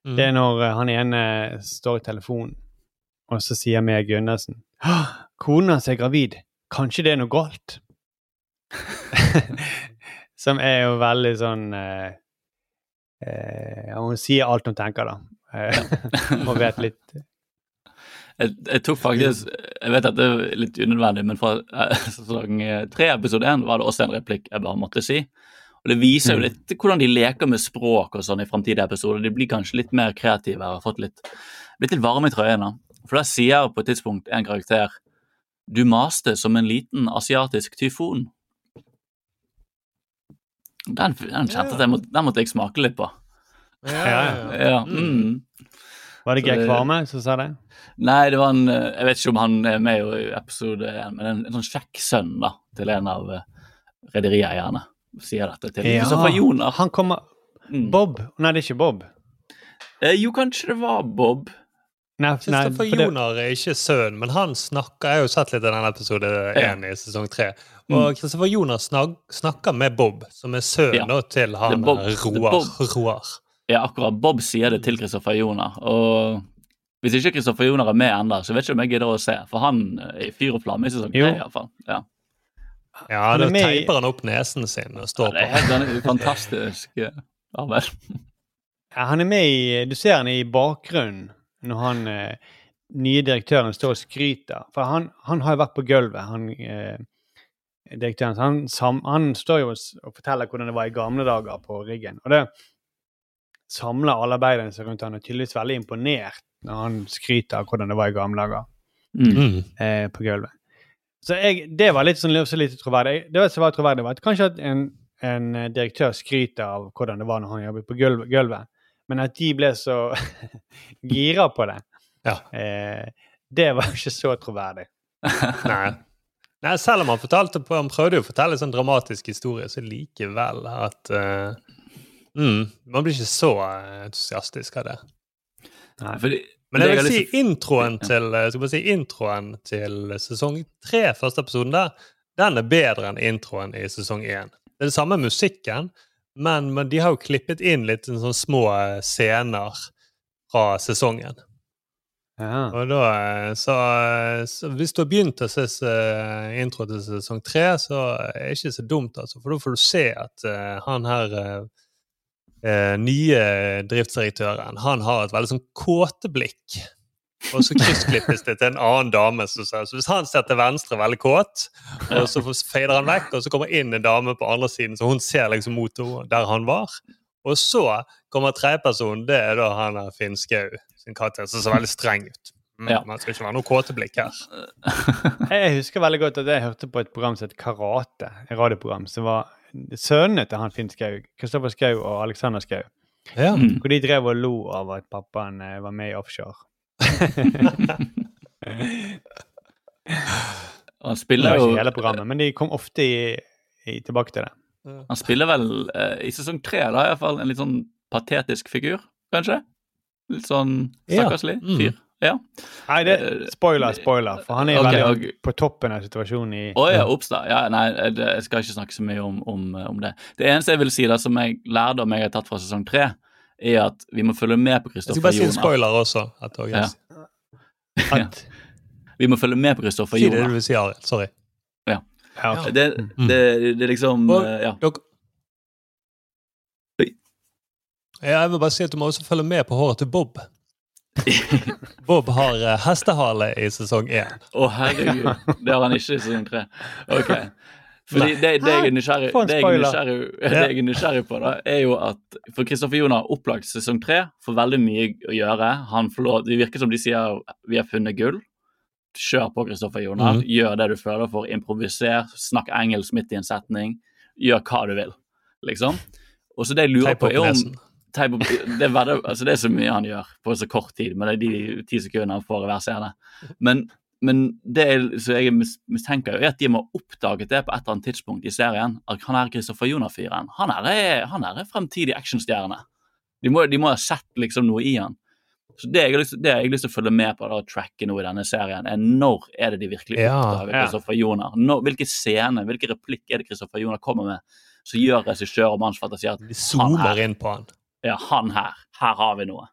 Mm. Det er når eh, han ene står i telefonen, og så sier Mia Gundersen Kona hans er gravid. Kanskje det er noe galt? Som er jo veldig sånn eh, eh, Hun sier alt hun tenker, da. Eh, og vet litt Jeg, jeg tok faktisk Jeg vet at det er litt unødvendig, men fra eh, sesong eh, tre, episode én, var det også en replikk jeg bare måtte si. Og Det viser jo Mm. litt hvordan de leker med språk og sånn i framtidige episoder. De blir kanskje litt mer kreative og har fått litt, blitt litt varme i trøyene. For da sier på et tidspunkt en karakter Du maste som en liten asiatisk tyfon. Den, den kjente at jeg måtte, den måtte jeg smake litt på. Ja, ja, Ja, mm. Var det Geir Så- Kvarme som sa det? Nei, det var en eh, Jeg vet ikke om han er med i episode én, men en, en sånn kjekk sønn da, til en av uh, rederieierne sier dette til Ja, Kristoffer Joner. Han kommer Mm. Bob? Nei, det er ikke Bob. Eh, jo, kanskje det var Bob. Nei, Kristoffer Joner er ikke sønn, men han snakker Jeg har jo sett litt av den episode én i sesong tre. Mm. Og Kristoffer Joner snak, snakker med Bob, som er sønnen Ja. til han Bob- Roar. Roar. Ja, akkurat. Bob sier det til Kristoffer Joner. Og hvis ikke Kristoffer Joner er med ennå, så vet ikke om jeg gidder å se. For han er i fyr og flamme i sesong tre, iallfall. Ja. Ja, er da teiper han opp nesen sin og står Det er på. helt sånn fantastisk eh, arbeid. Ja, han er med i Du ser han i bakgrunnen når han eh, nye direktøren står og skryter. For han, han har jo vært på gulvet, han eh, direktøren. Så han, sam, han står jo og forteller hvordan det var i gamle dager på riggen. Og det samler alle arbeiderne seg rundt han og er tydeligvis veldig imponert når han skryter av hvordan det var i gamle dager Mm. eh, på gulvet. Så jeg, det var litt sånn også litt troverdig. Det var, var troverdig, var at kanskje at en, en eh, direktør skryter av hvordan det var når han jobbet på gulv- gulvet, men at de ble så gira på det, Ja. eh, det var ikke så troverdig. Nei. Nei, selv om han fortalte på, han prøvde jo å fortelle en sånn dramatisk historie, så likevel at uh, mm, Man blir ikke så eh, entusiastisk av det. Nei. Fordi, Men jeg vil si introen til, eh, skal si, introen til sesong tre, første episoden der, den er bedre enn introen i sesong én. Det er det samme musikken, Men, men de har jo klippet inn litt sånne små eh, scener fra sesongen. Og da, eh, så, så hvis du har begynt å se intro til sesong tre, så er det ikke så dumt, altså. For da får du se at uh, han her eh, eh, nye driftsdirektøren, han har et veldig sånn kåteblikk. Og så kryssklippes det til en annen dame. Så, så hvis han ser til venstre veldig kåt, og så fader han vekk, og så kommer inn en dame på andre siden, så hun ser liksom mot der han var. Og så kommer tredjepersonen, det er da han er Finn sin karakter, som ser veldig streng ut. Mm, Ja. Man skal ikke være noe kåteblikk her. Jeg husker veldig godt at jeg hørte på et program som het Karate. Et radioprogram som var sønnene til han Finn Skau. Kristoffer Skau og Alexander Skau. Ja. Hvor de drev og lo av at pappaen eh, var med i offshore. Han Det spiller var jo ikke hele programmet, men de kom ofte i, i, tilbake til det. Han spiller vel eh, i sesong tre da, i hvert fall en litt sånn patetisk figur, kanskje? Litt sånn Ja. stakkarslig Mm. fyr. Ja. Nei, det spoiler, spoiler. For han er okay, veldig ok. på toppen av situasjonen i Å ja, ops da. Ja, nei, det, jeg skal ikke snakke så mye om, om, om det. Det eneste jeg vil si da, som jeg lærdom jeg har tatt fra sesong tre, er at vi må følge med på Jeg skal bare si en spoiler også. At, Ja. at... Vi må følge med på Kristoffer Si det Joner. du vil si, Arild. Sorry. Ja. Ja, ok. Det, det, det er liksom Og eh, Ja. dere- Ja, jeg vil bare si at du må også følge med på håret til Bob. Bob har eh, hestehale i sesong én. Å, herregud. Det har han ikke i sesong tre. Okay. Fordi det, det, jeg er nysgjerrig, det, jeg er nysgjerrig, det jeg er nysgjerrig på, da, er jo at For Kristoffer Joner har opplagt sesong tre får veldig mye å gjøre. Han får lov, Det virker som de sier vi har funnet gull. Kjør på, Kristoffer Joner. -hmm. Gjør det du føler for. Improviser. Snakk engelsk midt i en setning. Gjør hva du vil, liksom. Og så det jeg lurer på, er om nesen. det, er altså det er så mye han gjør på så kort tid, men det er de ti sekundene han får i hver scene. Men, men det er, så jeg mistenker er at de må ha oppdaget det på et eller annet tidspunkt i serien. At han er Kristoffer Joner-fyren. Han her er, han her er fremtidig actionstjerne. De må, de må ha sett liksom noe i han. Så Det jeg har lyst, det jeg har lyst til å følge med på da, og tracke nå i denne serien, er når er det de virkelig oppdager Ja. Kristoffer Joner? Når, hvilke scene, hvilke replikk er det Kristoffer Joner kommer med som gjør regissør og mannsfatter sier at De han zoomer inn på han. Ja, han her, her har vi noe.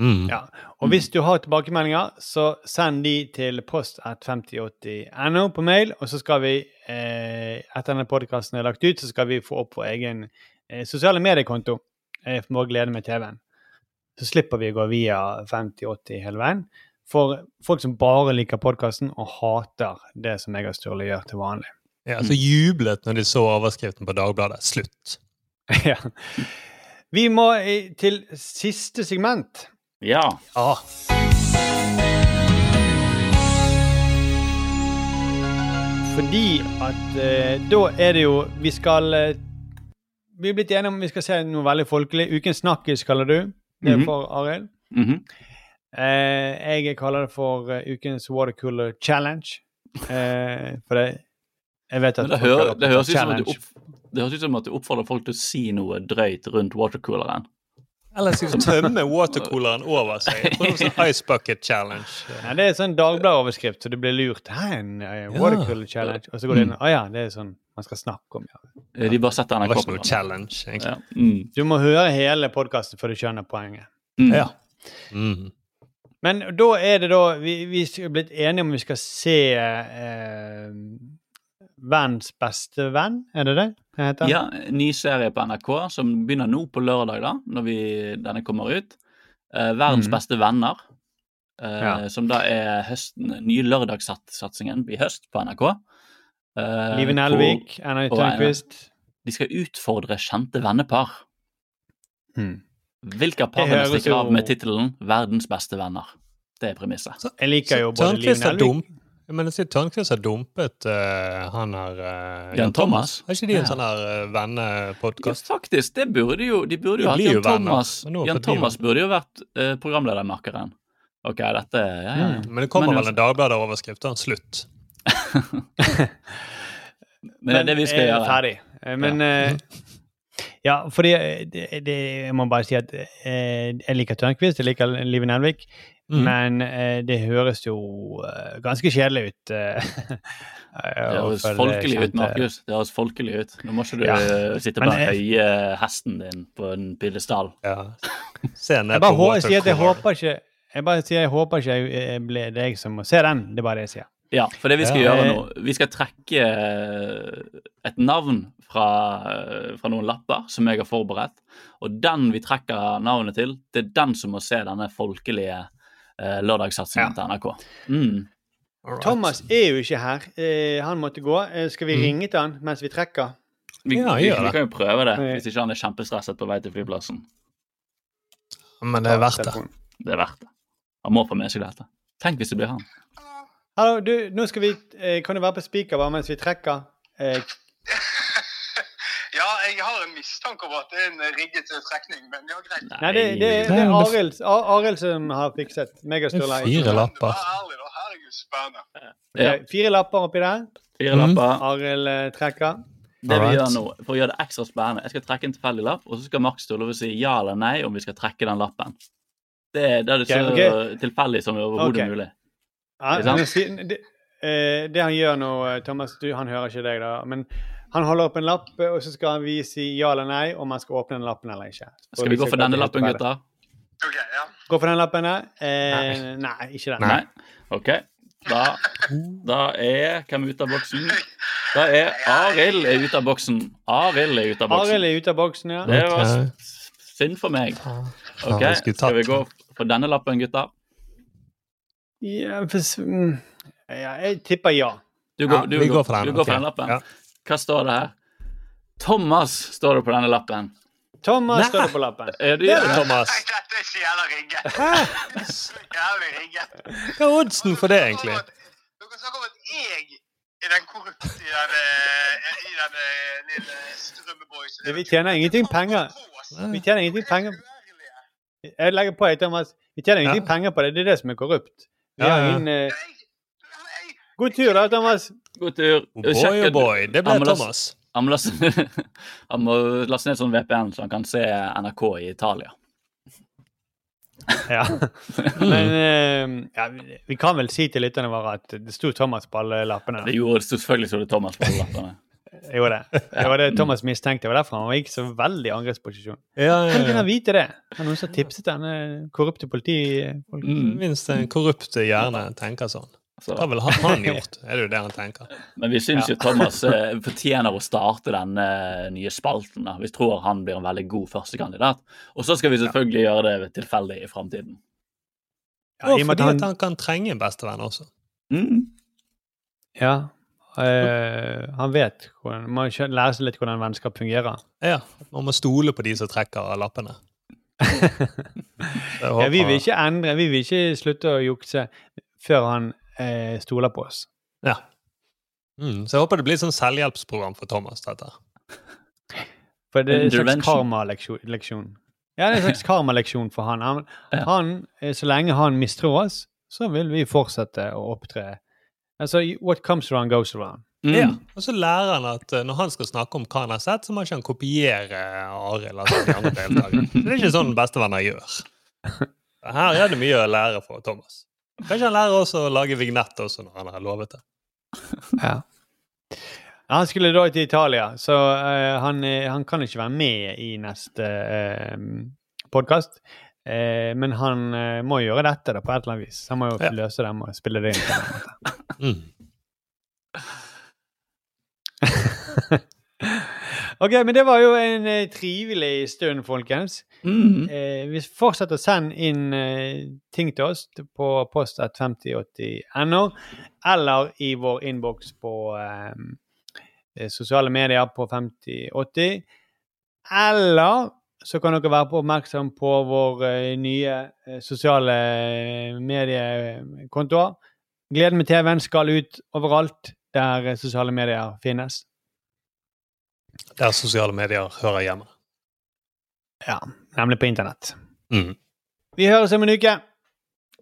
Mm. Ja. Og hvis du har tilbakemeldinger, så send de til post at 5080.no på mail, og så skal vi, eh, etter denne podkasten er lagt ut, så skal vi få opp vår egen eh, sosiale mediekonto eh, for Må glede med TV-en. Så slipper vi å gå via 5080 hele veien. For folk som bare liker podkasten og hater det som jeg og Sturle gjør til vanlig. Ja, så jublet når de så overskriften på Dagbladet. Slutt. ja. Vi må til siste segment. Ja. Ja. Fordi at eh, da er det jo Vi skal eh, Vi er blitt enige om vi skal se noe veldig folkelig. Ukens snakkis kaller du det Mhm. for, Arild. Mhm. eh, jeg kaller det for uh, ukens watercooler challenge. Eh, for det Jeg vet at Men det, hører, det, høres ut som du opp, det høres ut som at du oppfordrer folk til å si noe drøyt rundt watercooleren. Eller skal vi tømme watercooleren over seg? Jeg tror det var sånn Ice Bucket Challenge. Ja, det er sånn Dagbladet-overskrift, så du blir lurt. Hæ, en eh, watercooler challenge? Og så går du inn Å ja, det er sånn man skal snakke om, ja. Eh, De bare setter Det NRK på. noe challenge, egentlig. Ja. Mm. Du må høre hele podkasten før du skjønner poenget. Mm. Ja. Mm. Men da er det da Vi, vi er blitt enige om vi skal se eh, Venns beste venn, er det det det heter? Ja, ny serie på NRK som begynner nå på lørdag, da, når vi, denne kommer ut. Eh, Verdens mm. beste venner. Eh, Ja. Som da er høsten, nye lørdagssatsingen i høst på NRK. Eh, Liven Elvik, Anna Tørnquist. De skal utfordre kjente vennepar. Mm. Hvilke av vil stikker av med tittelen 'Verdens beste venner'? Det er premisset. Jeg liker jo både Liven Tørnquist Men jeg sier Tørnquist har dumpet uh, han her uh, Jan Thomas? Har ikke de en Ja. sånn her uh, Ja, faktisk. Det burde jo, de burde jo hatt Jan Thomas. Jan Thomas burde jo vært uh, programledermakkeren. Ok, dette ja, ja, Mm. Men det kommer vel en Dagbladet-overskrift da. Slutt. Men det er det vi skal gjøre. Ferdig. Eh, Men eh, ja, fordi eh, det, det, jeg må bare si at eh, jeg liker Tørnquist, jeg liker Live Nelvik. Mm. Men eh, det høres jo eh, ganske kjedelig ut. eh, Det høres folkelig folkelig ut, Markus. Det høres folkelig ut. Nå må ikke du Ja. eh, sitte på den jeg- høye hesten din på en pidestall. Ja. Jeg bare sier jeg håper ikke Jeg bare sier jeg håper ikke jeg, ble det er jeg som må se den. Det er bare det jeg sier. Ja, for det vi skal Ja. gjøre Eh, nå Vi skal trekke eh, et navn fra, eh, fra noen lapper som jeg har forberedt. Og den vi trekker navnet til, det er den som må se denne folkelige eh, lørdagssatsingen til NRK. Mm. Thomas er jo ikke her. Eh, han måtte gå. Eh, skal vi Mm. ringe til han mens vi trekker? Vi, Ja, vi, vi kan jo prøve det, hvis ikke han er kjempestresset på vei til flyplassen. Men det er verdt det. Det er verdt det. Han må få med seg dette. Tenk hvis det blir han. Hallo, du, nå skal vi eh, Kan du være på speaker bare mens vi trekker? Eh, jeg har en mistanke om at det er en rigget trekning, men ja, greit. nei, det, det, det er Arild Arild som har fikset. Meg og Fire lapper. Herregud, spennende. Ja. Eh, Fire lapper oppi der. Fire Mm. lapper. Arild eh, trekker. Det vi gjør nå, For å gjøre det ekstra spennende, jeg skal trekke en tilfeldig lapp, og så skal Max Ståle si ja eller nei om vi skal trekke den lappen. Det, det er det så okay, okay. tilfeldig som overhodet okay. mulig. Ja, sier- det, eh, det han gjør nå, eh, Thomas, du, han hører ikke deg da, men han holder opp en lapp, eh, og så skal vi si ja eller nei om han skal åpne den lappen eller ikke. Skal vi gå for denne lappen, gutta? Okay, ja. Gå for den lappen, ja. Eh, nei, ikke den. Nei. OK. Da, da er Hvem er ute av boksen? Da er Arild er ute av boksen. Arild er ute av boksen. Arild er ute av boksen, ja. Det var synd for meg. OK, skal vi gå for denne lappen, gutta? Ja, for, mm, ja, jeg tipper ja. Du går, Ja, vi går, for den, Du går for den lappen. Ja. Hva står det her? Thomas står det på denne lappen. Thomas Nei. står det på lappen. Er det det? Thomas. Dette er så jævla rigget. Jævlig ringe. Hva er oddsen for det, egentlig? Dere snakker om at jeg er den korrupte i den, eh, i den eh, lille strømmeboysen. Vi tjener ingenting penger. Vi tjener ingenting penger. Jeg legger på, jeg, Thomas. Vi tjener ingenting penger på det. Det er det som er korrupt. Vi Ja, har ja. ingen eh... God tur, da, Thomas. God tur. Oh boy, oh boy. Det ble Han Thomas. Han må laste, han må laste ned sånn VPN så han kan se NRK i Italia. Ja. Men eh, ja, vi- kan vel si til lytterne våre at det sto Thomas på alle lappene. Det gjorde selvfølgelig så det Thomas på alle lappene. Jo, det. Det var det Thomas mistenkte. Det var derfor han gikk så veldig i angrepsposisjon. Ja, ja, ja, han vite det? Det noen som tipset denne korrupte politifolk. Mm. Minst en korrupt hjerne tenker sånn. Så. Hva ville han gjort? Er det jo det han tenker? Men vi syns jo Thomas eh, fortjener å starte denne nye spalten. da. Vi tror han blir en veldig god førstekandidat. Og så skal vi selvfølgelig gjøre det tilfeldig i framtiden. Ja, Og fordi han, han kan trenge en bestevenn også. Mm. ja, eh, han vet hvordan Man må lære seg litt hvordan vennskap fungerer. Ja, Man må stole på de som trekker lappene. Ja, vi vil ikke endre, vi vil ikke slutte å jukse før han eh, stoler på oss. Ja. Mm, så jeg håper det blir sånn selvhjelpsprogram for Thomas. dette. For det er en slags karmaleksjon. Ja, det er en slags karmaleksjon for han. Han, Ja. han, eh, Så lenge han mistror oss, så vil vi fortsette å opptre Altså, what comes around, goes around. Mm. Ja. Og så lærer han at eh, når han skal snakke om hva han har sett, så må ikke han kopiere Arild. Altså de andre deltakerne. Så det er ikke sånn bestevenner gjør. Her er det mye å lære for Thomas. Kanskje han lærer også å lage vignett også når han har lovet det. Ja. Han skulle da til Italia, så uh, han, eh, han kan ikke være med i neste uh, podkast. men han uh, må gjøre dette da, på et eller annet vis. Han må jo Ja. løse det med å spille det inn. Mm. Ok, men det var jo en eh, trivelig stund, folkens. Mm. Eh, vi fortsetter å sende inn eh, ting til oss på post5080.no, eller i vår innboks på eh, eh, sosiale medier på 5080. Eller så kan dere være på oppmerksom på vår eh, nye sosiale mediekontoer. Gleden med TV-en skal ut overalt der sosiale medier finnes. Der sosiale medier hører hjemme. Ja, nemlig på internett. Mm. Vi høres om en uke.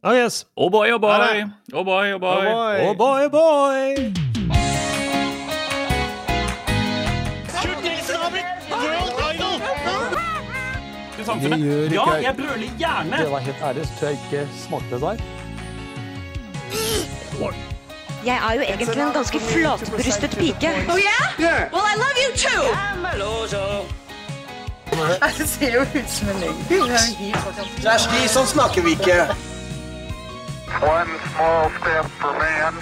Oh yes. Oh boy, oh boy. Ha det. Oh boy, oh boy. Oh boy, oh boy! Det gjør ikke Ja, jeg brøler gjerne. Det var helt ærlig, så tror jeg ikke smakte det der. Jeg er jo egentlig en ganske flatbrystet pike. Oh yeah? Well, I love you too! Det ser jo ut som en løgn. Kjersti, sånn snakker vi ikke. One small step for man,